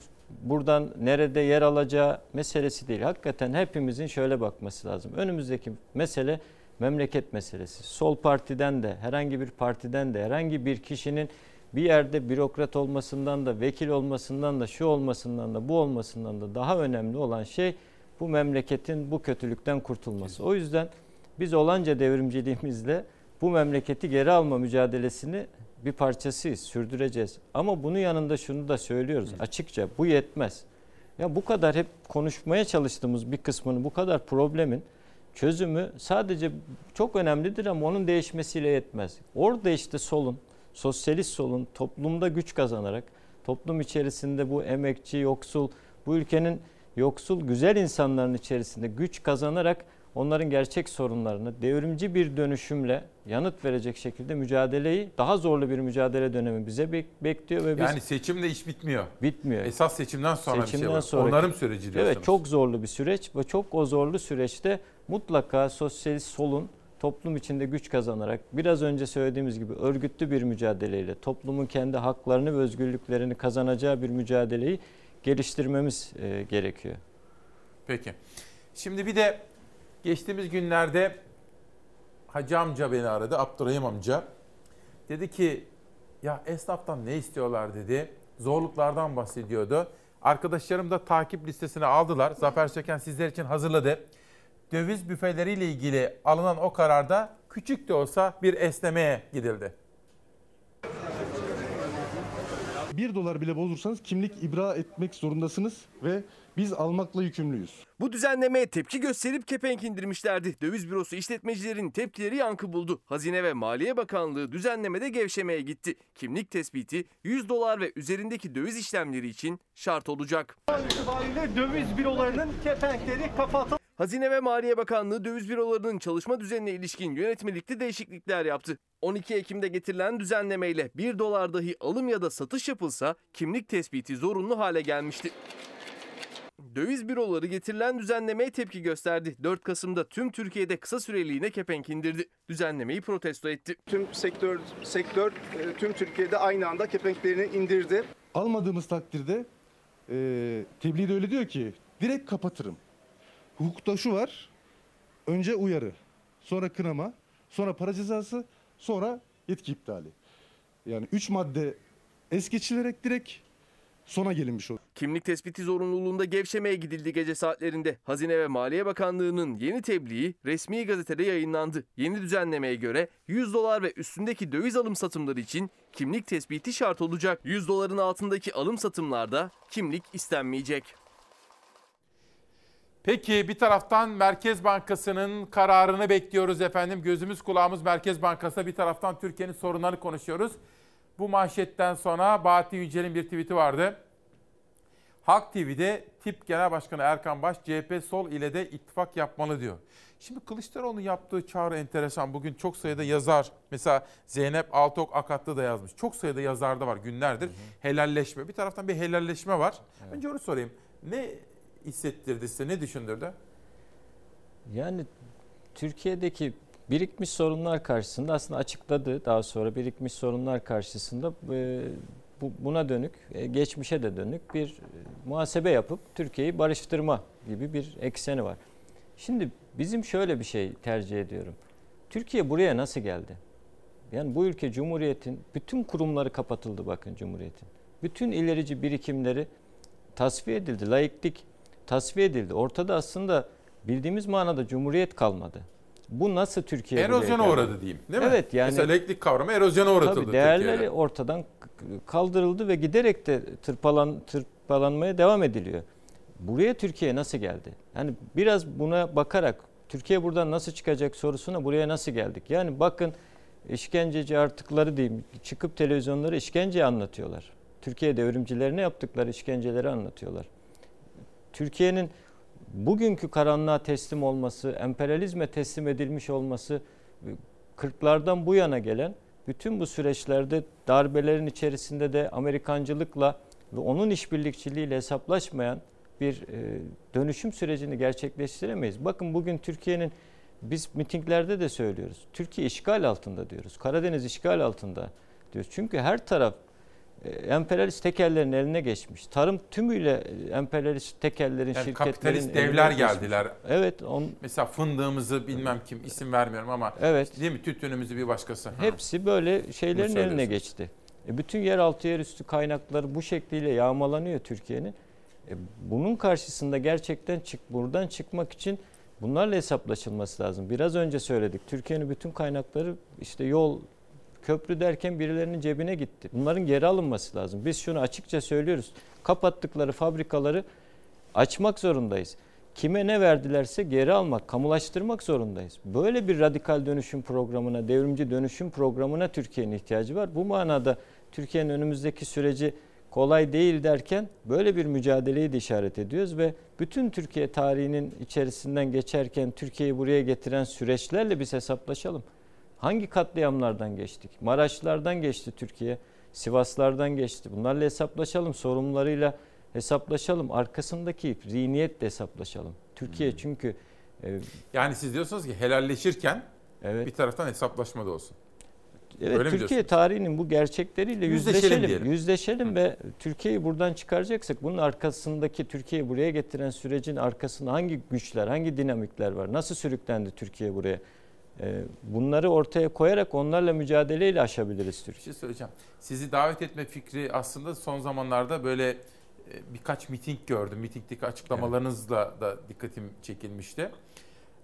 buradan nerede yer alacağı meselesi değil. Hakikaten hepimizin şöyle bakması lazım. Önümüzdeki mesele memleket meselesi. Sol partiden de herhangi bir partiden de herhangi bir kişinin bir yerde bürokrat olmasından da vekil olmasından da şu olmasından da bu olmasından da daha önemli olan şey bu memleketin bu kötülükten kurtulması. O yüzden biz olanca devrimciliğimizle bu memleketi geri alma mücadelesini bir parçasıyız, sürdüreceğiz. Ama bunun yanında şunu da söylüyoruz açıkça bu yetmez. Ya bu kadar hep konuşmaya çalıştığımız bir kısmını bu kadar problemin çözümü sadece çok önemlidir ama onun değişmesiyle yetmez. Orada işte solun, sosyalist solun toplumda güç kazanarak, toplum içerisinde bu emekçi, yoksul, bu ülkenin yoksul, güzel insanların içerisinde güç kazanarak onların gerçek sorunlarını devrimci bir dönüşümle yanıt verecek şekilde mücadeleyi daha zorlu bir mücadele dönemi bize bekliyor ve biz Yani seçimde iş bitmiyor. Bitmiyor. Esas seçimden sonra seçimden bir şey var. Sonraki, Onarım süreci diyorsunuz. Evet çok zorlu bir süreç ve çok o zorlu süreçte mutlaka sosyalist solun toplum içinde güç kazanarak biraz önce söylediğimiz gibi örgütlü bir mücadeleyle toplumun kendi haklarını ve özgürlüklerini kazanacağı bir mücadeleyi geliştirmemiz e, gerekiyor. Peki. Şimdi bir de Geçtiğimiz günlerde hacı amca beni aradı, Abdurrahim amca. Dedi ki ya esnaftan ne istiyorlar dedi. Zorluklardan bahsediyordu. Arkadaşlarım da takip listesine aldılar. Zafer Söken sizler için hazırladı. Döviz büfeleriyle ilgili alınan o kararda küçük de olsa bir esnemeye gidildi. 1 dolar bile bozursanız kimlik ibra etmek zorundasınız ve biz almakla yükümlüyüz. Bu düzenlemeye tepki gösterip kepenk indirmişlerdi. Döviz bürosu işletmecilerin tepkileri yankı buldu. Hazine ve Maliye Bakanlığı düzenlemede gevşemeye gitti. Kimlik tespiti 100 dolar ve üzerindeki döviz işlemleri için şart olacak. itibariyle döviz bürolarının kepenkleri kapatıldı. Hazine ve Maliye Bakanlığı döviz bürolarının çalışma düzenine ilişkin yönetmelikte değişiklikler yaptı. 12 Ekim'de getirilen düzenlemeyle 1 dolar dahi alım ya da satış yapılsa kimlik tespiti zorunlu hale gelmişti. Döviz büroları getirilen düzenlemeye tepki gösterdi. 4 Kasım'da tüm Türkiye'de kısa süreliğine kepenk indirdi. Düzenlemeyi protesto etti. Tüm sektör sektör e, tüm Türkiye'de aynı anda kepenklerini indirdi. Almadığımız takdirde e, tebliğ de öyle diyor ki direkt kapatırım. Hukukta şu var. Önce uyarı, sonra kınama, sonra para cezası, sonra yetki iptali. Yani 3 madde es geçilerek direkt sona gelinmiş oluyor. Kimlik tespiti zorunluluğunda gevşemeye gidildi gece saatlerinde. Hazine ve Maliye Bakanlığı'nın yeni tebliği resmi gazetede yayınlandı. Yeni düzenlemeye göre 100 dolar ve üstündeki döviz alım satımları için kimlik tespiti şart olacak. 100 doların altındaki alım satımlarda kimlik istenmeyecek. Peki bir taraftan Merkez Bankası'nın kararını bekliyoruz efendim. Gözümüz kulağımız Merkez Bankası'na bir taraftan Türkiye'nin sorunlarını konuşuyoruz. Bu manşetten sonra Bahattin Yücel'in bir tweet'i vardı. Halk TV'de tip Genel Başkanı Erkan Baş CHP sol ile de ittifak yapmalı diyor. Şimdi Kılıçdaroğlu'nun yaptığı çağrı enteresan. Bugün çok sayıda yazar, mesela Zeynep Altok Akatlı da yazmış. Çok sayıda yazar da var günlerdir. Hı hı. Helalleşme. Bir taraftan bir helalleşme var. Evet. Önce onu sorayım. Ne hissettirdi size, ne düşündürdü? Yani Türkiye'deki birikmiş sorunlar karşısında aslında açıkladı daha sonra birikmiş sorunlar karşısında e, bu, buna dönük, e, geçmişe de dönük bir e, muhasebe yapıp Türkiye'yi barıştırma gibi bir ekseni var. Şimdi bizim şöyle bir şey tercih ediyorum. Türkiye buraya nasıl geldi? Yani bu ülke Cumhuriyet'in bütün kurumları kapatıldı bakın Cumhuriyet'in. Bütün ilerici birikimleri tasfiye edildi. Laiklik tasfiye edildi. Ortada aslında bildiğimiz manada Cumhuriyet kalmadı. Bu nasıl Türkiye Erozyona uğradı diyeyim değil mi? Evet yani. Mesela laiklik kavramı erozyona uğratıldı tabii, değerleri Türkiye'de. ortadan kaldırıldı ve giderek de tırpalan, tırpalanmaya devam ediliyor. Buraya Türkiye nasıl geldi? Yani biraz buna bakarak Türkiye buradan nasıl çıkacak sorusuna buraya nasıl geldik? Yani bakın işkenceci artıkları diyeyim çıkıp televizyonları işkence anlatıyorlar. Türkiye'de örümcilerine yaptıkları işkenceleri anlatıyorlar. Türkiye'nin bugünkü karanlığa teslim olması, emperyalizme teslim edilmiş olması 40'lardan bu yana gelen bütün bu süreçlerde darbelerin içerisinde de Amerikancılıkla ve onun işbirlikçiliğiyle hesaplaşmayan bir e, dönüşüm sürecini gerçekleştiremeyiz. Bakın bugün Türkiye'nin biz mitinglerde de söylüyoruz. Türkiye işgal altında diyoruz. Karadeniz işgal altında diyoruz. Çünkü her taraf emperyalist tekellerin eline geçmiş. Tarım tümüyle emperyalist tekellerin, yani şirketlerin kapitalist devler geldiler. Evet. On... Mesela fındığımızı bilmem kim isim vermiyorum ama evet. değil mi tütünümüzü bir başkası. Hepsi böyle şeylerin eline geçti. E bütün yeraltı yerüstü kaynakları bu şekliyle yağmalanıyor Türkiye'nin. E bunun karşısında gerçekten çık buradan çıkmak için bunlarla hesaplaşılması lazım. Biraz önce söyledik. Türkiye'nin bütün kaynakları işte yol, köprü derken birilerinin cebine gitti. Bunların geri alınması lazım. Biz şunu açıkça söylüyoruz. Kapattıkları fabrikaları açmak zorundayız. Kime ne verdilerse geri almak, kamulaştırmak zorundayız. Böyle bir radikal dönüşüm programına, devrimci dönüşüm programına Türkiye'nin ihtiyacı var. Bu manada Türkiye'nin önümüzdeki süreci kolay değil derken böyle bir mücadeleyi de işaret ediyoruz ve bütün Türkiye tarihinin içerisinden geçerken Türkiye'yi buraya getiren süreçlerle biz hesaplaşalım. Hangi katliamlardan geçtik? Maraşlardan geçti Türkiye, Sivaslardan geçti. Bunlarla hesaplaşalım, sorumlularıyla hesaplaşalım. Arkasındaki zihniyetle hesaplaşalım. Türkiye hmm. çünkü... E, yani siz diyorsunuz ki helalleşirken evet. bir taraftan hesaplaşma da olsun. Evet Öyle Türkiye tarihinin bu gerçekleriyle yüzleşelim. Yüzleşelim, yüzleşelim ve Türkiye'yi buradan çıkaracaksak bunun arkasındaki Türkiye'yi buraya getiren sürecin arkasında hangi güçler, hangi dinamikler var? Nasıl sürüklendi Türkiye buraya? Ee, bunları ortaya koyarak onlarla mücadeleyle aşabiliriz Türkiye. Bir şey söyleyeceğim. Sizi davet etme fikri aslında son zamanlarda böyle e, birkaç miting gördüm. Mitingdeki açıklamalarınızla evet. da dikkatim çekilmişti.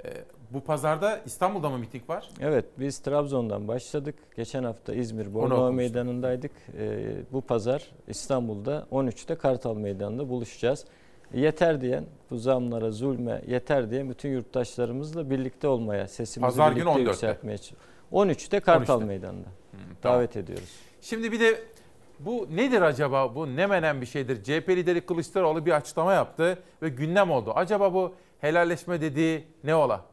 Ee, bu pazarda İstanbul'da mı miting var? Evet biz Trabzon'dan başladık. Geçen hafta İzmir Bornova Meydanı'ndaydık. Ee, bu pazar İstanbul'da 13'te Kartal Meydanı'nda buluşacağız. Yeter diyen bu zamlara, zulme yeter diye bütün yurttaşlarımızla birlikte olmaya, sesimizi Pazar birlikte gün 14'te. yükseltmeye 13'te Kartal 13'te. Meydanı'nda davet tamam. ediyoruz. Şimdi bir de bu nedir acaba? Bu ne menen bir şeydir? CHP lideri Kılıçdaroğlu bir açıklama yaptı ve gündem oldu. Acaba bu helalleşme dediği ne ola?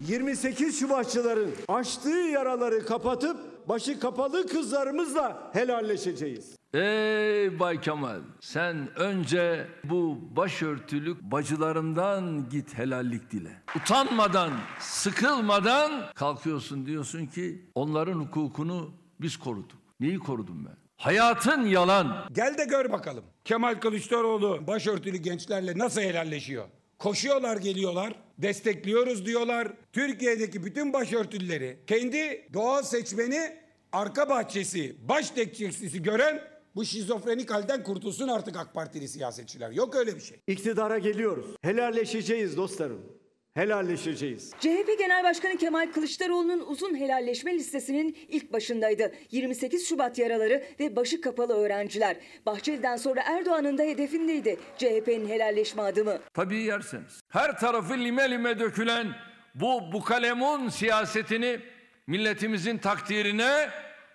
28 Şubatçıların açtığı yaraları kapatıp başı kapalı kızlarımızla helalleşeceğiz. Ey Bay Kemal sen önce bu başörtülük bacılarından git helallik dile. Utanmadan, sıkılmadan kalkıyorsun diyorsun ki onların hukukunu biz koruduk. Neyi korudum ben? Hayatın yalan. Gel de gör bakalım. Kemal Kılıçdaroğlu başörtülü gençlerle nasıl helalleşiyor? Koşuyorlar geliyorlar, destekliyoruz diyorlar. Türkiye'deki bütün başörtüleri kendi doğal seçmeni arka bahçesi, baş tekçisi gören bu şizofrenik halden kurtulsun artık AK Partili siyasetçiler. Yok öyle bir şey. İktidara geliyoruz. Helalleşeceğiz dostlarım. Helalleşeceğiz. CHP Genel Başkanı Kemal Kılıçdaroğlu'nun uzun helalleşme listesinin ilk başındaydı. 28 Şubat yaraları ve başı kapalı öğrenciler. Bahçeli'den sonra Erdoğan'ın da hedefindeydi CHP'nin helalleşme adımı. Tabii yerseniz. Her tarafı lime lime dökülen bu bukalemun siyasetini milletimizin takdirine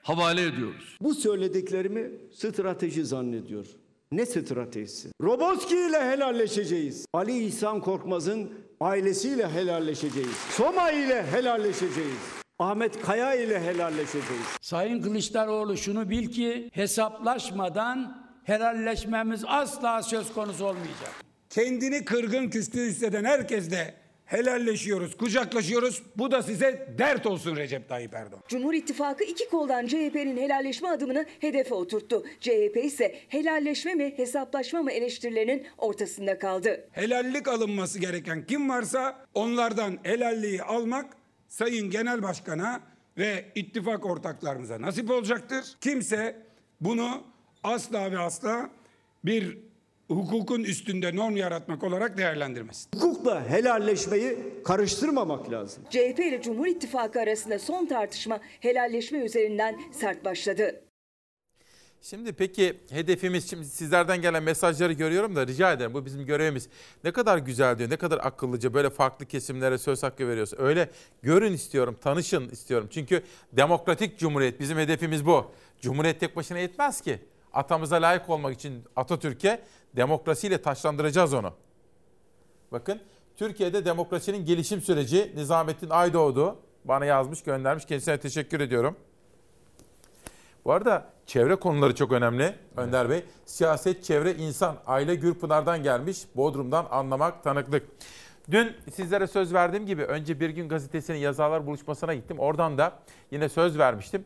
havale ediyoruz. Bu söylediklerimi strateji zannediyor. Ne stratejisi? Roboski ile helalleşeceğiz. Ali İhsan Korkmaz'ın ailesiyle helalleşeceğiz. Soma ile helalleşeceğiz. Ahmet Kaya ile helalleşeceğiz. Sayın Kılıçdaroğlu şunu bil ki hesaplaşmadan helalleşmemiz asla söz konusu olmayacak. Kendini kırgın küstü hisseden herkesle helalleşiyoruz, kucaklaşıyoruz. Bu da size dert olsun Recep Tayyip Erdoğan. Cumhur İttifakı iki koldan CHP'nin helalleşme adımını hedefe oturttu. CHP ise helalleşme mi hesaplaşma mı eleştirilerinin ortasında kaldı. Helallik alınması gereken kim varsa onlardan helalliği almak Sayın Genel Başkan'a ve ittifak ortaklarımıza nasip olacaktır. Kimse bunu asla ve asla bir hukukun üstünde norm yaratmak olarak değerlendirmez. Hukukla helalleşmeyi karıştırmamak lazım. CHP ile Cumhur İttifakı arasında son tartışma helalleşme üzerinden sert başladı. Şimdi peki hedefimiz şimdi sizlerden gelen mesajları görüyorum da rica ederim bu bizim görevimiz. Ne kadar güzel diyor ne kadar akıllıca böyle farklı kesimlere söz hakkı veriyorsun. Öyle görün istiyorum tanışın istiyorum. Çünkü demokratik cumhuriyet bizim hedefimiz bu. Cumhuriyet tek başına yetmez ki. Atamıza layık olmak için Atatürk'e demokrasiyle taşlandıracağız onu. Bakın Türkiye'de demokrasinin gelişim süreci Nizamettin Aydoğdu bana yazmış göndermiş kendisine teşekkür ediyorum. Bu arada çevre konuları çok önemli Önder Bey. Siyaset, çevre, insan. Aile Gürpınar'dan gelmiş. Bodrum'dan anlamak, tanıklık. Dün sizlere söz verdiğim gibi önce Bir Gün Gazetesi'nin yazarlar buluşmasına gittim. Oradan da yine söz vermiştim.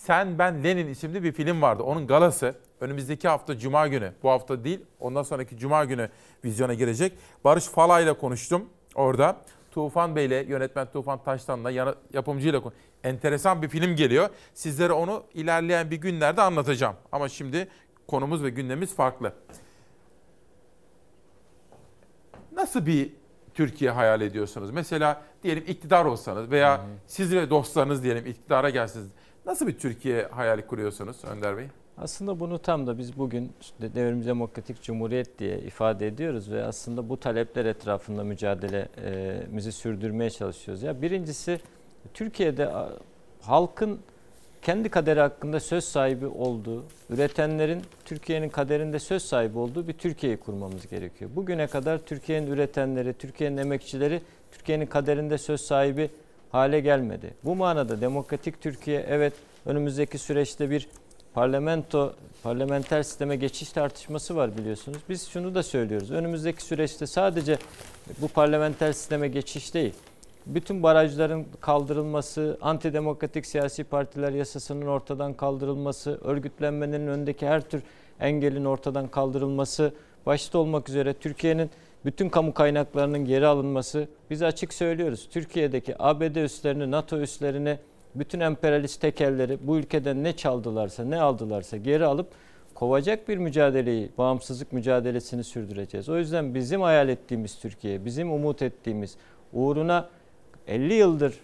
Sen Ben Lenin isimli bir film vardı. Onun galası önümüzdeki hafta Cuma günü. Bu hafta değil ondan sonraki Cuma günü vizyona girecek. Barış Fala ile konuştum orada. Tufan Bey ile yönetmen Tufan Taştan'la yapımcıyla konuştum. Enteresan bir film geliyor. Sizlere onu ilerleyen bir günlerde anlatacağım. Ama şimdi konumuz ve gündemimiz farklı. Nasıl bir Türkiye hayal ediyorsunuz? Mesela diyelim iktidar olsanız veya hı hı. siz ve dostlarınız diyelim iktidara gelsiniz. Nasıl bir Türkiye hayali kuruyorsunuz Önder Bey? Aslında bunu tam da biz bugün Devrim Demokratik Cumhuriyet diye ifade ediyoruz ve aslında bu talepler etrafında mücadelemizi sürdürmeye çalışıyoruz. Ya birincisi Türkiye'de halkın kendi kaderi hakkında söz sahibi olduğu, üretenlerin Türkiye'nin kaderinde söz sahibi olduğu bir Türkiye'yi kurmamız gerekiyor. Bugüne kadar Türkiye'nin üretenleri, Türkiye'nin emekçileri Türkiye'nin kaderinde söz sahibi hale gelmedi. Bu manada demokratik Türkiye evet önümüzdeki süreçte bir parlamento parlamenter sisteme geçiş tartışması var biliyorsunuz. Biz şunu da söylüyoruz. Önümüzdeki süreçte sadece bu parlamenter sisteme geçiş değil. Bütün barajların kaldırılması, antidemokratik siyasi partiler yasasının ortadan kaldırılması, örgütlenmenin önündeki her tür engelin ortadan kaldırılması başta olmak üzere Türkiye'nin bütün kamu kaynaklarının geri alınması biz açık söylüyoruz. Türkiye'deki ABD üslerini, NATO üslerini, bütün emperyalist tekelleri bu ülkeden ne çaldılarsa, ne aldılarsa geri alıp kovacak bir mücadeleyi, bağımsızlık mücadelesini sürdüreceğiz. O yüzden bizim hayal ettiğimiz Türkiye, bizim umut ettiğimiz, uğruna 50 yıldır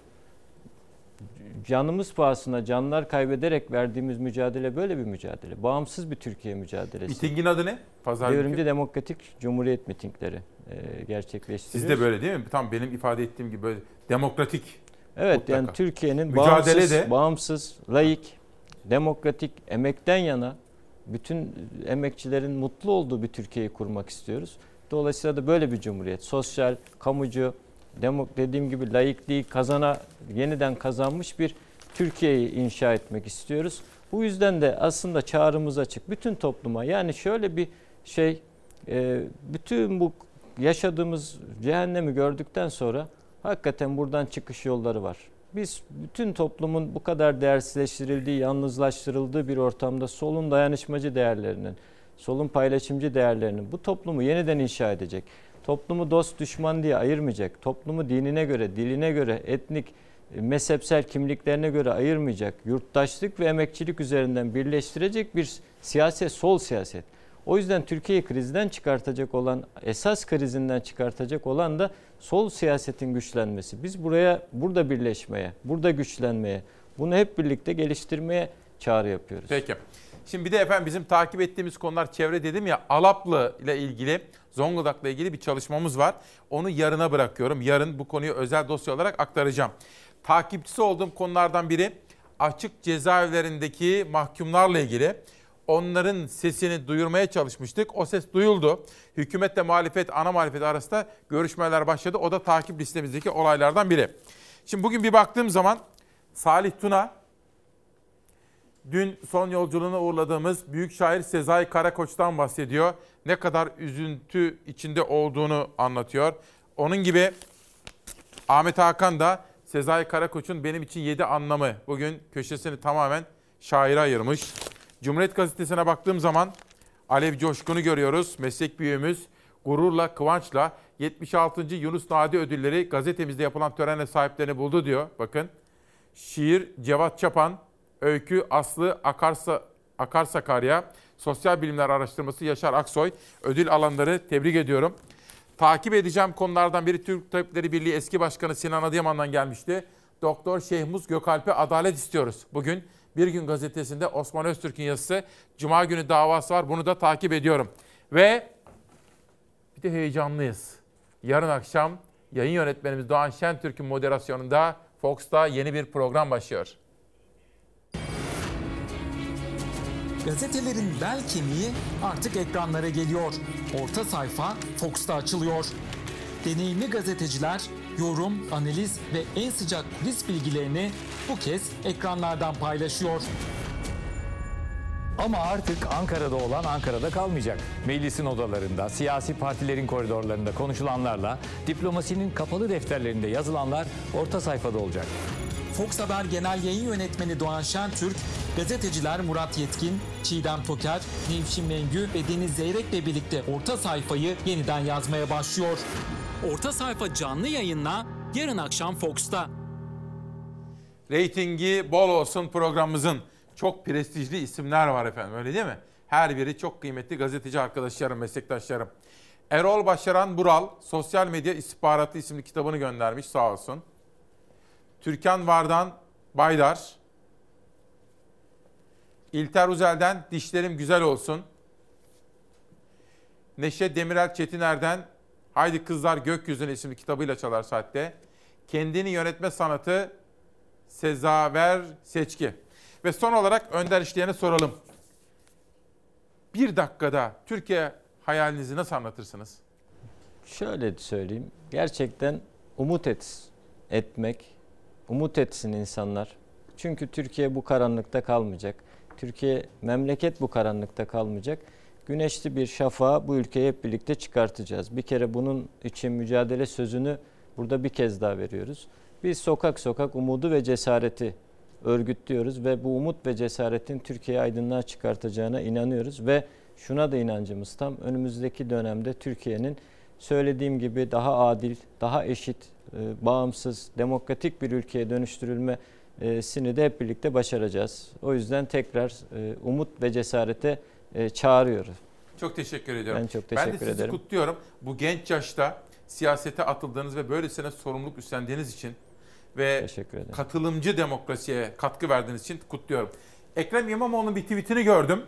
canımız pahasına canlar kaybederek verdiğimiz mücadele böyle bir mücadele. Bağımsız bir Türkiye mücadelesi. Mitingin adı ne? Pazar Devrimci Demokratik Cumhuriyet mitingleri e, gerçekleştiriyoruz. Siz de böyle değil mi? Tam benim ifade ettiğim gibi böyle demokratik. Evet mutlaka. yani Türkiye'nin bağımsız, de... bağımsız, layık, demokratik, emekten yana bütün emekçilerin mutlu olduğu bir Türkiye'yi kurmak istiyoruz. Dolayısıyla da böyle bir cumhuriyet. Sosyal, kamucu, demok dediğim gibi laikliği kazana yeniden kazanmış bir Türkiye'yi inşa etmek istiyoruz. Bu yüzden de aslında çağrımız açık bütün topluma. Yani şöyle bir şey e, bütün bu yaşadığımız cehennemi gördükten sonra hakikaten buradan çıkış yolları var. Biz bütün toplumun bu kadar değersizleştirildiği, yalnızlaştırıldığı bir ortamda solun dayanışmacı değerlerinin, solun paylaşımcı değerlerinin bu toplumu yeniden inşa edecek. Toplumu dost düşman diye ayırmayacak. Toplumu dinine göre, diline göre, etnik, mezhepsel kimliklerine göre ayırmayacak. Yurttaşlık ve emekçilik üzerinden birleştirecek bir siyaset, sol siyaset. O yüzden Türkiye'yi krizden çıkartacak olan, esas krizinden çıkartacak olan da sol siyasetin güçlenmesi. Biz buraya, burada birleşmeye, burada güçlenmeye, bunu hep birlikte geliştirmeye çağrı yapıyoruz. Peki. Şimdi bir de efendim bizim takip ettiğimiz konular çevre dedim ya Alaplı ile ilgili Zonguldak'la ilgili bir çalışmamız var. Onu yarına bırakıyorum. Yarın bu konuyu özel dosya olarak aktaracağım. Takipçisi olduğum konulardan biri açık cezaevlerindeki mahkumlarla ilgili onların sesini duyurmaya çalışmıştık. O ses duyuldu. Hükümetle muhalefet, ana muhalefet arasında görüşmeler başladı. O da takip listemizdeki olaylardan biri. Şimdi bugün bir baktığım zaman Salih Tuna, dün son yolculuğuna uğurladığımız büyük şair Sezai Karakoç'tan bahsediyor. Ne kadar üzüntü içinde olduğunu anlatıyor. Onun gibi Ahmet Hakan da Sezai Karakoç'un benim için yedi anlamı bugün köşesini tamamen şaire ayırmış. Cumhuriyet Gazetesi'ne baktığım zaman Alev Coşkun'u görüyoruz. Meslek büyüğümüz gururla, kıvançla 76. Yunus Nadi ödülleri gazetemizde yapılan törenle sahiplerini buldu diyor. Bakın şiir Cevat Çapan, öykü Aslı Akarsa, Akarsakarya, sosyal bilimler araştırması Yaşar Aksoy ödül alanları tebrik ediyorum. Takip edeceğim konulardan biri Türk Tabipleri Birliği eski başkanı Sinan Adıyaman'dan gelmişti. Doktor Şehmuz Gökalp'e adalet istiyoruz. Bugün Bir Gün gazetesinde Osman Öztürk'ün yazısı. Cuma günü davası var. Bunu da takip ediyorum. Ve bir de heyecanlıyız. Yarın akşam yayın yönetmenimiz Doğan Şentürk'ün moderasyonunda Fox'ta yeni bir program başlıyor. Gazetelerin bel kemiği artık ekranlara geliyor. Orta sayfa Fox'ta açılıyor. Deneyimli gazeteciler yorum, analiz ve en sıcak kulis bilgilerini bu kez ekranlardan paylaşıyor. Ama artık Ankara'da olan Ankara'da kalmayacak. Meclisin odalarında, siyasi partilerin koridorlarında konuşulanlarla, diplomasinin kapalı defterlerinde yazılanlar orta sayfada olacak. Fox Haber Genel Yayın Yönetmeni Doğan Şentürk, gazeteciler Murat Yetkin, Çiğdem Toker, Nevşin Mengü ve Deniz Zeyrek'le birlikte orta sayfayı yeniden yazmaya başlıyor. Orta sayfa canlı yayınla yarın akşam Fox'ta. Reytingi bol olsun programımızın. Çok prestijli isimler var efendim öyle değil mi? Her biri çok kıymetli gazeteci arkadaşlarım, meslektaşlarım. Erol Başaran Bural Sosyal Medya İstihbaratı isimli kitabını göndermiş sağ olsun. Türkan Vardan Baydar. İlter Uzel'den Dişlerim Güzel Olsun. Neşe Demirel Çetiner'den Haydi Kızlar Gökyüzüne isimli kitabıyla çalar saatte. Kendini yönetme sanatı Sezaver Seçki. Ve son olarak Önder İşleyen'e soralım. Bir dakikada Türkiye hayalinizi nasıl anlatırsınız? Şöyle söyleyeyim. Gerçekten umut et, etmek, umut etsin insanlar. Çünkü Türkiye bu karanlıkta kalmayacak. Türkiye, memleket bu karanlıkta kalmayacak. Güneşli bir şafağı bu ülkeyi hep birlikte çıkartacağız. Bir kere bunun için mücadele sözünü burada bir kez daha veriyoruz. Biz sokak sokak umudu ve cesareti örgütlüyoruz ve bu umut ve cesaretin Türkiye'yi aydınlığa çıkartacağına inanıyoruz ve şuna da inancımız tam önümüzdeki dönemde Türkiye'nin söylediğim gibi daha adil, daha eşit, e, bağımsız, demokratik bir ülkeye dönüştürülmesini de hep birlikte başaracağız. O yüzden tekrar e, umut ve cesarete e, çağırıyoruz. Çok teşekkür ediyorum. Ben çok teşekkür ben de sizi ederim. kutluyorum. Bu genç yaşta siyasete atıldığınız ve böylesine sorumluluk üstlendiğiniz için ve katılımcı demokrasiye katkı verdiğiniz için kutluyorum. Ekrem İmamoğlu'nun bir tweetini gördüm.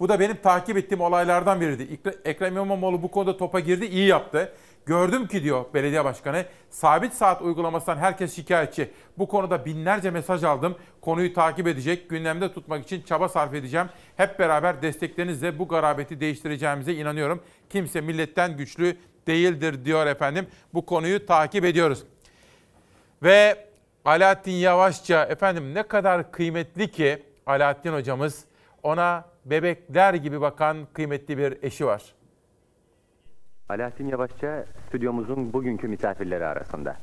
Bu da benim takip ettiğim olaylardan biriydi. Ekrem İmamoğlu bu konuda topa girdi, iyi yaptı. Gördüm ki diyor belediye başkanı sabit saat uygulamasından herkes şikayetçi. Bu konuda binlerce mesaj aldım. Konuyu takip edecek, gündemde tutmak için çaba sarf edeceğim. Hep beraber desteklerinizle bu garabeti değiştireceğimize inanıyorum. Kimse milletten güçlü değildir diyor efendim. Bu konuyu takip ediyoruz. Ve Alaaddin Yavaşça efendim ne kadar kıymetli ki Alaaddin hocamız ona bebekler gibi bakan kıymetli bir eşi var. Alaaddin Yavaşça stüdyomuzun bugünkü misafirleri arasında.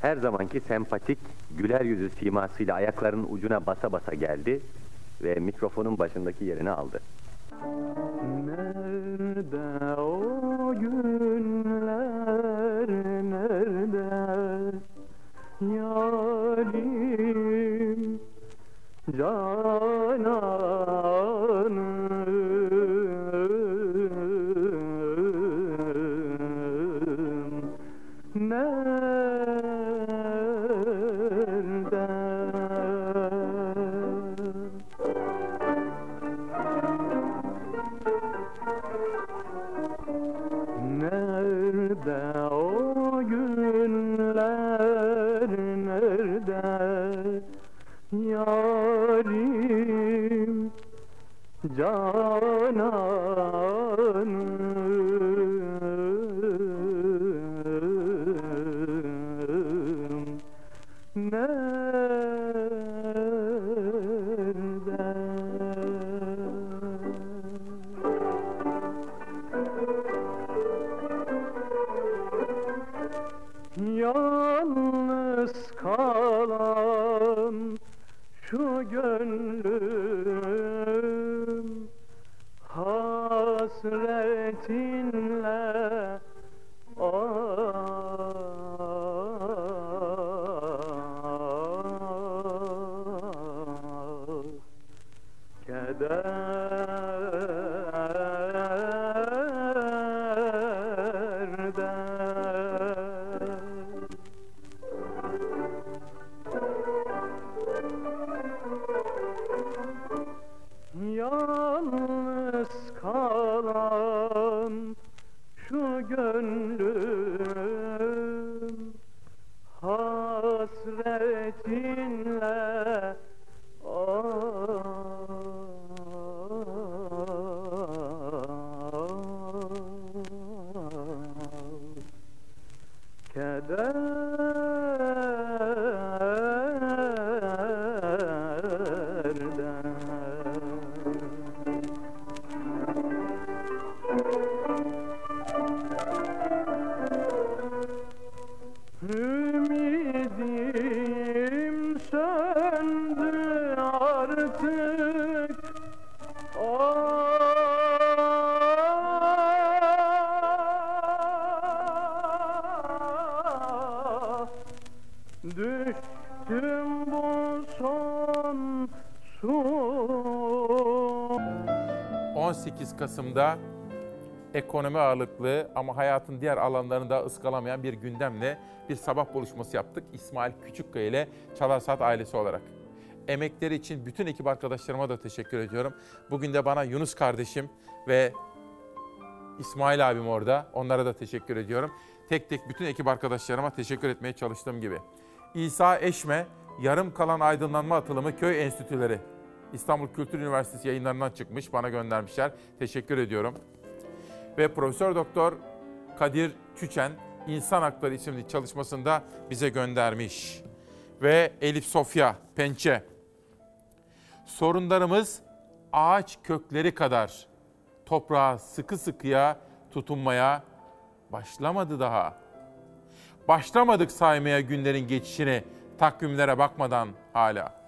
Her zamanki sempatik, güler yüzü simasıyla ayaklarının ucuna basa basa geldi ve mikrofonun başındaki yerini aldı. Nerede o günler Kasım'da ekonomi ağırlıklı ama hayatın diğer alanlarını da ıskalamayan bir gündemle bir sabah buluşması yaptık. İsmail Küçükkaya ile Çalar Saat ailesi olarak. Emekleri için bütün ekip arkadaşlarıma da teşekkür ediyorum. Bugün de bana Yunus kardeşim ve İsmail abim orada. Onlara da teşekkür ediyorum. Tek tek bütün ekip arkadaşlarıma teşekkür etmeye çalıştığım gibi. İsa Eşme, yarım kalan aydınlanma atılımı köy enstitüleri. İstanbul Kültür Üniversitesi yayınlarından çıkmış, bana göndermişler. Teşekkür ediyorum. Ve Profesör Doktor Kadir Çüçen, İnsan Hakları isimli çalışmasında bize göndermiş. Ve Elif Sofya Pençe. Sorunlarımız ağaç kökleri kadar toprağa sıkı sıkıya tutunmaya başlamadı daha. Başlamadık saymaya günlerin geçişini takvimlere bakmadan hala.